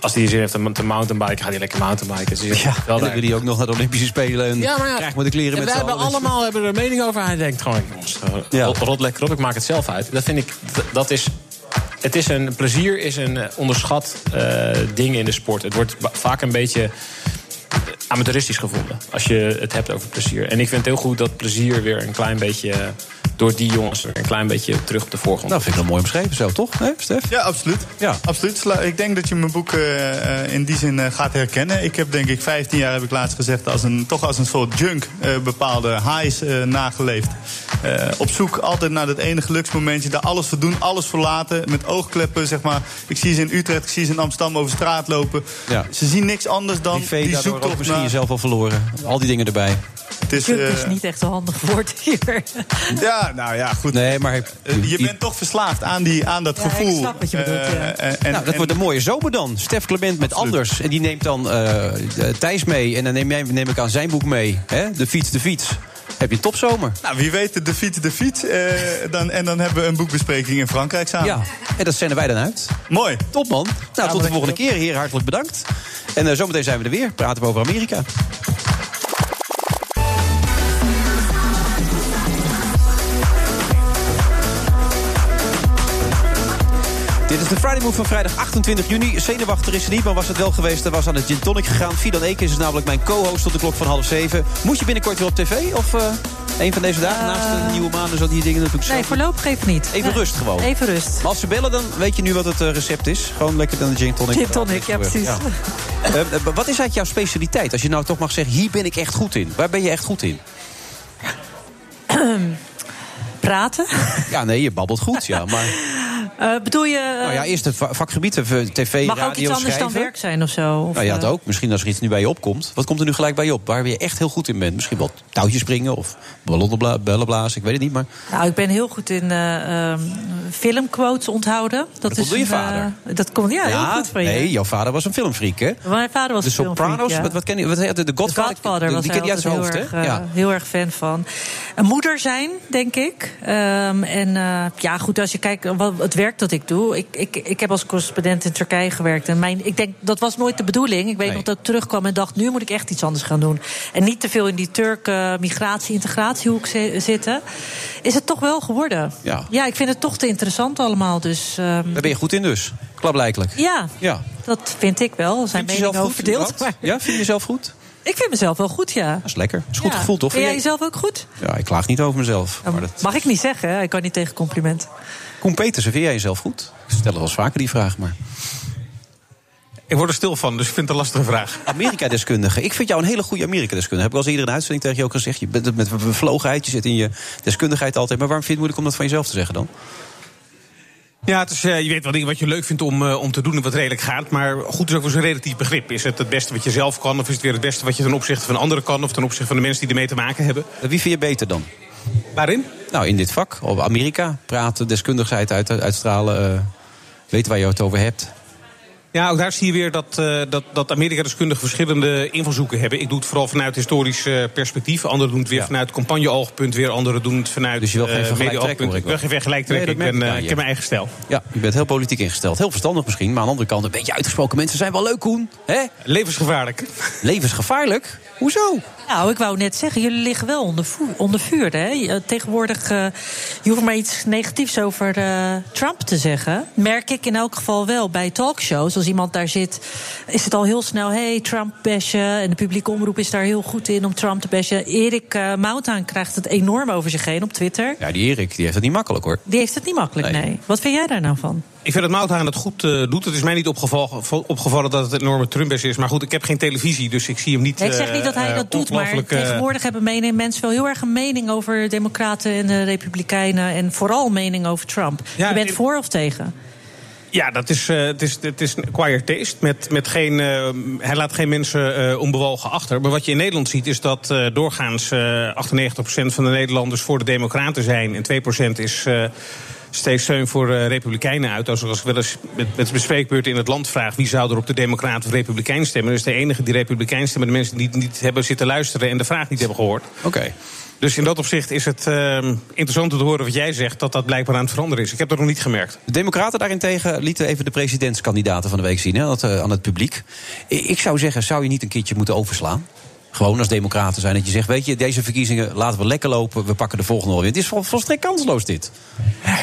als hij zin heeft om te mountainbiken, gaat hij lekker mountainbiken. Dus Ja, wel en dan daar- wil hij ook nog naar de Olympische Spelen... en ja, maar ja, maar de kleren met z'n hebben allemaal hebben er een mening over. Hij denkt gewoon, jongens, eh, Ja. rot, rot lekker op, ik maak het zelf uit. Dat vind ik, dat is... Het is een plezier is een eh, onderschat eh, ding in de sport. Het wordt vaak een beetje amateuristisch gevonden. Als je het hebt over plezier. En ik vind het heel goed dat plezier weer een klein beetje... door die jongens een klein beetje terug op de voorgrond. Nou, vind ik dat mooi omschreven zo, toch? Hè, Stef? Ja, absoluut. Ja. absoluut. Ik denk dat je mijn boek eh, in die zin eh, gaat herkennen. Ik heb denk ik 15 jaar, heb ik laatst gezegd, als een, toch als een soort junk eh, bepaalde highs eh, nageleefd. Eh, op zoek altijd naar dat ene geluksmomentje, daar alles voor doen, alles voor laten. Met oogkleppen, zeg maar. Ik zie ze in Utrecht, ik zie ze in Amsterdam over straat lopen. Ja. Ze zien niks anders dan die ook zoektocht misschien naar... jezelf al verloren. Al die dingen erbij. Het is, Junk is niet echt een handig woord hier. Ja, nou ja, goed. Nee, maar... Eh, je bent toch verslaafd aan, die, aan dat Ja, ik gevoel. snap wat je bedoelt, Eh, ja. eh, en, nou, dat en- wordt een mooie zomer dan. Stef Clement met Anders. En die neemt dan eh, eh, Thijs mee. En dan neem, jij, neem ik aan zijn boek mee. Hè? De fiets, de fiets. Heb je een topzomer. Nou, wie weet, de fiets, de fiets. eh, dan, en dan hebben we een boekbespreking in Frankrijk samen. Ja, en dat zenden wij dan uit. Mooi. Top man. Nou, tot de volgende keer. Heer, hartelijk bedankt. En eh, zometeen zijn we er weer. Praten we over Amerika. Dit is de Friday Move van vrijdag 28 juni. Zenuwachtig is ze niet, maar was het wel geweest. Er was aan het Gin Tonic gegaan. Fidan Ekens is namelijk mijn co-host tot de klok van half zeven. Moet je binnenkort weer op tv? Of eh een van deze dagen naast de nieuwe maan? Zo die dingen natuurlijk Nee, zelf- voorlopig even niet. Even Nee, rust gewoon. Even rust. Maar als ze bellen, dan weet je nu wat het eh, recept is. Gewoon lekker dan de gin tonic. Gin tonic, ja, precies. Eh, eh, wat is eigenlijk jouw specialiteit? Als je nou toch mag zeggen, hier ben ik echt goed in. Waar ben je echt goed in? Praten? Ja, nee, je babbelt goed, ja. Maar Eh, bedoel je... eh, nou ja, eerst het va- vakgebied, eh, tv, mag radio, ook iets anders schrijven. dan werk zijn of zo? Of, Nou ja, eh, dat ook. Misschien als er iets nu bij je opkomt. Wat komt er nu gelijk bij je op? Waar je echt heel goed in bent? Misschien wel touwtjes springen of ballonnen bellen blazen. Ik weet het niet, maar... Nou, ik ben heel goed in eh, ehm, filmquotes onthouden. Dat, door je een, eh, vader. dat komt, ja, heel goed van je. nee, jouw vader was een filmfreak, hè? Mijn vader was De een Sopranos, ja. wat, wat ken je? Wat, de The Godfather, Godfather was die ken je uit zijn altijd hoofd, hè? erg, eh, heel erg fan van. Een moeder zijn, denk ik. Ehm, en eh, ja, goed, als je kijkt wat het werk dat ik doe. Ik, ik, ik heb als correspondent in Turkije gewerkt. En mijn, ik denk, dat was nooit de bedoeling. Ik weet Nee. nog dat ik terugkwam en dacht, nu moet ik echt iets anders gaan doen. En niet te veel in die Turk migratie-integratiehoek zi- zitten. Is het toch wel geworden. Ja. ja, ik vind het toch te interessant allemaal. Dus ehm, Daar ben je goed in dus. Klaarblijkelijk. ja, Ja. dat vind ik wel. Zijn Vind meningen over verdeeld. maar Ja, vind je jezelf goed? Ik vind mezelf wel goed, ja. Dat is lekker. Dat is goed Ja. gevoel, toch? Vind jij jezelf ook goed? Ja, ik klaag niet over mezelf. Maar dat... Mag ik niet zeggen, hè? ik kan niet tegen compliment. Koen Petersen, vind jij jezelf goed? Ik stel wel eens vaker die vraag, maar... Ik word er stil van, dus ik vind het een lastige vraag. Amerika-deskundige. Ik vind jou een hele goede Amerika-deskundige. Heb ik al eens eerder in een uitzending tegen je ook gezegd. Je bent met bevlogenheid, je zit in je deskundigheid altijd. Maar waarom vind je het moeilijk om dat van jezelf te zeggen dan? Ja, het is, eh, je weet wel dingen wat je leuk vindt om, eh, om te doen en wat redelijk gaat. Maar goed is ook weer zo'n relatief begrip. Is het het beste wat je zelf kan? Of is het weer het beste wat je ten opzichte van anderen kan? Of ten opzichte van de mensen die ermee te maken hebben? Wie vind je beter dan? Waarin? Nou, in dit vak. Op Amerika. Praten, deskundigheid uit, uitstralen. eh weten waar je het over hebt. Ja, ook daar zie je weer dat, eh, dat, dat Amerika-deskundigen verschillende invalshoeken hebben. Ik doe het vooral vanuit historisch eh, perspectief. Anderen doen het weer vanuit campagne-oogpunt. Weer anderen doen het vanuit Dus je wil geen eh, hoor ik wil geen vergelijk Nee, trekken. dat ik, ben, ik heb mijn eigen stijl. Ja, je bent heel politiek ingesteld. Heel verstandig misschien. Maar aan de andere kant een beetje uitgesproken mensen zijn wel leuk, Koen. Hè? Levensgevaarlijk. Levensgevaarlijk? Hoezo? Nou, ik wou net zeggen, jullie liggen wel onder, onder vuur. Hè? Je- Tegenwoordig, eh, je hoeft maar iets negatiefs over eh, Trump te zeggen. Merk ik in elk geval wel bij talkshows. Als iemand daar zit, is het al heel snel... hey, Trump bashen. En de publieke omroep is daar heel goed in om Trump te bashen. Erik uh, Moutaan krijgt het enorm over zich heen op Twitter. Ja, die Erik die heeft het niet makkelijk hoor. Die heeft het niet makkelijk, nee. Nee. Wat vind jij daar nou van? Ik vind dat Mouthaan het goed eh, doet. Het is mij niet opgevallen, opgevallen dat het een enorme Trumpers is. Maar goed, ik heb geen televisie, dus ik zie hem niet. Nee, ik zeg niet dat hij eh, dat doet, maar ongelooflijk, eh, tegenwoordig hebben mensen wel heel erg een mening over de Democraten en de Republikeinen. En vooral mening over Trump. Ja, je bent voor of tegen? Ja, dat is, uh, het is, het is taste. Met, met geen, uh, hij laat geen mensen uh, onbewogen achter. Maar wat je in Nederland ziet is dat doorgaans 98% van de Nederlanders voor de Democraten zijn. En 2% is steeds steun voor Republikeinen uit. Als, als ik wel eens met, met bespreekbeurten in het land vraag... wie zou er op de Democraten of Republikein stemmen... dus de enige die Republikein stemmen... de mensen die niet hebben zitten luisteren en de vraag niet hebben gehoord. Oké. Dus in dat opzicht is het uh, interessant om te horen wat jij zegt... dat dat blijkbaar aan het veranderen is. Ik heb dat nog niet gemerkt. De Democraten daarentegen lieten even de presidentskandidaten van de week zien... Hè, aan het publiek. Ik zou zeggen, zou je niet een keertje moeten overslaan? Gewoon als democraten zijn. Dat je zegt, weet je, deze verkiezingen laten we lekker lopen. We pakken de volgende alweer. Het is vol, volstrekt kansloos dit.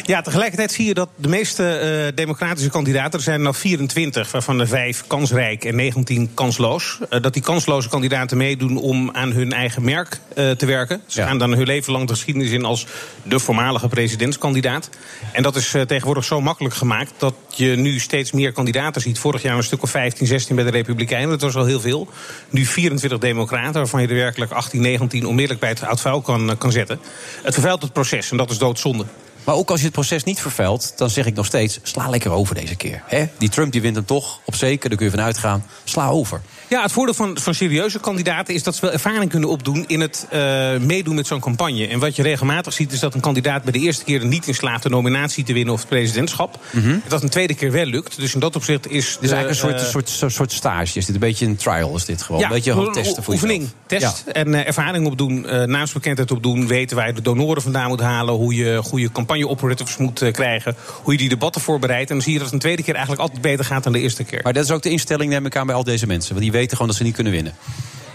Ja, tegelijkertijd zie je dat de meeste uh, democratische kandidaten... er zijn nou 24, waarvan de vijf kansrijk en 19 kansloos... Uh, dat die kansloze kandidaten meedoen om aan hun eigen merk uh, te werken. Ze ja. gaan dan hun leven lang de geschiedenis in als de voormalige presidentskandidaat. En dat is tegenwoordig zo makkelijk gemaakt... dat je nu steeds meer kandidaten ziet. Vorig jaar een stuk of 15, 16 bij de Republikeinen. Dat was al heel veel. Nu 24 democraten waarvan je er werkelijk 18, 19 onmiddellijk bij het oud vuil kan, kan zetten. Het vervuilt het proces en dat is doodzonde. Maar ook als je het proces niet vervuilt, dan zeg ik nog steeds: sla lekker over deze keer. He? Die Trump die wint hem toch, op zeker, daar kun je van uitgaan. Sla over. Ja, het voordeel van, van serieuze kandidaten is dat ze wel ervaring kunnen opdoen in het uh, meedoen met zo'n campagne. En wat je regelmatig ziet, is dat een kandidaat bij de eerste keer er niet in slaagt de nominatie te winnen of het presidentschap. Mm -hmm. Dat een tweede keer wel lukt. Dus in dat opzicht is. Dus eigenlijk een soort, uh, soort, soort stage. Is dit een beetje een trial? Is dit gewoon? Ja, een beetje een testen voor oefening, test ja. en uh, ervaring opdoen, naamsbekendheid opdoen. Weten waar je de donoren vandaan moet halen. Hoe je goede campagne-operatives moet krijgen. Hoe je die debatten voorbereidt. En dan zie je dat het een tweede keer eigenlijk altijd beter gaat dan de eerste keer. Maar dat is ook de instelling, neem ik aan, bij al deze mensen. Want die weten gewoon dat ze niet kunnen winnen.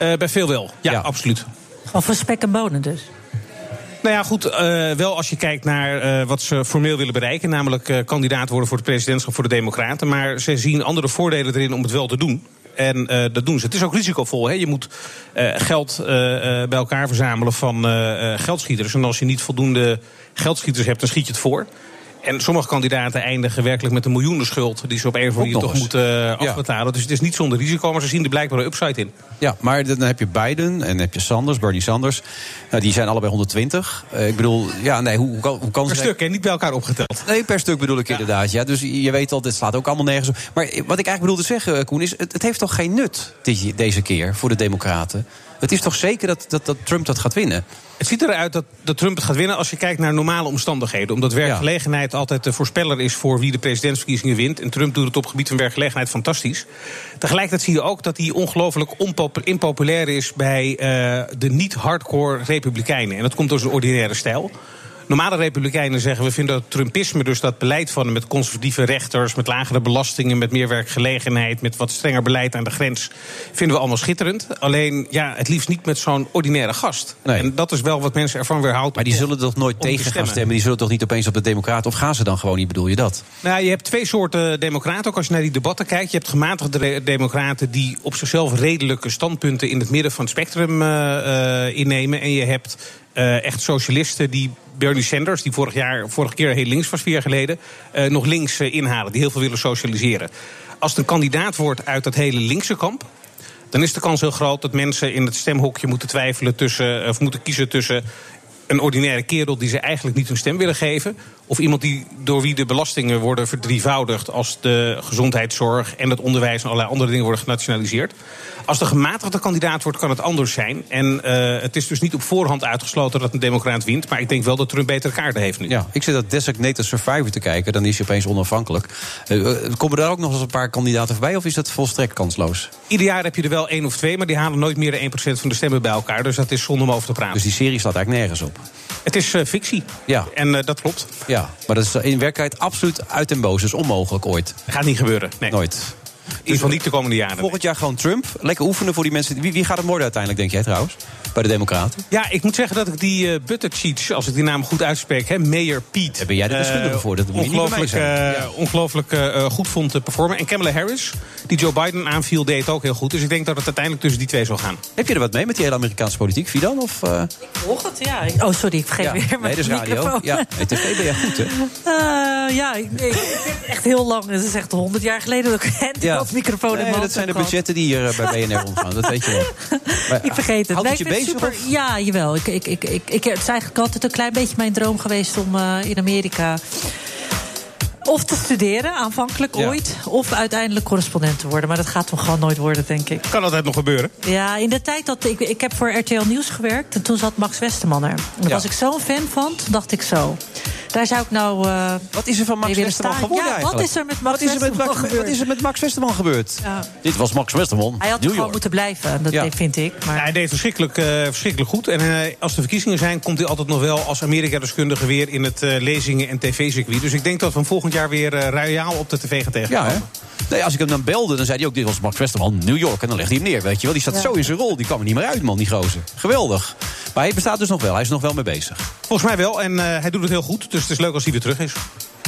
Uh, bij veel wel, ja, ja. absoluut. Of voor spek en bonen dus? Nou ja, goed, uh, wel als je kijkt naar uh, wat ze formeel willen bereiken... namelijk uh, kandidaat worden voor het presidentschap voor de Democraten... maar ze zien andere voordelen erin om het wel te doen. En dat doen ze. Het is ook risicovol. Hè? Je moet geld bij elkaar verzamelen van geldschieters. En als je niet voldoende geldschieters hebt, dan schiet je het voor. En sommige kandidaten eindigen werkelijk met een miljoenenschuld... die ze op een of andere manier toch moeten afbetalen. Ja. Dus het is niet zonder risico, maar ze zien er blijkbaar een upside in. Ja, maar dan heb je Biden en dan heb je Sanders, Bernie Sanders. Nou, die zijn allebei 120. Uh, ik bedoel, ja, nee, hoe, hoe kan, hoe kan Per stuk, hè? Niet bij elkaar opgeteld. Nee, per stuk bedoel ik ja. inderdaad, ja. Dus je weet al, dit slaat ook allemaal nergens op. Maar wat ik eigenlijk bedoelde zeggen, Koen, is... het, het heeft toch geen nut deze keer voor de democraten? Het is toch zeker dat, dat, dat Trump dat gaat winnen? Het ziet eruit dat, dat Trump het gaat winnen als je kijkt naar normale omstandigheden. Omdat werkgelegenheid ja. altijd de voorspeller is voor wie de presidentsverkiezingen wint. En Trump doet het op gebied van werkgelegenheid fantastisch. Tegelijkertijd zie je ook dat hij ongelooflijk impopulair is bij uh, de niet-hardcore republikeinen. En dat komt door zijn ordinaire stijl. Normale republikeinen zeggen we vinden dat Trumpisme, dus dat beleid van met conservatieve rechters, met lagere belastingen, met meer werkgelegenheid, met wat strenger beleid aan de grens, vinden we allemaal schitterend. Alleen ja, het liefst niet met zo'n ordinaire gast. Nee. En dat is wel wat mensen ervan weerhoudt. Maar die zullen toch nooit tegen gaan stemmen? Die zullen toch niet opeens op de Democraten? Of gaan ze dan gewoon niet, bedoel je dat? Nou, je hebt twee soorten Democraten. Ook als je naar die debatten kijkt. Je hebt gematigde Democraten die op zichzelf redelijke standpunten in het midden van het spectrum uh, uh, innemen. En je hebt uh, echt socialisten die Bernie Sanders, die vorig jaar, vorige keer heel links was, vier jaar geleden, uh, nog links uh, inhalen. Die heel veel willen socialiseren. Als het een kandidaat wordt uit dat hele linkse kamp. dan is de kans heel groot dat mensen in het stemhokje moeten twijfelen tussen. of moeten kiezen tussen een ordinaire kerel die ze eigenlijk niet hun stem willen geven. Of iemand die, door wie de belastingen worden verdrievoudigd als de gezondheidszorg en het onderwijs en allerlei andere dingen worden genationaliseerd. Als de gematigde kandidaat wordt, kan het anders zijn. En uh, het is dus niet op voorhand uitgesloten dat een democraat wint. Maar ik denk wel dat Trump betere kaarten heeft nu. Ja, ik zit dat designated survivor te kijken. Dan is hij opeens onafhankelijk. Uh, komen er ook nog eens een paar kandidaten voorbij? Of is dat volstrekt kansloos? Ieder jaar heb je er wel één of twee. Maar die halen nooit meer dan 1% van de stemmen bij elkaar. Dus dat is zonde om over te praten. Dus die serie staat eigenlijk nergens op? Het is uh, fictie. Ja. En dat klopt. Ja, maar dat is in werkelijkheid absoluut uit en boos. Dus onmogelijk ooit. Gaat niet gebeuren. Nee. Nooit. In ieder geval niet de komende jaren. Volgend jaar gewoon Trump. Lekker oefenen voor die mensen. Wie, wie gaat het worden uiteindelijk, denk jij trouwens? Bij de Democraten? Ja, ik moet zeggen dat ik die uh, Buttigieg, als ik die naam goed uitspreek, hè, Mayor Pete. Daar ben jij de deskundige uh, voor. Dat ongelooflijk, uh, ja. ongelooflijk uh, goed vond te performen. En Kamala Harris, die Joe Biden aanviel, deed het ook heel goed. Dus ik denk dat het uiteindelijk tussen die twee zal gaan. Heb je er wat mee met die hele Amerikaanse politiek, Fidan? Of, Ik volg het, ja. Oh, sorry, ik vergeet ja. weer mijn nee, radio. microfoon. Ja, nee, tv ben jij goed, hè? ja, ik, ik echt heel lang. Het is echt honderd jaar geleden dat ik microfoon nee, in dat zijn de budgetten die hier bij BNR omgaan. Dat weet je wel. Maar, ik vergeet het. Houdt het je bezig? Super, Of? ja, jawel. Ik, ik, ik, ik, ik, het is eigenlijk altijd een klein beetje mijn droom geweest om uh, in Amerika Of te studeren, aanvankelijk Ja. ooit. Of uiteindelijk correspondent te worden. Maar dat gaat hem gewoon nooit worden, denk ik. Kan altijd nog gebeuren. Ja, in de tijd dat ik, ik heb voor RTL Nieuws gewerkt. En toen zat Max Westerman er. En daar Ja. was ik zo'n fan van. Toen dacht ik zo. Daar zou ik nou. eh, Wat is er van Max Westerman staan. geworden ja, eigenlijk? Wat is er met Max wat is er met, Westerman Max- gebeurd? wat is er met Max Westerman gebeurd? Ja. Dit was Max Westerman, Hij had New toch gewoon York. moeten blijven. Dat Ja. vind ik. Maar... Ja, hij deed verschrikkelijk, eh, verschrikkelijk goed. En eh, als de verkiezingen zijn, komt hij altijd nog wel als Amerika-deskundige weer in het eh, lezingen- en tv-circuit. Dus ik denk dat we hem volgend jaar weer eh royaal op de tv gaan Ja, tegenkomen. hè? Nee, als ik hem dan belde, dan zei hij ook... dit was Max Westerman, New York. En dan legde hij hem neer, weet je wel. Die staat Ja. zo in zijn rol. Die kwam er niet meer uit, man, die gozer. Geweldig. Maar hij bestaat dus nog wel. Hij is nog wel mee bezig. Volgens mij wel. En eh, hij doet het heel goed. Dus het is leuk als hij weer terug is.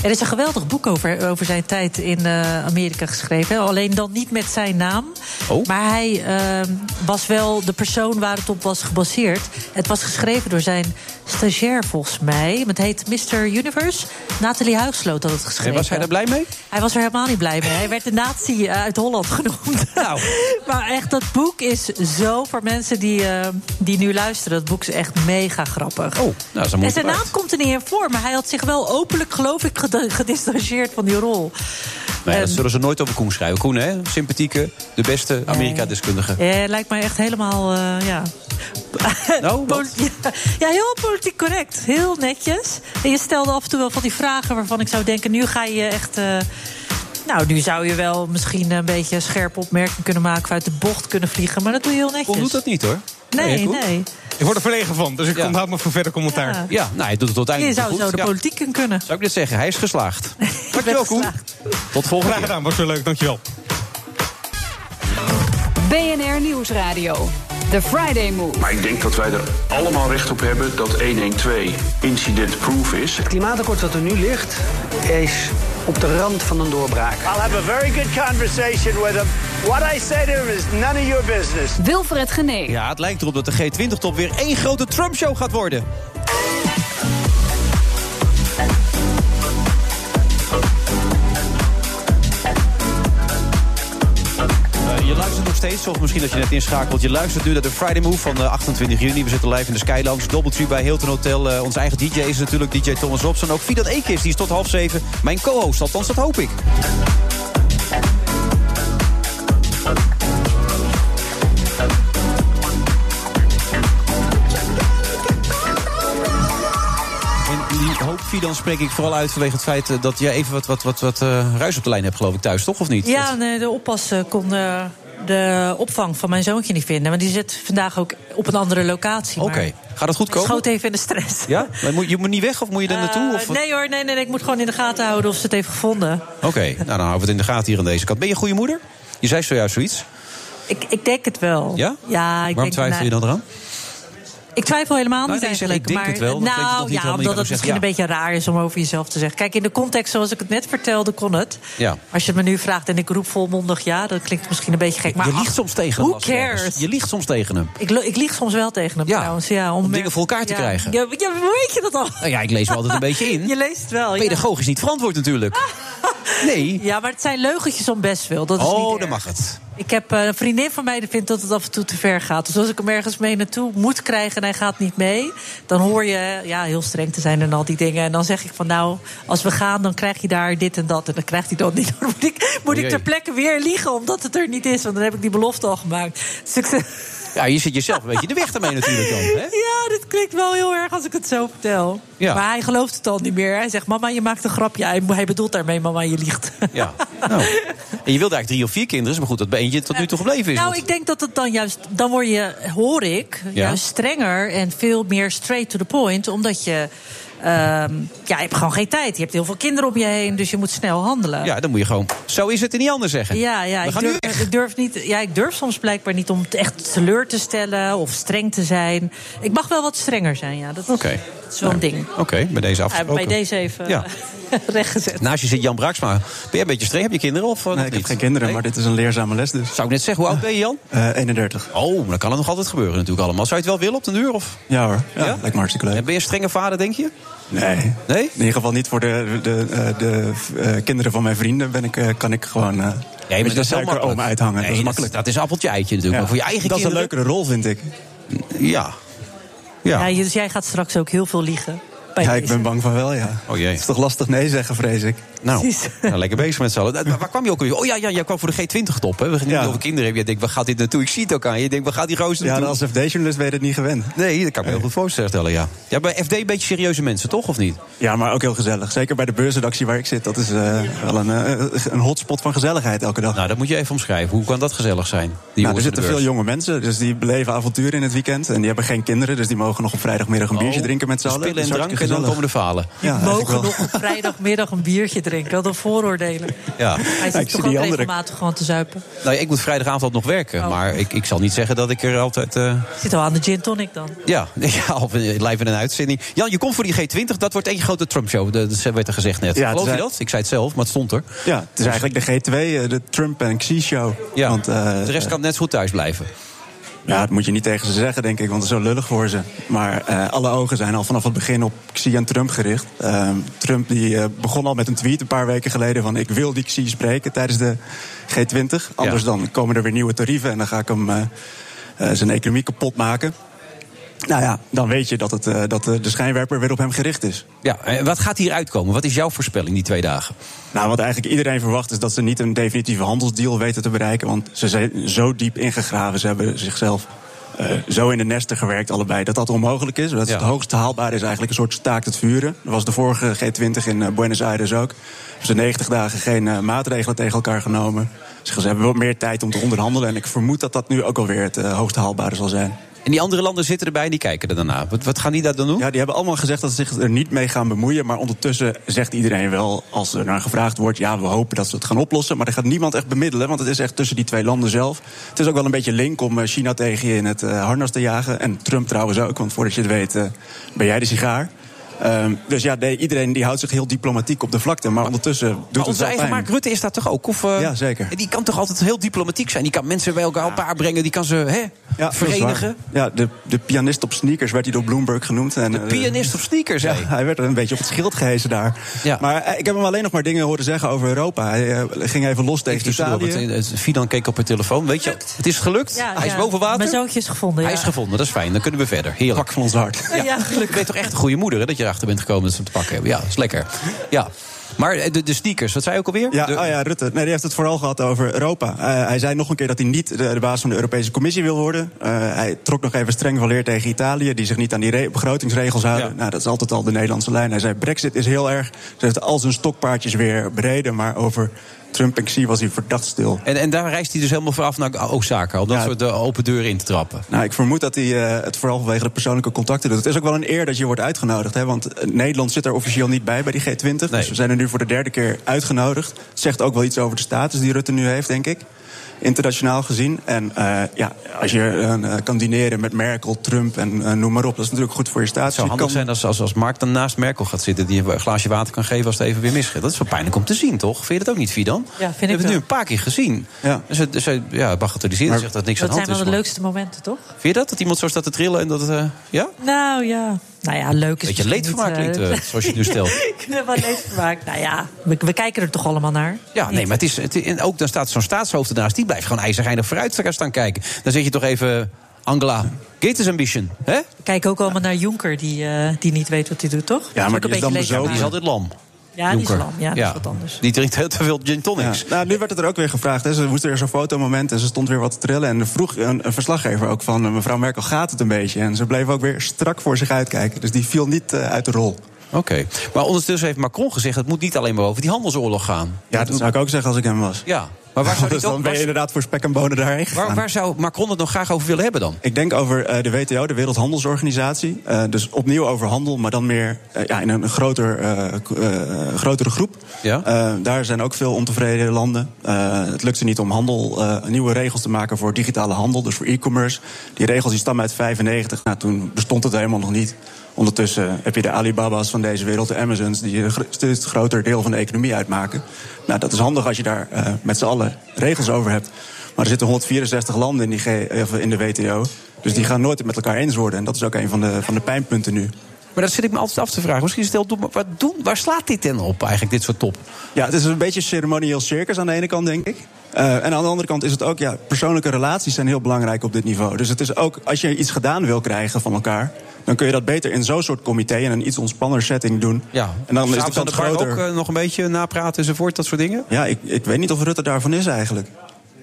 Er is een geweldig boek over, over zijn tijd in eh, Amerika geschreven. Alleen dan niet met zijn naam. Oh. Maar hij eh, was wel de persoon waar het op was gebaseerd. Het was geschreven door zijn stagiair, volgens mij. Het heet Mr. Universe. Nathalie Huisloot had het geschreven. En was hij daar blij mee? Hij was er helemaal niet blij mee. Hij werd de nazi eh, uit Holland genoemd. Nou. maar echt, dat boek is zo voor mensen die, eh, die nu luisteren. Dat boek is echt mega grappig. Oh, nou, dat is een en zijn naam komt er niet in voor, maar hij had zich wel openlijk ged- ged- gedistanceerd van die rol. Nee, dat En- zullen ze nooit over Koen schrijven. Koen, hè? Sympathieke, de beste Amerika-deskundige. Ja, lijkt mij echt helemaal, eh, ja. Nou, ja, heel politiek correct. Heel netjes. En je stelde af en toe wel van die vragen waarvan ik zou denken... nu ga je echt... eh, nou, nu zou je wel misschien een beetje een scherpe opmerking kunnen maken... uit de bocht kunnen vliegen, maar dat doe je heel netjes. Koen doet dat niet, hoor. Nee, nee. Ik word er verlegen van, dus ik Ja. onthoud me voor verder commentaar. Ja. Ja, nou, hij doet het Je uiteindelijk zou goed. zo de politiek kunnen. Zou ik dit zeggen? Hij is geslaagd. Dankjewel, Koen. Tot volgende Graag keer. gedaan, was weer leuk. Dankjewel. BNR Nieuwsradio. The Friday Move. Maar ik denk dat wij er allemaal recht op hebben dat 112 incident-proof is. Het klimaatakkoord dat er nu ligt, is op de rand van een doorbraak. I'll have a very good conversation with him. What I say to him is none of your business. Wilfred Genee. Ja, het lijkt erop dat de G20-top weer één grote Trump-show gaat worden. Nog steeds, of misschien dat je net inschakelt. Je luistert nu naar de Friday Move van eh, 28 juni. We zitten live in de Skylounge, Doubletree bij Hilton Hotel. Eh, onze eigen DJ is natuurlijk DJ Thomas Robson. Ook Fidat Ekis, die is tot half zeven mijn co-host. Althans, dat hoop ik. En die hoop, Fidan, spreek ik vooral uit vanwege het feit eh, dat jij even wat, wat, wat, wat eh, ruis op de lijn hebt, geloof ik, thuis, toch? Of niet? Ja, nee, de oppas eh, kon eh, de opvang van mijn zoontje niet vinden. Maar die zit vandaag ook op een andere locatie. Oké, gaat het goed komen? schoot even in de stress. Ja? Maar moet, je moet niet weg of moet je er naartoe? Eh, Of nee hoor, nee, nee, nee, ik moet gewoon in de gaten houden of ze het heeft gevonden. Oké, nou dan houden we het in de gaten hier aan deze kant. Ben je een goede moeder? Je zei zojuist zoiets. Ik, ik denk het wel. Ja? Ja, ik Waarom denk, twijfel je dan eraan? Ik twijfel helemaal Nou, niet eigenlijk. ik denk maar, het wel, dat nou niet ja, niet omdat het misschien een beetje raar is om over jezelf te zeggen. Kijk, in de context zoals ik het net vertelde, kon het. Ja. Als je het me nu vraagt en ik roep volmondig ja, dat klinkt misschien een beetje gek. Maar je liegt soms tegen hem. Who cares? Je liegt soms tegen hem. Ik, ik lieg soms wel tegen hem Ja, trouwens. Ja, om, om dingen voor elkaar te krijgen. Ja, weet je dat al? Nou ja, ik lees me altijd een beetje in. Je leest het wel. Pedagogisch niet verantwoord natuurlijk. Nee. Ja, maar het zijn leugentjes om best wil. Dat is niet Oh, erg. dan mag het. Ik heb eh, een vriendin van mij die vindt dat het af en toe te ver gaat. Dus als ik hem ergens mee naartoe moet krijgen en hij gaat niet mee... dan hoor je ja, heel streng te zijn en al die dingen. En dan zeg ik van nou, als we gaan, dan krijg je daar dit en dat. En dan krijgt hij dat niet. Dan moet ik, moet ik ter plekke weer liegen omdat het er niet is. Want dan heb ik die belofte al gemaakt. Dus ik zeg, Ja, je zit jezelf een beetje in de weg daarmee natuurlijk dan. Hè? ja, dit klinkt wel heel erg als ik het zo vertel. Ja. Maar hij gelooft het al niet meer. Hij zegt, mama, je maakt een grapje. Hij, hij bedoelt daarmee, mama, je liegt. Ja. Nou. En je wilde eigenlijk drie of vier kinderen, maar goed, dat bij eentje tot nu toe gebleven is. Nou, Want- ik denk dat het dan juist, dan word je, hoor ik, Ja. juist strenger en veel meer straight to the point, omdat je, ehm, ja, je hebt gewoon geen tijd. Je hebt heel veel kinderen om je heen, dus je moet snel handelen. Ja, dan moet je gewoon, zo is het en niet anders zeggen. Ja, ja, ik durf, ik durf niet. Ja, ik durf soms blijkbaar niet om het echt teleur te stellen of streng te zijn. Ik mag wel wat strenger zijn, ja. Dat, Oké. Dat is wel een ding. Oké, bij deze Ja, afgesproken. bij deze even Ja. rechtgezet. Naast je zit Jan Braaksma. Ben jij een beetje streng? Heb je kinderen? Of, eh, Nee, ik heb geen kinderen, Nee? maar dit is een leerzame les dus. Zou ik net zeggen, hoe oud ben je Jan? Eh 31. Oh, dan kan het nog altijd gebeuren natuurlijk allemaal. Zou je het wel willen op de duur? Of? Ja hoor, ja, Ja? lijkt me hartstikke leuk. En ben je een strenge vader, denk je? Nee. Nee? In ieder geval niet voor de, de, eh, de, eh, kinderen van mijn vrienden ben ik, eh, kan ik gewoon eh Nee, maar dat is makkelijk. uithangen. Nee, dat is makkelijk. Dat is appeltje eitje natuurlijk. Ja. Maar voor je eigen dat is een leukere rol, vind ik. Ja. Ja. Ja, dus jij gaat straks ook heel veel liegen. Bij Ja, ik ben bang van wel, ja. Oh jee. Het is toch lastig nee zeggen, vrees ik. Nou, nou, lekker bezig met z'n allen. Waar kwam je ook weer? Oh ja, ja, jij kwam voor de G20-top. We gaan niet over kinderen hebben. Je denkt, waar gaat dit naartoe? Ik zie het ook aan je. Denkt, waar gaat die gozer Ja, naartoe? als FD-journalist ben je het niet gewend. Nee, dat kan ik me heel goed voorstellen, ja. Ja, bij FD een beetje serieuze mensen, toch? Of niet? Ja, maar ook heel gezellig. Zeker bij de beursredactie waar ik zit. Dat is eh, wel een, eh, een hotspot van gezelligheid elke dag. Nou, dat moet je even omschrijven. Hoe kan dat gezellig zijn? Die Nou, er zitten veel jonge mensen, dus die beleven avonturen in het weekend. En die hebben geen kinderen, dus die mogen nog op vrijdagmiddag een biertje drinken met z'n allen. Oh, Spillen en drank en dan komen de falen. Ja, Mogen nog op vrijdagmiddag een biertje drinken. Wat een vooroordelen. Ja. Hij zit toch ook regelmatig gewoon te zuipen. Nou, ja, ik moet vrijdagavond nog werken. Maar ik, ik zal niet zeggen dat ik er altijd... eh, Zit al aan de gin tonic dan. ja, ja, of in- live in een uitzending. Jan, je komt voor die G20. Dat wordt één grote Trump-show. Dat dat werd er gezegd net. Ja, Geloof je dat? Ik zei het zelf, maar het stond er. Ja, het is eigenlijk de G2, eh, de Trump en Xi-show. Ja, Want, eh, de rest kan net zo goed thuis blijven. Ja, dat moet je niet tegen ze zeggen, denk ik, want het is zo lullig voor ze. Maar eh, alle ogen zijn al vanaf het begin op Xi en Trump gericht. Eh, Trump die, eh, begon al met een tweet een paar weken geleden van... ik wil die Xi spreken tijdens de G20. Anders dan komen er weer nieuwe tarieven en dan ga ik hem eh, zijn economie kapot maken. Nou ja, dan weet je dat, het, eh, dat de, de schijnwerper weer op hem gericht is. Ja, en wat gaat hier uitkomen? Wat is jouw voorspelling die twee dagen? Nou, wat eigenlijk iedereen verwacht is dat ze niet een definitieve handelsdeal weten te bereiken. Want ze zijn zo diep ingegraven, ze hebben zichzelf eh, zo in de nesten gewerkt, allebei, dat dat onmogelijk is. Dat Ja. Het hoogste haalbare is eigenlijk een soort staakt het vuren. Dat was de vorige G20 in eh, Buenos Aires ook. Hebben ze 90 dagen geen eh, maatregelen tegen elkaar genomen. Ze hebben wel meer tijd om te onderhandelen. En ik vermoed dat dat nu ook alweer het eh, hoogste haalbare zal zijn. En die andere landen zitten erbij en die kijken er daarna. Wat, wat gaan die daar dan doen? Ja, die hebben allemaal gezegd dat ze zich er niet mee gaan bemoeien. Maar ondertussen zegt iedereen wel, als er naar gevraagd wordt... ja, we hopen dat ze het gaan oplossen. Maar er gaat niemand echt bemiddelen, want het is echt tussen die twee landen zelf. Het is ook wel een beetje link om eh, China tegen je in het eh, harnas te jagen. En Trump trouwens ook, want voordat je het weet eh, ben jij de sigaar. Ehm, dus ja, nee, iedereen die houdt zich heel diplomatiek op de vlakte. Maar ondertussen doet Maar het onze wel eigen pijn. Mark Rutte is dat toch ook? Of, eh, Ja, zeker. Die kan toch altijd heel diplomatiek zijn? Die kan mensen bij elkaar op elkaar brengen. Die kan ze hè, Ja, verenigen. Ja, de, de pianist op sneakers werd hij door Bloomberg genoemd. En, de pianist op sneakers, Ja, hij werd een beetje op het schild gehezen daar. Maar eh, ik heb hem alleen nog maar dingen horen zeggen over Europa. Hij eh, ging even los tegen Italië. eh, Fidan keek op haar telefoon. Weet je, het is gelukt. Ja, hij is ja. boven water. Mijn zoontje is gevonden, Hij is gevonden, dat is fijn. Dan kunnen we verder. Heerlijk. Pak van ons hart. Ja, Ja, gelukkig. Ben je toch echt een goede moeder, hè, dat je erachter bent gekomen dat ze hem te pakken hebben. Ja, dat is lekker. Ja. Maar eh, de, de sneakers, wat zei je ook alweer? Ja, De- oh ja, Rutte. Nee, die heeft het vooral gehad over Europa. Eh, hij zei nog een keer dat hij niet de, de baas van de Europese Commissie wil worden. Eh, hij trok nog even streng van leer tegen Italië, die zich niet aan die re- begrotingsregels houden. Nou, dat is altijd al de Nederlandse lijn. Hij zei: Brexit is heel erg. Ze heeft al zijn stokpaardjes weer bereden, maar over Trump en Xi was hij verdacht stil. En, en daar reist hij dus helemaal vanaf naar Osaka. Om dat Ja. soort eh, open deuren in te trappen. Nou, ik vermoed dat hij eh, het vooral vanwege de persoonlijke contacten doet. Het is ook wel een eer dat je wordt uitgenodigd. Hè, want eh, Nederland zit er officieel niet bij bij die G20. Dus we zijn er nu voor de derde keer uitgenodigd. Het zegt ook wel iets over de status die Rutte nu heeft, denk ik. Internationaal gezien. En eh, ja, als je eh, kan dineren met Merkel, Trump en eh, noem maar op, dat is natuurlijk goed voor je status. Het zou handig kan- zijn als, als, als Mark dan naast Merkel gaat zitten... die een glaasje water kan geven als het even weer misgaat. Dat is wel pijnlijk om te zien, toch? Vind je dat ook niet, Fidan? Ja, vind ik We hebben het wel. nu een paar keer gezien. Ja. Het, hij ja, bagatelliseert Maar- zegt dat niks Dat aan de zijn hand wel is. de leukste momenten, toch? Vind je dat? Dat iemand zo staat te trillen en dat het... eh, ja? Nou ja. Nou ja, leuk is Beetje leedvermaak niet, eh, eh, zoals je het nu stelt. Ik heb wel leedvermaak. Nou ja, we, we kijken er toch allemaal naar. Ja, nee, maar het is, het, en ook dan staat zo'n staatshoofd ernaast... die blijft gewoon ijzergeinig vooruit staan kijken. Dan zeg je toch even... Angela, Gates ambition, hè? We kijken ook allemaal naar Juncker, die, eh, die niet weet wat hij doet, toch? Ja, maar die is dan. Die is altijd lam. Ja, die is Juncker. lam. Ja, dat is wat anders. Die drinkt heel te veel gin Ja. tonics. Nou, nu werd het er ook weer gevraagd. Hè. Ze moest weer zo'n fotomoment en ze stond weer wat te trillen. En er vroeg een, een verslaggever ook van... mevrouw Merkel, gaat het een beetje? En ze bleef ook weer strak voor zich uitkijken. Dus die viel niet eh, uit de rol. Oké. Maar ondertussen heeft Macron gezegd... het moet niet alleen maar over die handelsoorlog gaan. Ja, dat zou ik ook zeggen als ik hem was. Ja, maar waar zou Dus dan ben je inderdaad voor spek en bonen daarheen gegaan. waar, waar zou Macron het nog graag over willen hebben dan? Ik denk over eh, de WTO, de Wereldhandelsorganisatie. Eh, dus opnieuw over handel, maar dan meer eh, ja, in een groter, grotere groep. Ja? Eh, daar zijn ook veel ontevreden landen. Eh, het lukt ze niet om handel, eh, nieuwe regels te maken voor digitale handel, dus voor e-commerce. Die regels die stammen uit 95. Nou, toen bestond het helemaal nog niet. Ondertussen heb je de Alibaba's van deze wereld, de Amazons, die een steeds groter deel van de economie uitmaken. Nou, dat is handig als je daar eh, met z'n allen regels over hebt. Maar er zitten 164 landen in, die in de WTO. Dus die gaan nooit met elkaar eens worden. En dat is ook een van de, van de pijnpunten nu. Maar dat zit ik me altijd af te vragen. Misschien maar wat doen, waar slaat dit dan op eigenlijk, dit soort top? Ja, het is een beetje ceremonieel circus aan de ene kant, denk ik. Uh, en aan de andere kant is het ook, ja, persoonlijke relaties zijn heel belangrijk op dit niveau. Dus het is ook, als je iets gedaan wil krijgen van elkaar, dan kun je dat beter in zo'n soort comité in een iets ontspanner setting doen. Ja, en dan is de kans groter. ook eh, nog een beetje napraten enzovoort, dat soort dingen? Ja, ik, ik weet niet of Rutte daarvan is eigenlijk.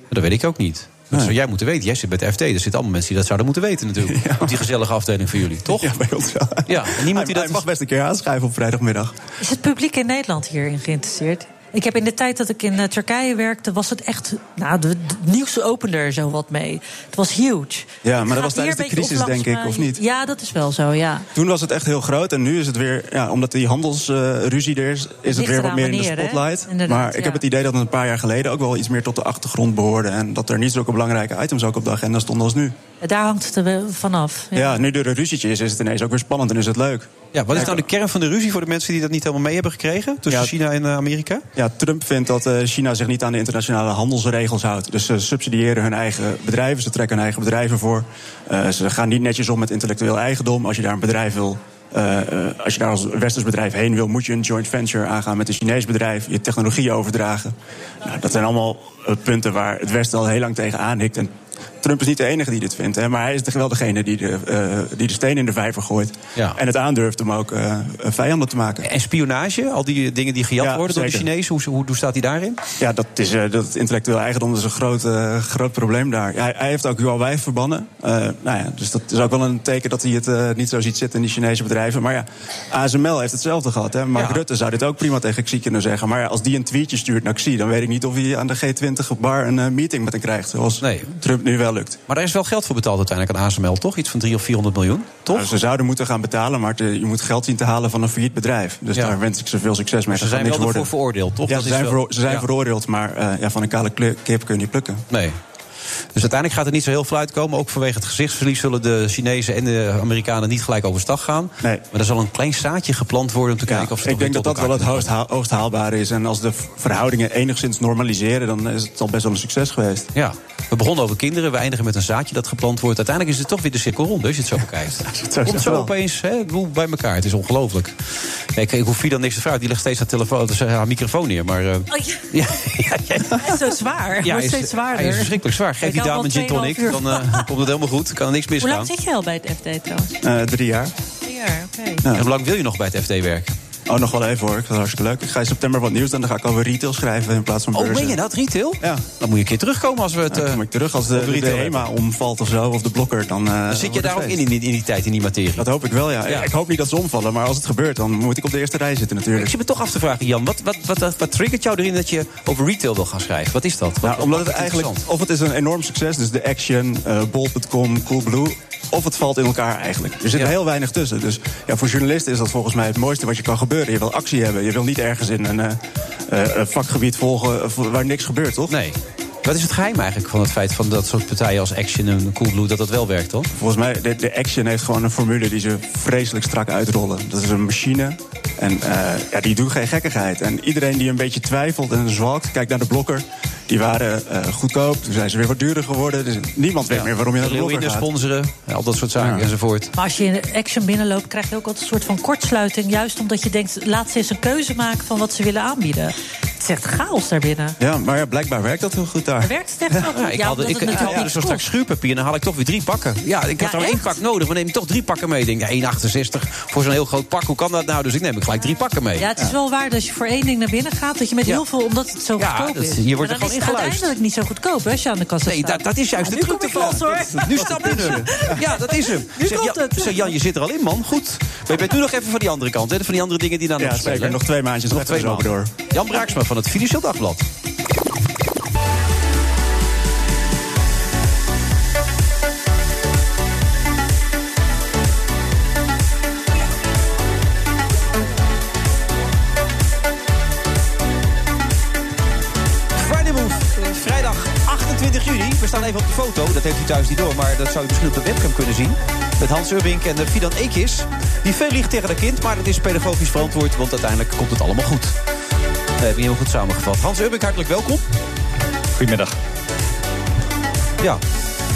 Dat weet ik ook niet. Dat zou jij moeten weten. Jij zit bij de FT. Er zitten allemaal mensen die dat zouden moeten weten natuurlijk. Op die gezellige afdeling van jullie, toch? Ja, bij ons wel. Ja, en niemand die Hij dat... mag best een keer aanschrijven op vrijdagmiddag. Is het publiek in Nederland hierin geïnteresseerd? Ik heb in de tijd dat ik in eh, Turkije werkte, was het echt. Nou, de, de nieuws opende er zo wat mee. Het was huge. Ja, maar dat was tijdens de crisis, denk ik, of niet? Ja, dat is wel zo, ja. Toen was het echt heel groot en nu is het weer, ja, omdat die handelsruzie er is, is het weer wat meer in de spotlight. Inderdaad, maar ik ja. heb het idee dat het een paar jaar geleden ook wel iets meer tot de achtergrond behoorde. En dat er niet zulke belangrijke items ook op de agenda stonden als nu. Daar hangt het er vanaf. Ja, nu er een ruzietje is, is het ineens ook weer spannend en is het leuk. Ja, wat is nou de kern van de ruzie voor de mensen die dat niet helemaal mee hebben gekregen? Tussen Ja. China en eh, Amerika? Ja, Trump vindt dat eh, China zich niet aan de internationale handelsregels houdt. Dus ze subsidiëren hun eigen bedrijven, ze trekken hun eigen bedrijven voor. Eh, ze gaan niet netjes om met intellectueel eigendom. Als je daar een bedrijf wil. eh, als je daar als westers bedrijf heen wil, moet je een joint venture aangaan met een Chinees bedrijf, je technologie overdragen. Nou, dat zijn allemaal punten waar het Westen al heel lang tegen aanhikt. En Trump is niet de enige die dit vindt, hè, maar hij is toch wel degene die de, eh, die de steen in de vijver gooit. Ja. En het aandurft om ook eh, vijanden te maken. En spionage, al die dingen die gejat Ja, worden door de. Chinezen, hoe, hoe, hoe staat hij daarin? Ja, dat is eh, dat intellectueel eigendom is een groot, groot probleem daar. Hij, hij heeft ook Huawei verbannen. Nou ja, dus dat is ook wel een teken dat hij het niet zo ziet zitten in die Chinese bedrijven. Maar ja, ASML heeft hetzelfde gehad. Hè. Mark Ja. Rutte zou dit ook prima tegen Xi kunnen zeggen. Maar ja, als die een tweetje stuurt naar Xi, dan weet ik niet of hij aan de G20 op bar een meeting met hem krijgt. Zoals Trump nu wel lukt. Maar daar is wel geld voor betaald uiteindelijk aan ASML, toch? Iets van 300 of 400 miljoen, toch? Nou, ze zouden moeten gaan betalen, maar te- je moet geld zien te halen van een failliet bedrijf. Dus Ja. daar wens ik ze veel succes mee. Ze zijn niks wel worden. ervoor veroordeeld, toch? Ja, Dat ze is zijn, wel- ze zijn veroordeeld, maar eh, ja, van een kale kip kun je niet plukken. Nee. Dus uiteindelijk gaat er niet zo heel veel uitkomen. Ook vanwege het gezichtsverlies zullen de Chinezen en de Amerikanen niet gelijk overstag gaan. Nee. Maar er zal een klein zaadje geplant worden om te kijken of ze ik toch denk dat dat wel het hoogst, haal- hoogst haalbare is. En als de verhoudingen enigszins normaliseren, dan is het al best wel een succes geweest. Ja, we begonnen over kinderen, we eindigen met een zaadje dat geplant wordt. Uiteindelijk is het toch weer de cirkel rond, als je het zo bekijkt. zo Komt zo wel. opeens hè, ik bij elkaar, het is ongelooflijk. Kijk, ik hoef dan niks te vragen, die legt steeds haar, telefoon, dus haar microfoon neer. Maar eh, Oh, ja. Hij is zo zwaar. ja, wordt is, steeds zwaarder. hij is verschrikkelijk zwaar. Die dame gin tonic, 2,5 uur dan eh, komt het helemaal goed. Kan er niks Hoe misgaan. lang zit je al bij het FD trouwens? Eh, drie jaar. Drie jaar, oké. En hoe lang wil je nog bij het FD werken? Oh, nog wel even hoor. Ik vind het hartstikke leuk. Ik ga in september wat nieuws doen. Dan ga ik over retail schrijven in plaats van Oh, beurzen. meen je dat, retail? Ja. Dan moet je een keer terugkomen als we het... Dan eh, kom ik terug als de, de, retail HEMA omvalt of zo, of de blokker. Dan, eh, Dan zit je daar ook in, in, die- in die tijd, in die materie. Dat hoop ik wel, ja. Ja. Ik hoop niet dat ze omvallen, maar als het gebeurt, dan moet ik op de eerste rij zitten natuurlijk. Ik zit me toch af te vragen, Jan. Wat, wat, wat, wat, wat triggert jou erin dat je over retail wil gaan schrijven? Wat is dat? Wat, Nou, omdat het eigenlijk, of het is een enorm succes, dus de Action, eh Bol.com, Coolblue, of het valt in elkaar eigenlijk. Er zit Ja. heel weinig tussen. Dus ja, voor journalisten is dat volgens mij het mooiste wat je kan gebeuren. Je wil actie hebben. Je wil niet ergens in een eh, eh, een vakgebied volgen eh, waar niks gebeurt, toch? Nee. Wat is het geheim eigenlijk van het feit van dat soort partijen als Action en Coolblue dat dat wel werkt, toch? Volgens mij, de, de Action heeft gewoon een formule die ze vreselijk strak uitrollen. Dat is een machine. En eh, ja, die doen geen gekkigheid. En iedereen die een beetje twijfelt en zwalkt, kijk naar de blokker. Die waren eh, goedkoop, toen zijn ze weer wat duurder geworden. Dus niemand weet meer waarom je naar de blokker gaat. sponsoren, ja, al dat soort zaken Ja. enzovoort. Maar als je in de action binnenloopt, krijg je ook altijd een soort van kortsluiting. Juist omdat je denkt, laat ze eens een keuze maken van wat ze willen aanbieden. Het is echt chaos daarbinnen. Ja, maar ja, blijkbaar werkt dat heel goed daar. Werkt het echt Ja, goed? ik haalde, omdat ik, haalde zo straks schuurpapier en dan haal ik toch weer drie pakken. Ja, ik had Ja, er één echt? pak nodig, maar neem ik toch drie pakken mee. Ik denk, ja, 1,68 voor zo'n heel groot pak, hoe kan dat nou? Dus ik neem gelijk drie pakken mee. Ja, het is wel waar dat als je voor één ding naar binnen gaat, dat je met Ja. heel veel, omdat het zo Ja, goedkoop dat- is. je wordt er gewoon is het ingeluisterd. uiteindelijk niet zo goedkoop, hè, als je aan de kassa Nee, staat. dat, dat is juist Ja, de truc ervan. hoor. Nu stappen ze. Ja, dat is hem. Nu zeg, komt Jan, het. zeg, Jan, je zit er al in, man. Goed. Maar je bent nu nog even van die andere kant, hè? Van die andere dingen die dan Ja, nog spelen. zeker. Nog twee maandjes, Nog twee maanden. door. Jan Braaksma van het Financieel Dagblad. We staan even op de foto, dat heeft u thuis niet door... maar dat zou u misschien op de webcam kunnen zien. Met Hans Urbink en eh, Fidan Ekis. Die veel liegt tegen dat kind, maar dat is pedagogisch verantwoord... want uiteindelijk komt het allemaal goed. Dat heb je heel goed samengevat. Hans Urbink, hartelijk welkom. Goedemiddag. Ja,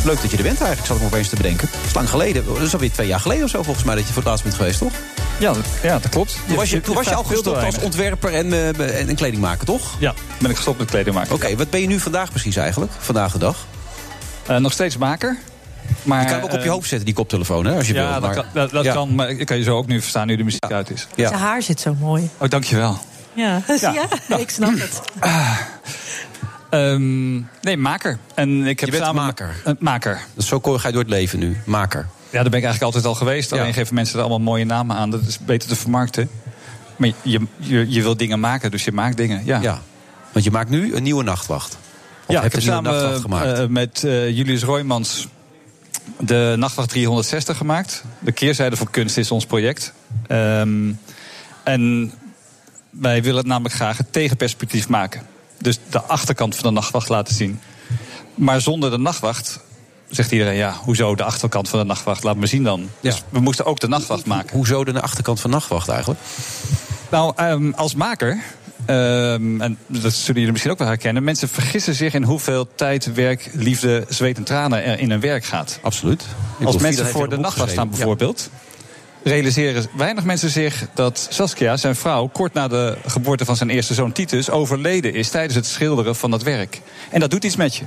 leuk dat je er bent eigenlijk, zat ik me opeens te bedenken. Dat is lang geleden, dat is alweer twee jaar geleden of zo volgens mij... dat je voor het laatst bent geweest, toch? Ja, dat- ja, dat klopt. Toen was je, toen was je al gestopt als ontwerper en, en, en kledingmaker, toch? Ja, ben ik gestopt met kledingmaker. Oké, wat ben je nu vandaag precies eigenlijk? Vandaag de dag? Eh, nog steeds maker. Maar, je kan hem ook op je eh, hoofd zetten, die koptelefoon, hè, als je ja, wil. dat, kan, dat, dat Ja. kan, maar ik kan je zo ook nu verstaan nu de muziek uit is. Zijn haar zit zo mooi. Oh, dankjewel. Ja, Ja. ja. ik snap het. Ehm, nee, maker. En ik heb Je bent samen maker. Een maker. Dus zo ga je door het leven nu, maker. Ja, daar ben ik eigenlijk altijd al geweest. Alleen geven mensen er allemaal mooie namen aan. Dat is beter te vermarkten. Maar je, je, je wil dingen maken, dus je maakt dingen. Ja, Ja. Want je maakt nu een nieuwe nachtwacht. Ja, ik heb samen gemaakt? eh, met eh, Julius Roymans de Nachtwacht 360 gemaakt. De keerzijde van kunst is ons project. Ehm, en wij willen het namelijk graag het tegenperspectief maken. Dus de achterkant van de nachtwacht laten zien. Maar zonder de nachtwacht zegt iedereen... ja, hoezo de achterkant van de nachtwacht? Laat me zien dan. Dus we moesten ook de nachtwacht maken. Hoezo de achterkant van nachtwacht eigenlijk? Nou, ehm, als maker, ehm, en dat zullen jullie misschien ook wel herkennen... mensen vergissen zich in hoeveel tijd, werk, liefde, zweet en tranen er in een werk gaat. Absoluut. Als mensen voor de nachtwacht staan bijvoorbeeld... realiseren weinig mensen zich dat Saskia, zijn vrouw... kort na de geboorte van zijn eerste zoon Titus... overleden is tijdens het schilderen van dat werk. En dat doet iets met je.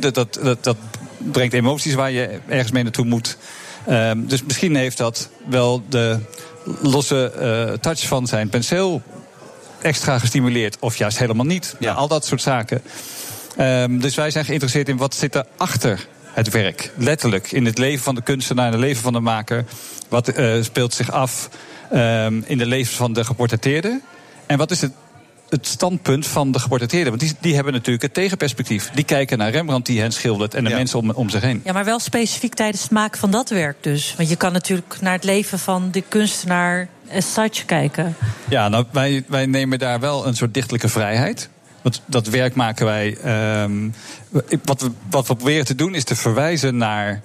Dat, dat, dat brengt emoties waar je ergens mee naartoe moet. Ehm, dus misschien heeft dat wel de losse eh, touch van zijn penseel extra gestimuleerd. Of juist helemaal niet. Nou, al dat soort zaken. Ehm, dus wij zijn geïnteresseerd in wat zit er achter het werk. Letterlijk. In het leven van de kunstenaar, in het leven van de maker. Wat eh, speelt zich af ehm, in de leven van de geportretteerde. En wat is het, het standpunt van de geportretteerde? Want die, die hebben natuurlijk het tegenperspectief. Die kijken naar Rembrandt die hen schildert en de mensen om, om zich heen. Ja, maar wel specifiek tijdens het maken van dat werk dus. Want je kan natuurlijk naar het leven van de kunstenaar as such kijken. Ja, nou, wij, wij nemen daar wel een soort dichtelijke vrijheid. Want dat werk maken wij. ehm, wat, we, wat we proberen te doen is te verwijzen naar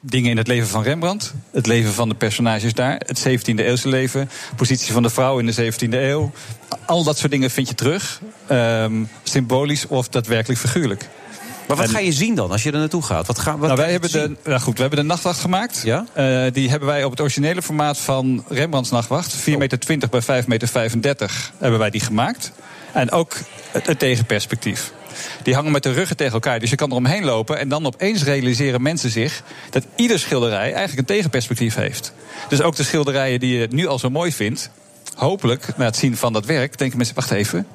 dingen in het leven van Rembrandt. Het leven van de personages daar. Het 17e eeuwse leven. Positie van de vrouw in de 17e eeuw. Al dat soort dingen vind je terug. ehm, symbolisch of daadwerkelijk figuurlijk. Maar wat En- ga je zien dan als je er naartoe gaat? Wat ga, wat nou, wij hebben zien? de, nou goed, we hebben de nachtwacht gemaakt. Ja? Eh, die hebben wij op het originele formaat van Rembrandts nachtwacht. 4,20 meter bij 5,35 meter hebben wij die gemaakt. En ook het, het tegenperspectief. Die hangen met de ruggen tegen elkaar. Dus je kan er omheen lopen. En dan opeens realiseren mensen zich dat ieder schilderij eigenlijk een tegenperspectief heeft. Dus ook de schilderijen die je nu al zo mooi vindt. Hopelijk, na het zien van dat werk, denken mensen: wacht even.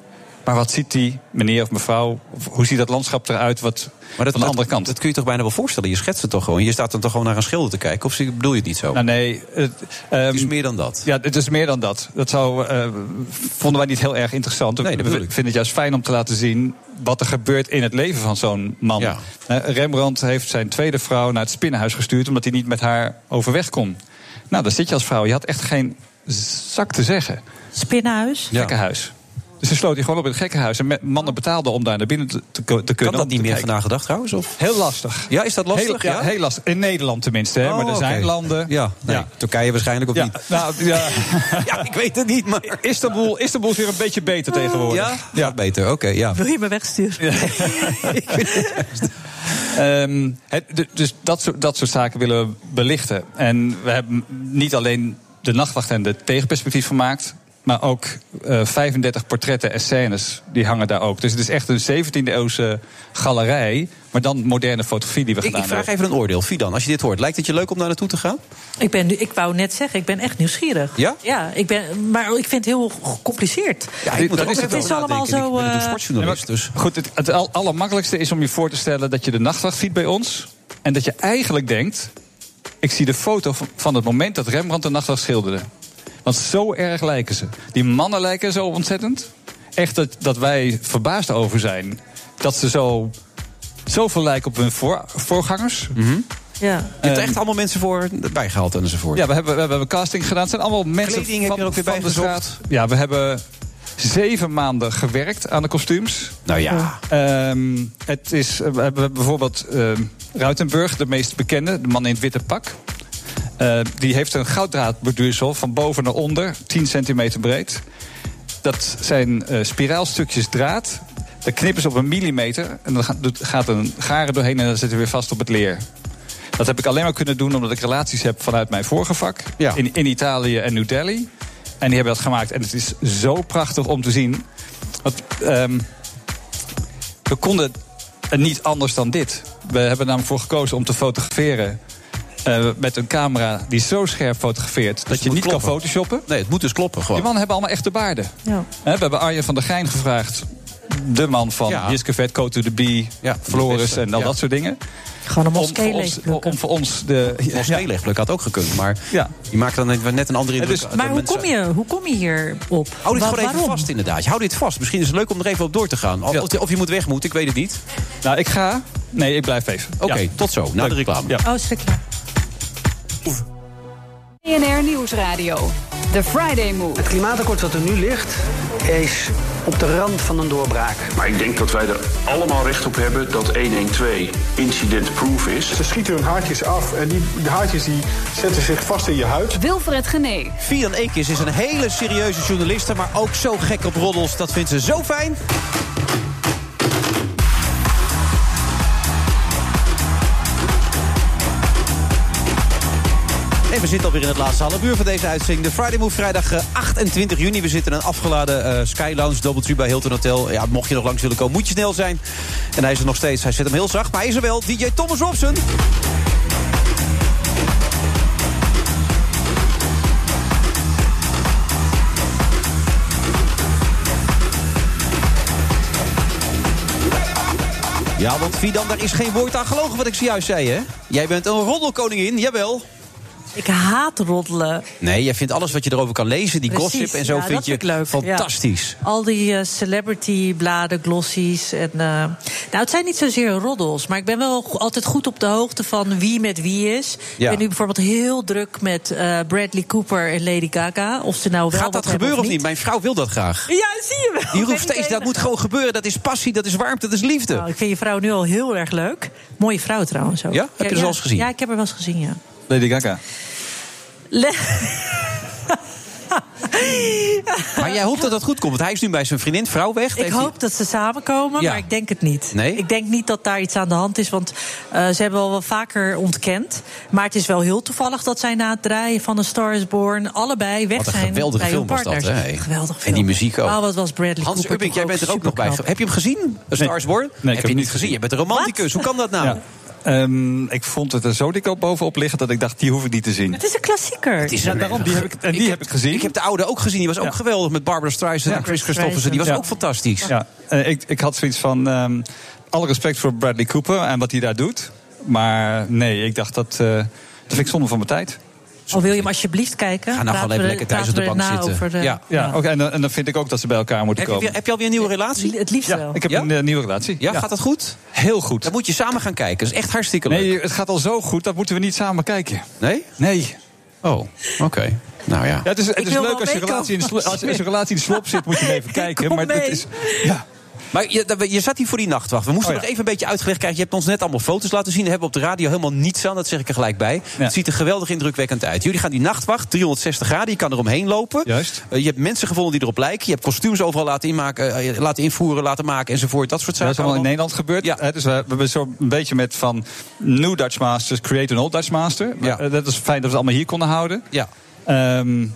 Maar wat ziet die meneer of mevrouw? Of hoe ziet dat landschap eruit? Wat Maar dat, van de andere kant? Dat kun je toch bijna wel voorstellen? Je schetst het toch gewoon? Je staat dan toch gewoon naar een schilder te kijken? Of bedoel je het niet zo? Nou nee, het, het is meer dan dat. Ja, het is meer dan dat. Dat zou, eh, vonden wij niet heel erg interessant. Nee, dat bedoel ik. vinden het juist fijn om te laten zien wat er gebeurt in het leven van zo'n man. Ja. Eh, Rembrandt heeft zijn tweede vrouw naar het spinnenhuis gestuurd... omdat hij niet met haar overweg kon. Nou, daar zit je als vrouw. Je had echt geen zak te zeggen. Spinnenhuis? Gekkenhuis. Dus ze sloot hij gewoon op in het gekkenhuis. En mannen betaalden om daar naar binnen te, kunnen. Kan dat niet meer vandaag de dag trouwens? Of? Heel lastig. Ja, is dat lastig? Heel, ja, heel lastig. In Nederland tenminste. Hè. Oh, maar er zijn oké. landen... Ja, nee, Turkije waarschijnlijk ook Ja, niet. nou, ja. ja, ik weet het niet, maar... Istanbul, Istanbul is weer een beetje beter tegenwoordig. Ja? Ja, beter, oké, ja. Wil je me wegsturen? Ehm, het- dus dat soort, dat soort zaken willen we belichten. En we hebben niet alleen de nachtwacht en de tegenperspectief gemaakt. Maar ook eh 35 portretten en scènes, die hangen daar ook. Dus het is echt een 17e eeuwse galerij. Maar dan moderne fotografie die we Ik, gedaan ik vraag hebben. even een oordeel. Fidan, als je dit hoort, lijkt het je leuk om daar naartoe te gaan? Ik, ben, nu- ik wou net zeggen, ik ben echt nieuwsgierig. Ja? Ja, ik ben, maar ik vind het heel gecompliceerd. Ja, ik moet ook het is allemaal zo... Ik ben natuurlijk eh, sportjournalist, dus... Goed, het, het al- allermakkelijkste is om je voor te stellen dat je de nachtwacht ziet bij ons. En dat je eigenlijk denkt: ik zie de foto van- van het moment dat Rembrandt de nachtwacht schilderde. Want zo erg lijken ze. Die mannen lijken zo ontzettend. Echt dat, dat wij verbaasd over zijn. Dat ze zo, zoveel lijken op hun voor, voorgangers. ja. Je hebt er echt allemaal mensen voor bijgehaald enzovoort. Ja, we hebben, we hebben een casting gedaan. Het zijn allemaal mensen Kleding heb van, je er ook weer van bij de gezocht? straat. Ja, we hebben zeven maanden gewerkt aan de kostuums. Nou ja. Ehm, het is, we hebben bijvoorbeeld ehm Ruitenburg, de meest bekende, de man in het witte pak. Eh, die heeft een gouddraadborduursel van boven naar onder, 10 centimeter breed. Dat zijn eh, spiraalstukjes draad. Daar knippen ze op een millimeter. En dan gaat, een garen doorheen en dan zit hij weer vast op het leer. Dat heb ik alleen maar kunnen doen omdat ik relaties heb vanuit mijn vorige vak. In, in Italië en New Delhi. En die hebben dat gemaakt. En het is zo prachtig om te zien. Want, ehm, we konden het niet anders dan dit. We hebben namelijk voor gekozen om te fotograferen. Eh, met een camera die zo scherp fotografeert dat je niet kan photoshoppen. Nee, het moet dus kloppen gewoon. Die mannen hebben allemaal echte baarden. Ja. Hè, we hebben Arjen van der Geijn gevraagd. De man van Ja. Jiske Vet, Go to the Bee, Floris beste, en al ja. dat soort dingen. Gewoon een Om moskee voor ons-. Om voor ons de... Moskee had ook gekund, maar Ja. die maakt dan net- een andere indruk. dus- Maar hoe mensen- kom, je, hoe kom je hier op? Hou dit gewoon even waarom? vast inderdaad. Hou dit vast. Misschien is het leuk om er even op door te gaan. Of, of- of je moet weg moet, ik weet het niet. Nou, ik ga... Nee, ik blijf even. Oké, Ja. tot zo. Na de reclame. Ja. Oh, schrikkelijk. BNR Nieuwsradio. The Friday Move. Het klimaatakkoord wat er nu ligt is op de rand van een doorbraak. Maar ik denk dat wij er allemaal recht op hebben dat 112 incident-proof is. Ze schieten hun haartjes af en die de haartjes die zetten zich vast in je huid. Wilfred Gené. Fian Eekjes is een hele serieuze journaliste, maar ook zo gek op roddels. Dat vindt ze zo fijn. We zitten alweer in het laatste half uur van deze uitzending. De Friday Move vrijdag eh, 28 juni. We zitten in een afgeladen eh, Sky Lounge, Doubletree bij Hilton Hotel. Ja, mocht je nog langs willen komen, moet je snel zijn. En hij is er nog steeds. Hij zet hem heel zacht, maar hij is er wel. DJ Thomas Robson. Ja, want Fidan, daar is geen woord aan gelogen wat ik zojuist zei, hè? Jij bent een roddelkoningin, jawel. Ik haat roddelen. Nee, jij vindt alles wat je erover kan lezen, die Precies, gossip en zo, ja, vind je leuk, fantastisch. Al die eh, celebrity-bladen, glossies. En, eh, nou, het zijn niet zozeer roddels, maar ik ben wel altijd goed op de hoogte van wie met wie is. Ja. Ik ben nu bijvoorbeeld heel druk met eh, Bradley Cooper en Lady Gaga. Of ze nou wel Gaat dat gebeuren of niet? Mijn vrouw wil dat graag. Ja, zie je wel. Die roept steeds, dat moet gewoon gebeuren. Dat is passie, dat is warmte, dat is liefde. Nou, ik vind je vrouw nu al heel erg leuk. Mooie vrouw trouwens ook. Ja? Heb je er wel eens gezien? Ja, ik heb haar wel eens gezien, ja. Lady Gaga. لا. Maar jij hoopt dat dat goed komt, want hij is nu bij zijn vriendin, vrouw weg. Ik hoop dat ze samenkomen, Ja. maar ik denk het niet. Nee? Ik denk niet dat daar iets aan de hand is, want eh, ze hebben al wel vaker ontkend. Maar het is wel heel toevallig dat zij na het draaien van A Star is Born... allebei weg Wat een zijn geweldige bij hun film was dat, partners. hè? Geweldig film. En die muziek ook. Oh, wat was Bradley Hans Cooper Ubbink, jij bent er ook nog bij. Heb je hem gezien? A Star is Born? Nee, heb je niet gezien. Je bent een romanticus. Hoe kan dat nou? Ja. Ehm, ik vond het er zo dik op bovenop liggen dat ik dacht, die hoef ik niet te zien. Het is een klassieker. Het is Ja, een- daarom, die heb ik, en die heb ik gezien. Ik heb de oude ook gezien. Die was ook Ja. geweldig met Barbara Streisand Ja. en Chris Christofferson. Die was Ja. ook fantastisch. Ja, eh, ik, ik had zoiets van. ehm, alle respect voor Bradley Cooper en wat hij daar doet. Maar nee, ik dacht dat. eh, dat vind ik zonde van mijn tijd. Of wil je hem alsjeblieft kijken? Ga nou gewoon even lekker thuis op de bank erna zitten. over de- Ja. Ja, ook, en, dan- en dan vind ik ook dat ze bij elkaar moeten Heb je, komen. weer- heb je alweer een nieuwe relatie? Het liefst ja, wel. ik heb Ja? een eh, nieuwe relatie. Ja, gaat dat goed? Heel goed. Dan moet je samen gaan kijken. Dat is echt hartstikke leuk. Nee, het gaat al zo goed, dat moeten we niet samen kijken. Nee? Nee. Oh, oké. Nou ja. Ja, het is, het is leuk als je, relatie in de als, als je relatie in de slop zit, moet je even kijken. Maar dat is. Ja. Maar je, dat- je zat hier voor die nachtwacht. We moesten Oh ja. nog even een beetje uitgelegd krijgen. Je hebt ons net allemaal foto's laten zien. Daar hebben we op de radio helemaal niets aan. Dat zeg ik er gelijk bij. Het ziet er geweldig indrukwekkend uit. Jullie gaan die nachtwacht, 360 graden. Je kan er omheen lopen. Juist. Eh, je hebt mensen gevonden die erop lijken. Je hebt kostuums overal laten, inmaken, eh, laten invoeren, laten maken enzovoort. Dat soort Dat zaken. is allemaal in. Nederland gebeurd. Ja. Hè, dus we, we hebben zo een beetje met van New Dutch Masters, create an Old Dutch Master. Ja. Eh, Dat is fijn dat we het allemaal hier konden houden. Ja. Ehm,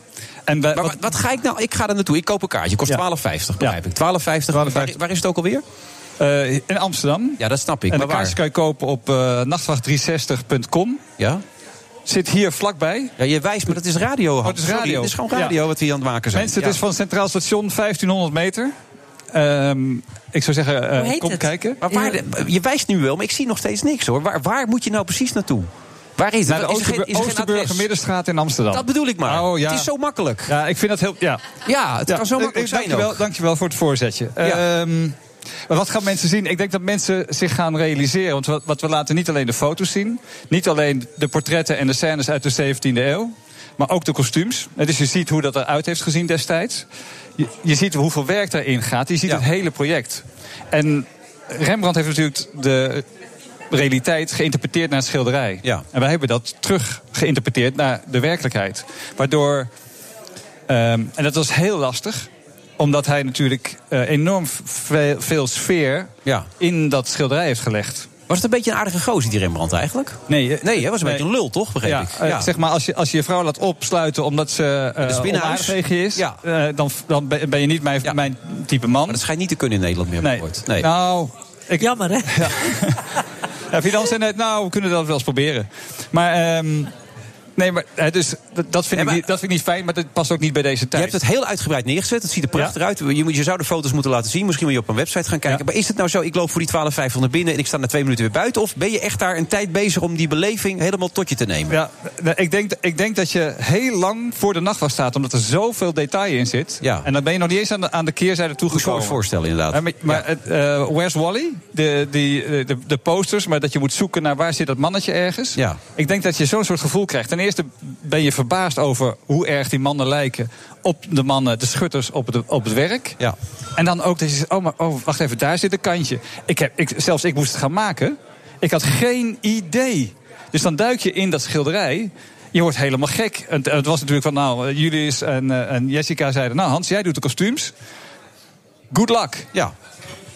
en wij- Maar wat, wat ga ik nou? Ik ga er naartoe. Ik koop een kaartje. Kost Ja. 12,50 begrijp ik. 12,50. Waar, waar is het ook alweer? eh, in Amsterdam. Ja, dat snap ik. En de maar waar? kaartjes kan je kopen op eh nachtwacht360.com. Ja? Zit hier vlakbij. Ja, je wijst, maar dat is radio. Oh, het is Sorry, radio. Het is gewoon radio Ja. wat we hier aan het maken zijn. Mensen, Ja. het is van Centraal Station 1500 meter. Ehm, ik zou zeggen, eh, heet kom het? kijken. Maar waar, je wijst nu wel, maar ik zie nog steeds niks hoor. Waar, waar moet je nou precies naartoe? Waar is Naar het? er er Oosterburger? Middenstraat in Amsterdam. Dat bedoel ik maar. Oh, ja. Het is zo makkelijk. Ja, ik vind dat heel... Ja, Ja, het kan zo makkelijk zijn dankjewel, ook. dankjewel voor het voorzetje. Ja. Ehm, maar wat gaan mensen zien? Ik denk dat mensen zich gaan realiseren. Want wat, wat we laten niet alleen de foto's zien. Niet alleen de portretten en de scènes uit de 17e eeuw. Maar ook de kostuums. Dus je ziet hoe dat eruit heeft gezien destijds. Je, je ziet hoeveel werk daarin gaat. Je ziet Ja. het hele project. En Rembrandt heeft natuurlijk de realiteit geïnterpreteerd naar het schilderij. Ja. En wij hebben dat terug geïnterpreteerd naar de werkelijkheid. Waardoor Ehm, en dat was heel lastig omdat hij natuurlijk eh, enorm veel, veel sfeer Ja. in dat schilderij heeft gelegd. Was het een beetje een aardige gozer, die Rembrandt eigenlijk? Nee, eh, Nee, hij was een nee. beetje een lul, toch? Begreep Ja, ik. eh, zeg maar, als je, als je je vrouw laat opsluiten omdat ze Een uh, spinnenhuis. tegen je is, Ja. dan, dan ben ben je niet mijn, mijn type man. Maar dat schijnt niet te kunnen in Nederland meer. Nee. Nee. Nou, ik, Jammer, hè? ja, zei net, nou, we kunnen dat wel eens proberen. Maar, ehm, nee, maar dus, dat, vind ik niet, dat vind ik niet fijn, maar dat past ook niet bij deze Je tijd. hebt het heel uitgebreid neergezet. Het ziet er prachtig uit. Je, je zou de foto's moeten laten zien. Misschien moet je op een website gaan kijken. Maar is het nou zo, ik loop voor die 12,500 binnen... en ik sta na twee minuten weer buiten? Of ben je echt daar een tijd bezig om die beleving helemaal tot je te nemen? Ja, ik denk, ik denk dat je heel lang voor de nachtwacht staat, omdat er zoveel detail in zit. Ja. En dan ben je nog niet eens aan de, aan de keerzijde Hoe zou je toegekomen. het voorstellen, inderdaad? Maar maar het, eh, Where's Wally? De, die, eh, de, de posters, maar dat je moet zoeken naar waar zit dat mannetje ergens. Ja. Ik denk dat je zo'n soort gevoel krijgt. Eerste ben je verbaasd over hoe erg die mannen lijken op de mannen, de schutters op het, op het werk. Ja. En dan ook dat je zegt, oh, maar, oh wacht even, daar zit een kantje. Ik heb, ik, zelfs ik moest het gaan maken. Ik had geen idee. Dus dan duik je in dat schilderij. Je wordt helemaal gek. En het was natuurlijk van, nou, eh, Julius en, eh, en Jessica zeiden... nou Hans, jij doet de kostuums. Good luck. Ja.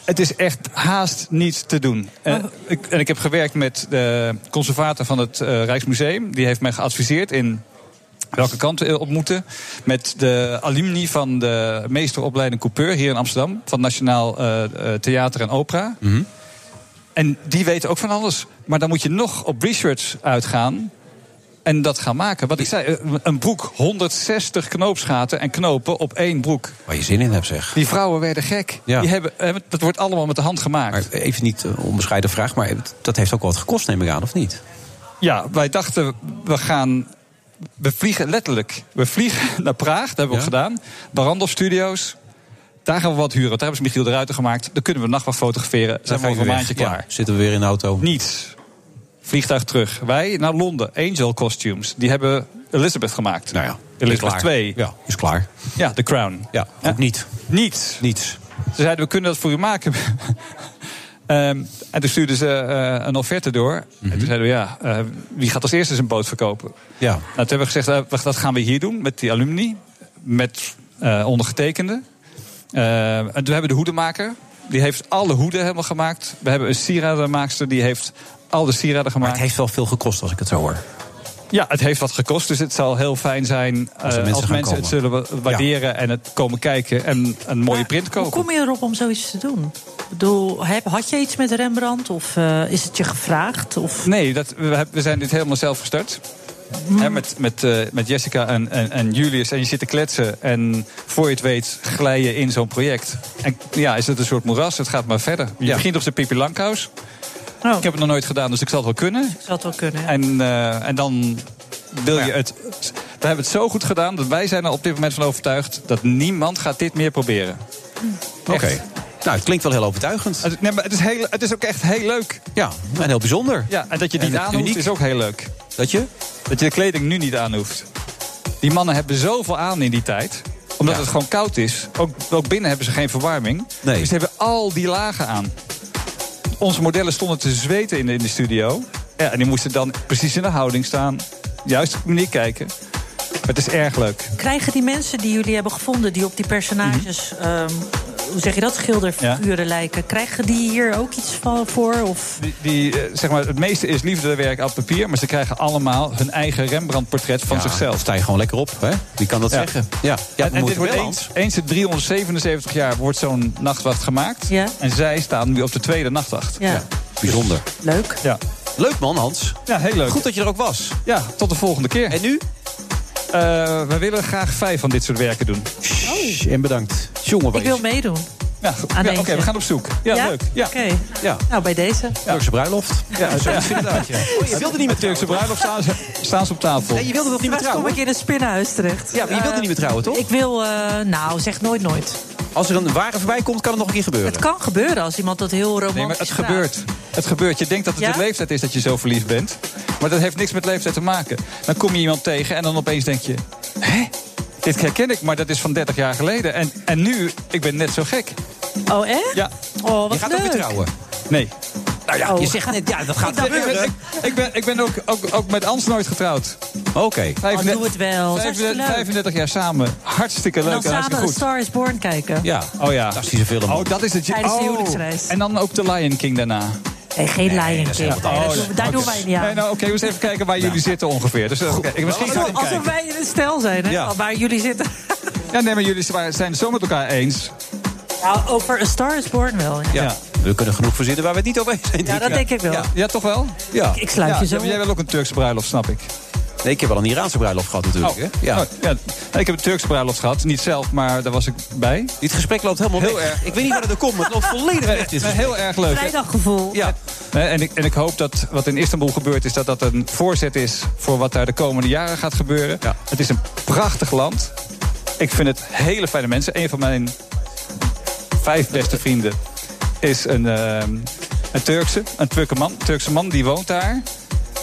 Het is echt haast niet te doen. Eh, ik, en ik heb gewerkt met de conservator van het eh, Rijksmuseum. Die heeft mij geadviseerd in welke kant we op moeten. Met de alumni van de meesteropleiding coupeur hier in Amsterdam. Van Nationaal eh, Theater en Opera. En die weten ook van alles. Maar dan moet je nog op research uitgaan. En dat gaan maken. Wat ik zei, eh, een broek, 160 knoopsgaten en knopen op één broek. Waar je zin in hebt, zeg. Die vrouwen werden gek. Ja. Die hebben, eh, dat wordt allemaal met de hand gemaakt. Maar even niet een onbescheiden vraag, maar dat heeft ook wel wat gekost, neem ik aan, of niet? Ja, wij dachten, we gaan. We vliegen letterlijk. We vliegen naar Praag, dat hebben we ook gedaan. Barandov Studios. Daar gaan we wat huren. Daar hebben ze Michiel de Ruiter gemaakt. Daar kunnen we nachtwacht fotograferen. Zijn we over een maandje klaar. Ja, zitten we weer in de auto. Niets. Vliegtuig terug. Wij naar Londen. Angel Costumes. Die hebben Elizabeth gemaakt. Nou ja, Elizabeth klaar. 2. Ja, is klaar. Ja, The Crown. Ja, ook niet. Niets. Niets. Ze zeiden, we kunnen dat voor u maken. Ehm, en toen stuurden ze eh, een offerte door. En toen zeiden we, ja, eh, wie gaat als eerste zijn boot verkopen? Ja. Nou, toen hebben we gezegd, eh, wacht, dat gaan we hier doen met die alumni. Met ondergetekende. Eh, en toen hebben we de hoedemaker. Die heeft alle hoeden helemaal gemaakt. We hebben een sieradenmaakster. Die heeft al de sieraden gemaakt. Maar het heeft wel veel gekost, als ik het zo hoor. Ja, het heeft wat gekost. Dus het zal heel fijn zijn eh, als er mensen, mensen gaan het zullen wa- waarderen. En het komen kijken en een mooie print Hoe kopen. kom je erop om zoiets te doen? Ik bedoel, heb- had je iets met Rembrandt? Of eh, is het je gevraagd? Of... Nee, dat, we, we zijn dit helemaal zelf gestart. Hè, met, met, eh, met Jessica en, en, en Julius. En je zit te kletsen. En voor je het weet glij je in zo'n project. En ja, is het een soort moeras. Het gaat maar verder. Je Ja. begint op zijn Pippi Langkous. Oh. Ik heb het nog nooit gedaan, dus ik zal het wel kunnen. Zou het wel kunnen, ja. En, eh, en dan wil je het... We hebben het zo goed gedaan dat wij zijn er op dit moment van overtuigd... dat niemand gaat dit meer proberen. Oké. Nou, het klinkt wel heel overtuigend. Het, nee, maar het, is heel, het is ook echt heel leuk. Ja, en heel bijzonder. Ja, en dat je En niet is ook heel leuk. Dat je? Dat je de kleding nu niet aan hoeft. Die mannen hebben zoveel aan in die tijd. Omdat Ja. het gewoon koud is. Ook, ook binnen hebben ze geen verwarming. Nee. Dus ze hebben al die lagen aan. Onze modellen stonden te zweten in de, in de studio. Ja, en die moesten dan precies in de houding staan. Juist op de manier kijken. Maar het is erg leuk. Krijgen die mensen die jullie hebben gevonden, die op die personages, ehm, hoe zeg je dat, schilderfiguren lijken, krijgen die hier ook iets van voor? Of? Die, die, eh, zeg maar, het meeste is liefdewerk op papier. Maar ze krijgen allemaal hun eigen Rembrandt-portret van Ja, zichzelf. sta je gewoon lekker op, hè? Wie kan dat Ja. zeggen? Ja, ja en, dit wordt eens, eens in 377 jaar wordt zo'n nachtwacht gemaakt. Ja. En zij staan nu op de tweede nachtwacht. Ja. Bijzonder. Leuk. Ja. Leuk man, Hans. Ja, heel leuk. Goed dat je er ook was. Ja, tot de volgende keer. En nu? Eh, we willen graag vijf van dit soort werken doen. Shh, En bedankt. Jongen, Ik wil meedoen. Ja, Ja, Oké, we gaan op zoek. Ja, leuk. Ja. Oké. Ja. Nou, bij deze. Turkse bruiloft. Ja, zo inderdaad, ja. Oh, je wilde niet meer Turkse bruiloft staan ze, staan ze op tafel. Nee, je wilde toch niet meer Straks kom trouwen? ik in een spinnenhuis terecht. Ja, maar je wilde niet meer trouwen, toch? Ik wil, eh, nou, zeg nooit nooit. Als er een wagen voorbij komt, kan het nog een keer gebeuren. Het kan gebeuren als iemand dat heel romantisch Nee, maar het gebeurt. Het gebeurt. Je denkt dat het Ja? de leeftijd is dat je zo verliefd bent. Maar dat heeft niks met leeftijd te maken. Dan kom je iemand tegen en dan opeens denk je... Hé, dit herken ik, maar dat is van 30 jaar geleden. En, en nu, ik ben net zo gek. Oh, echt? Ja. Oh, wat Je gaat leuk. ook weer trouwen. Nee. Nou ja, Oh. je zegt net, ja, dat gaat Ik, ben- gebeuren. ik, ik ben, ik ben ook, ook, ook met Ans nooit getrouwd. Oké. Oh, doe het wel. Dat is hartstikke 35, leuk. 35 jaar samen. Hartstikke En leuk dan en hartstikke samen goed. Star is Born kijken. Ja, Oh ja. fantastische film. Oh, dat is het. Tijdens de oh. huwelijksreis. En dan ook The Lion King daarna. Nee, geen Lion King. Nee, anders. dat doen- daar Oh, doen dus- wij niet aan. Nee, nou, oké, we eens even kijken waar jullie zitten ongeveer. Dus, eh, oké, misschien ik Alsof, kijken. alsof wij in een stel zijn, hè? Ja. Waar jullie zitten. Ja, nee, maar jullie zijn het zo met elkaar eens. Nou, over A Star is Born wel. Ja. Ja. We kunnen genoeg verzinnen waar we het niet over eens zijn. Ja, dat denk ik wel. Ja, Ja, toch wel? ja. Ik sluit ja, je zo ja, maar Jij wil ook een Turkse bruiloft, snap ik. Nee, ik heb wel een Iraanse bruiloft gehad natuurlijk. Hè? Ja. Oh, ja. Nee, ik heb een Turkse bruiloft gehad. Niet zelf, maar daar was ik bij. Dit gesprek loopt helemaal Heel weg. erg. Ik weet niet waar het er komt, maar het loopt volledig weg. Dit gesprek. heel erg leuk. hè? Vrijdaggevoel. Ja. Nee, En ik, en ik hoop dat wat in Istanbul gebeurt... is dat dat een voorzet is voor wat daar de komende jaren gaat gebeuren. Ja. Het is een prachtig land. Ik vind het hele fijne mensen. Een van mijn vijf beste vrienden is een, ehm, een Turkse, een Turkse man, Turkse man, die woont daar.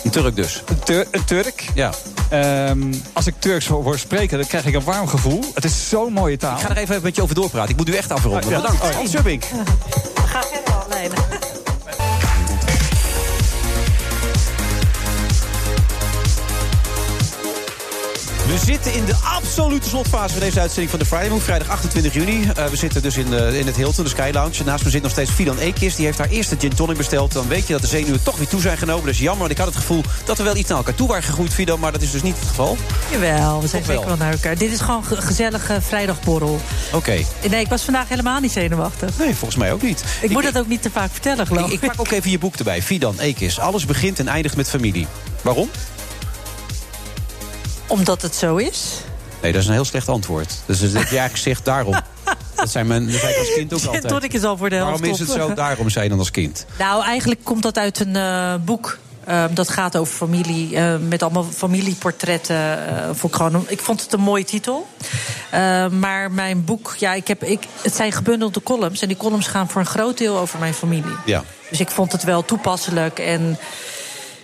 Een Turk dus. Een, Tur- een Turk. Ja. Ehm, als ik Turks hoor hoor spreken, dan krijg ik een warm gevoel. Het is zo'n mooie taal. Ik ga er even met je over doorpraten. Ik moet u echt afronden. Oh, ja. Bedankt. Oh. Hans Subbink. Ga verder alleen. We zitten in de absolute slotfase van deze uitzending van de Friday Move. Vrijdag 28 juni. Eh, we zitten dus in, eh, in het Hilton, de Sky Lounge. Naast me zit nog steeds Fidan Eekis. Die heeft haar eerste gin tonic besteld. Dan weet je dat de zenuwen toch weer toe zijn genomen. Dat is jammer, want ik had het gevoel dat we wel iets naar elkaar toe waren gegroeid, Fidan. Maar dat is dus niet het geval. Jawel, we zijn zeker wel naar elkaar. Dit is gewoon een gezellige vrijdagborrel. Oké. Nee, ik was vandaag helemaal niet zenuwachtig. Nee, volgens mij ook niet. Ik, moet dat ook niet te vaak vertellen, geloof Ik, ik. ik pak ook even je boek erbij. Fidan Eekis. Alles begint en eindigt met familie. Waarom? Omdat het zo is. Nee, dat is een heel slecht antwoord. Dus eigenlijk gezegd daarom. Dat zijn mijn, dat zei ik als kind ook altijd. tonic is al voor de helft Waarom is het zo? Daarom zei je dan als kind. Nou, eigenlijk komt dat uit een eh, boek. Eh, dat gaat over familie, eh, met allemaal familieportretten. eh, vond ik, ik vond het een mooie titel. Eh, maar mijn boek, ja, ik heb, ik, het zijn gebundelde columns. En die columns gaan voor een groot deel over mijn familie. Ja. Dus ik vond het wel toepasselijk. En ik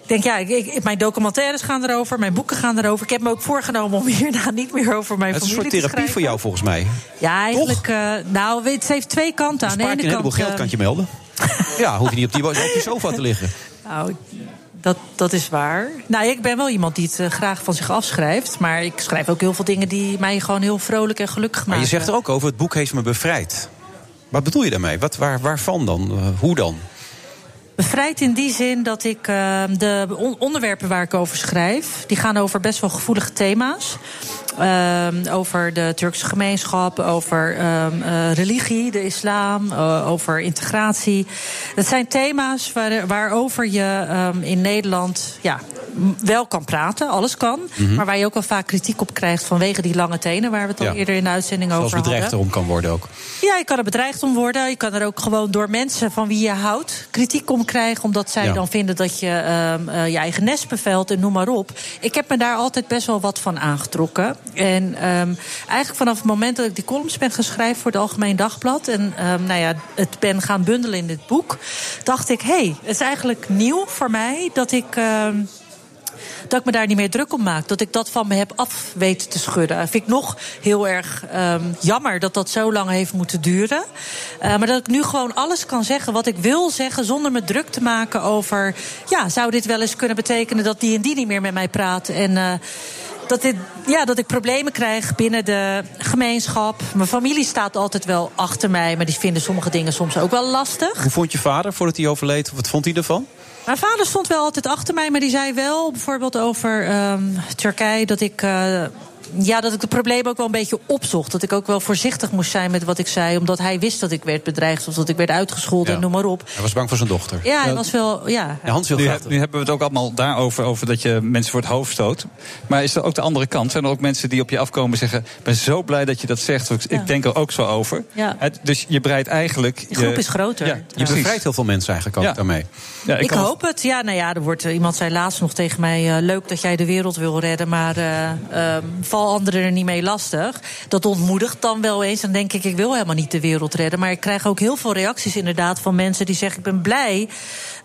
denk, ja, ik, ik- mijn documentaires gaan erover, mijn boeken gaan erover. Ik heb me ook voorgenomen om hierna niet meer over mijn Het is een familie soort te therapie schrijven. voor jou volgens mij. Ja, eigenlijk. eh, nou, het heeft twee kanten. Aan de ene een heleboel kant. geld, eh, kan je melden. ja, hoef je niet op die, op die sofa te liggen. Nou, dat, dat is waar. Nou, ik ben wel iemand die het eh, graag van zich afschrijft. Maar ik schrijf ook heel veel dingen die mij gewoon heel vrolijk en gelukkig maken. Maar je zegt er ook over, het boek heeft me bevrijd. Wat bedoel je daarmee? Wat, waar, waarvan dan? Eh, hoe dan? Bevrijd in die zin dat ik eh, de on- onderwerpen waar ik over schrijf... die gaan over best wel gevoelige thema's. Ehm, over de Turkse gemeenschap, over ehm, eh, religie, de islam, eh, over integratie. Dat zijn thema's waar, waarover je ehm, in Nederland ja, wel kan praten, alles kan. Mhm. Maar waar je ook wel vaak kritiek op krijgt vanwege die lange tenen... waar we het al Ja. eerder in de uitzending Zoals over bedreigd hadden. erom kan worden ook. Ja, je kan er bedreigd om worden. Je kan er ook gewoon door mensen van wie je houdt kritiek om krijgen. Omdat zij Ja. dan vinden dat je eh, je eigen nest bevelt en noem maar op. Ik heb me daar altijd best wel wat van aangetrokken. En ehm, eigenlijk vanaf het moment dat ik die columns ben geschreven voor het Algemeen Dagblad. En ehm, nou ja, het ben gaan bundelen in dit boek. Dacht ik, hé, hey, het is eigenlijk nieuw voor mij dat ik. ehm, dat ik me daar niet meer druk om maak. Dat ik dat van me heb af weten te schudden. Vind ik nog heel erg jammer dat dat zo lang heeft moeten duren. Eh, maar dat ik nu gewoon alles kan zeggen wat ik wil zeggen... zonder me druk te maken over... ja, zou dit wel eens kunnen betekenen dat die en die niet meer met mij praat... en eh, dat, dit, ja, dat ik problemen krijg binnen de gemeenschap. Mijn familie staat altijd wel achter mij... maar die vinden sommige dingen soms ook wel lastig. Hoe vond je vader voordat hij overleed? Wat vond hij ervan? Mijn vader stond wel altijd achter mij, maar die zei wel bijvoorbeeld over ehm, Turkije dat ik. eh, ja, dat ik de problemen ook wel een beetje opzocht. Dat ik ook wel voorzichtig moest zijn met wat ik zei. Omdat hij wist dat ik werd bedreigd of dat ik werd uitgescholden en noem maar op. Hij was bang voor zijn dochter. Ja, hij was wel. Ja. Ja, Hans wil nu, nu hebben we het ook allemaal daarover, over dat je mensen voor het hoofd stoot. Maar is er ook de andere kant? Zijn er ook mensen die op je afkomen en zeggen... ik ben zo blij dat je dat zegt, ik, ik denk er ook zo over. Ja. Het- dus je breidt eigenlijk... Die groep je- is groter. Ja, Je precies. bevrijdt heel veel mensen eigenlijk ook Ja. daarmee. Ja, Ik, kan- hoop het. Ja, nou ja, er wordt, iemand zei laatst nog tegen mij... eh, leuk dat jij de wereld wil redden, maar eh, ehm, val anderen er niet mee lastig. Dat ontmoedigt dan wel eens. Dan denk ik, ik wil helemaal niet de wereld redden. Maar ik krijg ook heel veel reacties inderdaad van mensen die zeggen... ik ben blij.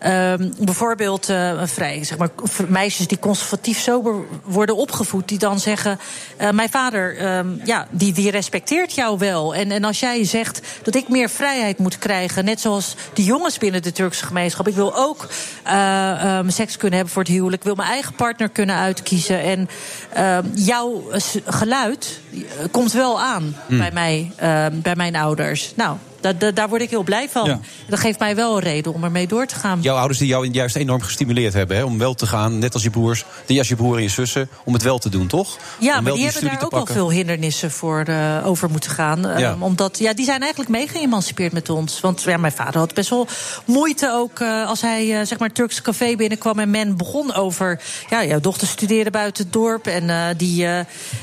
Ehm, bijvoorbeeld eh, vrij, zeg maar, meisjes die conservatief sober worden opgevoed... die dan zeggen, eh, mijn vader, ehm, ja, die, die respecteert jou wel. En, en als jij zegt dat ik meer vrijheid moet krijgen... net zoals de jongens binnen de Turkse gemeenschap... ik wil ook eh, ehm, seks kunnen hebben voor het huwelijk... ik wil mijn eigen partner kunnen uitkiezen... en jouw geluid komt wel aan Hmm. bij, mij, bij mijn ouders. Nou, Da- da- daar word ik heel blij van. Ja. Dat geeft mij wel een reden om ermee door te gaan. Jouw ouders die jou juist enorm gestimuleerd hebben hè, om wel te gaan, net als je broers, die als je broer en je zussen, om het wel te doen, toch? Ja, om maar die hebben daar ook pakken. veel hindernissen voor eh, over moeten gaan. Ehm, Ja. omdat ja, die zijn eigenlijk mee geëmancipeerd met ons. Want ja, mijn vader had best wel moeite ook eh, als hij eh, zeg maar het Turkse café binnenkwam en men begon over. Ja, jouw dochter studeerde buiten het dorp en eh, die,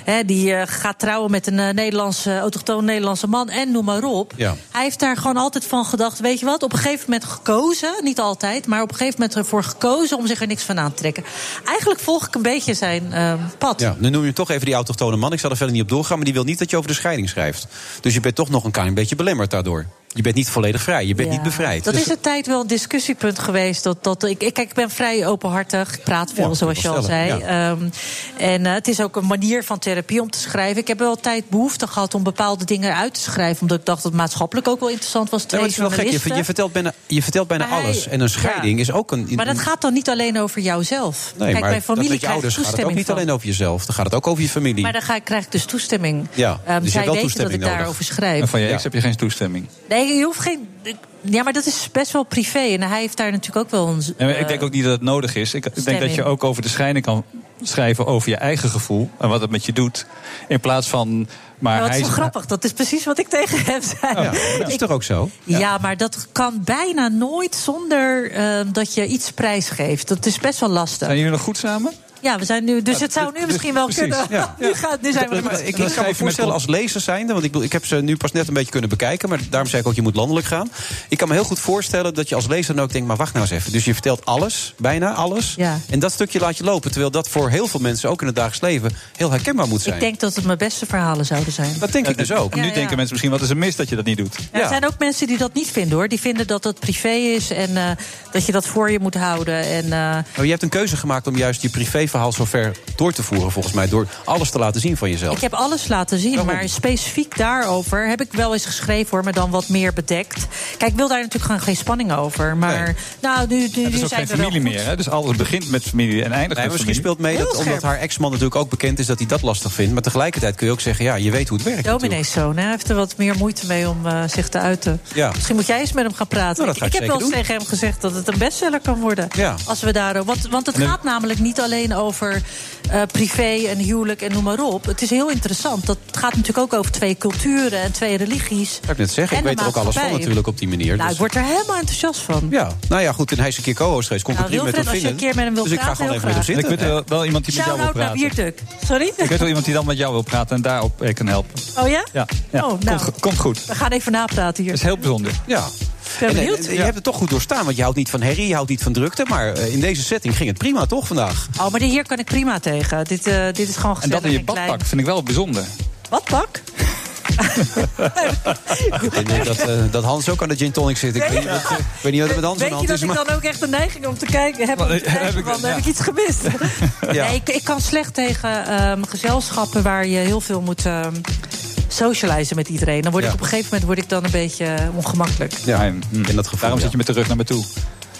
hè, die gaat trouwen met een Nederlandse, autochtoon Nederlandse man en noem maar op. Ja. Hij heeft daar gewoon altijd van gedacht, weet je wat, op een gegeven moment gekozen, niet altijd, maar op een gegeven moment ervoor gekozen om zich er niks van aan te trekken. Eigenlijk volg ik een beetje zijn eh, pad. Ja, nu noem je toch even die autochtone man. Ik zal er verder niet op doorgaan, maar die wil niet dat je over de scheiding schrijft. Dus je bent toch nog een klein beetje belemmerd daardoor. Je bent niet volledig vrij, je bent Ja. niet bevrijd. Dat Dus- is een tijd wel een discussiepunt geweest. Dat, dat, ik, ik- kijk, ik ben vrij openhartig. Ik praat veel, Ja, zoals je al zei. Ehm, en eh, het is ook een manier van therapie om te schrijven. Ik heb wel tijd behoefte gehad om bepaalde dingen uit te schrijven. Omdat ik dacht dat het maatschappelijk ook wel interessant was. Nee, maar het is wel gek. Je, vertelt bijna, je vertelt bijna hij- alles. En een scheiding ja. is ook een. Maar dat een- gaat dan niet alleen over jouzelf. Nee, Kijk, maar mijn familie dat met je krijgt ouders gaat het ook toestemming niet van. alleen over jezelf. Dan gaat het ook over je familie. Maar dan ga, ik- krijg ik dus toestemming. ja, Ehm, dus je hebt zij wel weten dat toestemming ik nodig. daarover schrijf. En van je ex heb je geen toestemming. Nee, je hoeft geen. Ja, maar dat is best wel privé. En hij heeft daar natuurlijk ook wel een. Ik eh, denk ook niet dat het nodig is. Ik, ik denk dat je ook over de scheiding kan schrijven over je eigen gevoel en wat het met je doet. In plaats van. Maar Ja, wat hij is zo grappig. Dat is precies wat ik tegen hem zei. Ja, dat is Ik- toch ook zo? ja. maar dat kan bijna nooit zonder eh, dat je iets prijsgeeft. Dat is best wel lastig. Zijn jullie nog goed samen? Ja, we zijn nu. Dus het zou nu misschien wel precies, kunnen. ja. Nu, gaat, nu zijn we Maar ik, ik kan me voorstellen als lezer zijnde, want ik, ik heb ze nu pas net een beetje kunnen bekijken, maar daarom zei ik ook, je moet landelijk gaan. Ik kan me heel goed voorstellen dat je als lezer dan ook denkt, maar wacht nou eens even. Dus je vertelt alles, bijna alles, Ja. en dat stukje laat je lopen. Terwijl dat voor heel veel mensen, ook in het dagelijks leven, heel herkenbaar moet zijn. Ik denk dat het mijn beste verhalen zouden zijn. Dat denk ik dus ook. Nu denken mensen misschien, wat is er mis dat je dat niet doet? Ja, Er zijn ook mensen die dat niet vinden hoor. Die vinden dat het privé is en eh, dat je dat voor je moet houden. En, eh, Maar je hebt een keuze gemaakt om juist je privéverhaal zo ver door te voeren, volgens mij. Door alles te laten zien van jezelf. Ik heb alles laten zien, maar specifiek daarover heb ik wel eens geschreven hoor, maar dan wat meer bedekt. Kijk, ik wil daar natuurlijk gewoon geen spanning over. Maar nou, nu, nu, Het is ook zijn geen familie meer. Hè? Dus alles begint met familie en eindigt Nee, met maar misschien familie. speelt mee dat, omdat haar ex-man natuurlijk ook bekend is dat hij dat lastig vindt. Maar tegelijkertijd kun je ook zeggen, ja, je weet hoe het werkt. natuurlijk. Domineeszoon, hè? hij heeft er wat meer moeite mee om eh, zich te uiten. Ja. Misschien moet jij eens met hem gaan praten. Nou, ik ik ik heb wel eens tegen hem gezegd dat het een bestseller kan worden. Ja. Als we daar, want, want het gaat namelijk niet alleen over eh, privé en huwelijk en noem maar op. Het is heel interessant. Dat gaat natuurlijk ook over twee culturen en twee religies. Zou ik net zeggen, ik En weet er ook alles van natuurlijk op die manier. Nou, Dus- ik word er helemaal enthousiast van. Ja, nou ja, goed. En hij is een keer co-host geweest. Ik Nou, prima met hem als je een vinden. keer met hem wil dus ik ga gewoon even met hem Ik zitten. weet wel, wel iemand die met jou wil praten. Biertuk. Sorry? Ik weet wel iemand die dan met jou wil praten en daarop eh, kan helpen. Oh ja? Ja, ja. Oh, komt, nou. komt goed. We gaan even napraten hier. Dat is heel bijzonder. Ja. Ben En, benieuwd. en je hebt het toch goed doorstaan, want je houdt niet van herrie, je houdt niet van drukte. Maar eh, in deze setting ging het prima, toch, vandaag? Oh, maar hier kan ik prima tegen. Dit, eh, dit is gewoon En gezellig dat in je klein. badpak vind ik wel bijzonder. Badpak? Ik denk dat, eh, dat Hans ook aan de gin tonic zit. Ik weet, niet wat, ik weet niet wat er met Hans aan Weet de je hand dat is. ik dan ook echt de neiging om te kijken heb? Heb ik- van, ja. heb ik iets gemist? Ja. Nee, ik, ik kan slecht tegen ehm, gezelschappen waar je heel veel moet ehm socializen met iedereen. Dan word ik op een gegeven moment word ik dan een beetje ongemakkelijk. Ja, in dat geval. Daarom ja. zit je met de rug naar me toe.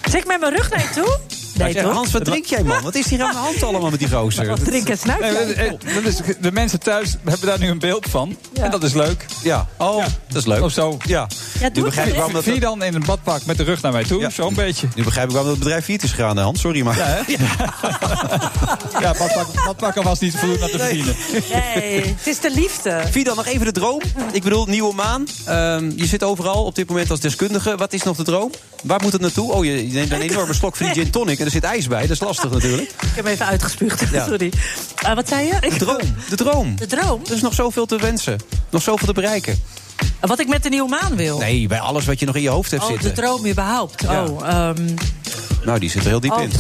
Zit ik met mijn rug naar je toe? Nee, toch? Hans, wat drink jij, man? Wat is hier aan de hand allemaal met die gozer? Wat drink en snuif Nee, jij? dat- eh, dat is- de mensen thuis hebben daar nu een beeld van. En dat is leuk. Ja, oh, dat is leuk. Of zo. Ja. Ja, Nu begrijp ik het waarom dat... Vier dan in een badpak met de rug naar mij toe. Ja. Zo'n beetje. Nu begrijp ik waarom dat bedrijf failliet is gegaan, Hans. Sorry, maar... Ja, hè? Ja, badpak, badpakken was niet voldoende aan te verdienen. Nee, het is de liefde. Fidan, nog even de droom. Ik bedoel, nieuwe maan. Ehm, je zit overal op dit moment als deskundige. Wat is nog de droom? Waar moet het naartoe? Oh, je, je neemt een enorme slok van die gin tonic en er zit ijs bij. Dat is lastig natuurlijk. Ik heb hem even uitgespuugd, Ja. sorry. Ah, wat zei je? De droom, de droom. De droom? Er is nog zoveel te wensen. Nog zoveel te bereiken. Wat ik met de nieuwe maan wil? Nee, bij alles wat je nog in je hoofd hebt Oh, zitten. de droom überhaupt. Ja. Oh, ehm, Nou, die zit er heel diep Oh. in.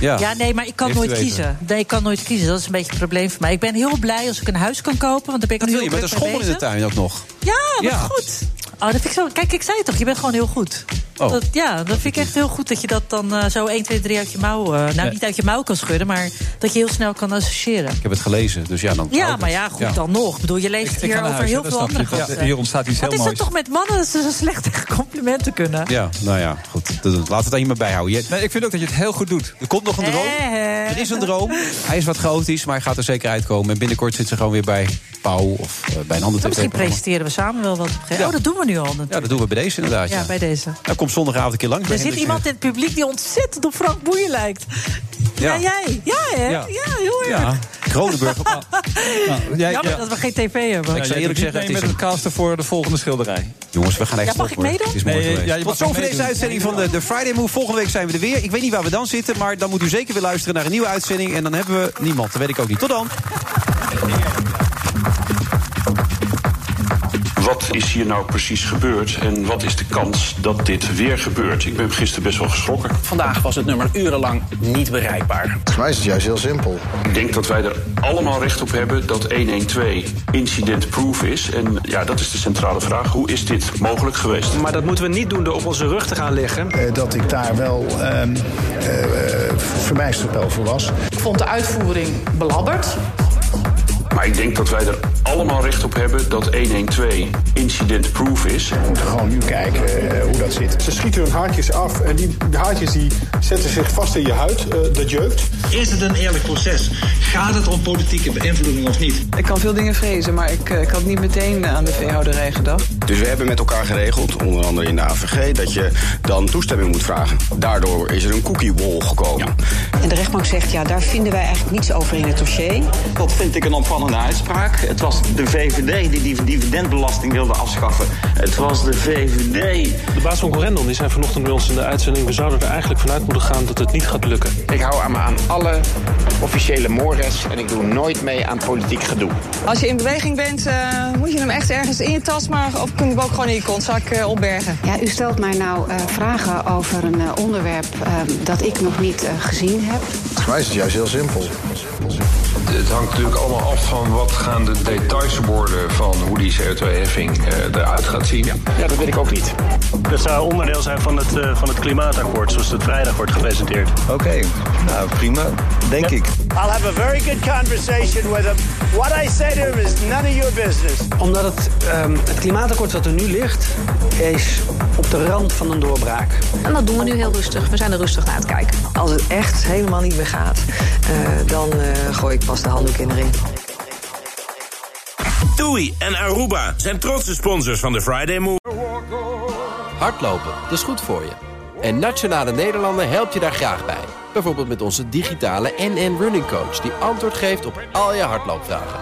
Ja. Ja, nee, maar ik kan nooit kiezen. Nee, ik kan nooit kiezen. Dat is een beetje het probleem voor mij. Ik ben heel blij als ik een huis kan kopen. Want daar ben ik Dat nu wil je met een schommel in de tuin ook nog. Ja, wat Ja. goed. Oh, dat vind ik zo. Kijk, ik zei het toch, je bent gewoon heel goed. Oh. Dat, ja, dat vind ik echt heel goed dat je dat dan eh, zo 1, 2, 3 uit je mouw. eh, nou, niet uit je mouw kan schudden, maar dat je heel snel kan associëren. Ik heb het gelezen, dus ja, dan... Ja, maar ja, goed dan nog. Ik bedoel, je leest Ik hier over huis, heel veel andere Dat- gasten. Hier ontstaat iets Wat heel is dat toch met mannen dat ze zo slecht tegen complimenten kunnen? Ja, nou ja, goed. We het aan je maar bijhouden. Je- Nee, ik vind ook dat je het heel goed doet. Er komt nog een droom. Eh, Er is een droom. Hij is wat chaotisch, maar hij gaat er zeker uitkomen. En binnenkort zit ze gewoon weer bij Pauw of eh, bij een ander Ja, misschien tv-programma. presenteren we samen wel wat. op gegeven- Oh, dat doen we nu al. natuurlijk. Ja, dat doen we bij deze inderdaad. Ja, bij deze. Nou, kom zondagavond een keer langs. Er zit Hendricks. iemand in het publiek die ontzettend op Frank Boeien lijkt. Ja, Ja. jij. Ja, hè? Ja. Ja, heel erg. Ja, Kronenburg. jij- Jammer ja. dat we geen tv hebben. Ik zou eerlijk zeggen, het is met een- casten voor de volgende schilderij. Jongens, we gaan echt Ja, mag ik meedoen? Het is mooi Nee, ja, je Tot zover deze uitzending van de, de Friday Move. Volgende week zijn we er weer. Ik weet niet waar we dan zitten, maar dan moet u zeker weer luisteren naar een nieuwe uitzending. En dan hebben we niemand. Dat weet ik ook niet. Tot dan. Wat is hier nou precies gebeurd en wat is de kans dat dit weer gebeurt? Ik ben gisteren best wel geschrokken. Vandaag was het nummer urenlang niet bereikbaar. Voor mij is het juist heel simpel. Ik denk dat wij er allemaal recht op hebben dat 112 incident-proof is. En ja, dat is de centrale vraag. Hoe is dit mogelijk geweest? Maar dat moeten we niet doen door op onze rug te gaan liggen. dat ik daar wel ehm eh, verbijsterd over was. Ik vond de uitvoering belabberd. Maar ik denk dat wij er allemaal recht op hebben dat 112 incident-proof is. We moeten gewoon nu kijken eh, hoe dat zit. Ze schieten hun haartjes af en die haartjes die zetten zich vast in je huid. Eh, dat jeukt. Is het een eerlijk proces? Gaat het om politieke beïnvloeding of niet? Ik kan veel dingen vrezen, maar ik, eh, ik had niet meteen aan de veehouderij gedacht. Dus we hebben met elkaar geregeld, onder andere in de AVG, dat je dan toestemming moet vragen. Daardoor is er een cookie wall gekomen. En de rechtbank zegt, ja, daar vinden wij eigenlijk niets over in het dossier. Dat vind ik een uitspraak. Het was de VVD die die dividendbelasting wilde afschaffen. Het was de VVD. De baas van Corendon die zei vanochtend bij ons in de uitzending... we zouden er eigenlijk vanuit moeten gaan dat het niet gaat lukken. Ik hou aan me aan alle officiële mores en ik doe nooit mee aan politiek gedoe. Als je in beweging bent, eh, moet je hem echt ergens in je tas, maar of kun je hem ook gewoon in je kontzak eh, opbergen. Ja, u stelt mij nou eh, vragen over een onderwerp dat ik nog niet eh, gezien heb. Voor mij is het juist heel simpel. Het hangt natuurlijk allemaal af van wat gaan de details worden van hoe die CO2-heffing eruit gaat zien. Ja, dat weet ik ook niet. Dat zou onderdeel zijn van het, eh, van het klimaatakkoord, zoals het vrijdag wordt gepresenteerd. Oké, nou prima, denk ik. I'll have a very good conversation with him. What I say to him is none of your business. Omdat het, ehm, het klimaatakkoord wat er nu ligt, is op de rand van een doorbraak. En dat doen we nu heel rustig. We zijn er rustig naar het kijken. Als het echt helemaal niet meer gaat, eh, dan eh, gooi ik pas de handdoek in de ring. TUI en Aruba zijn trotse sponsors van de Friday Move. Hardlopen, dat is goed voor je. En Nationale Nederlanden helpt je daar graag bij. Bijvoorbeeld met onze digitale NN Running Coach... die antwoord geeft op al je hardloopvragen.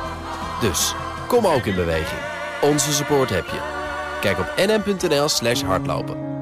Dus, kom ook in beweging. Onze support heb je. Kijk op nn.nl slash hardlopen.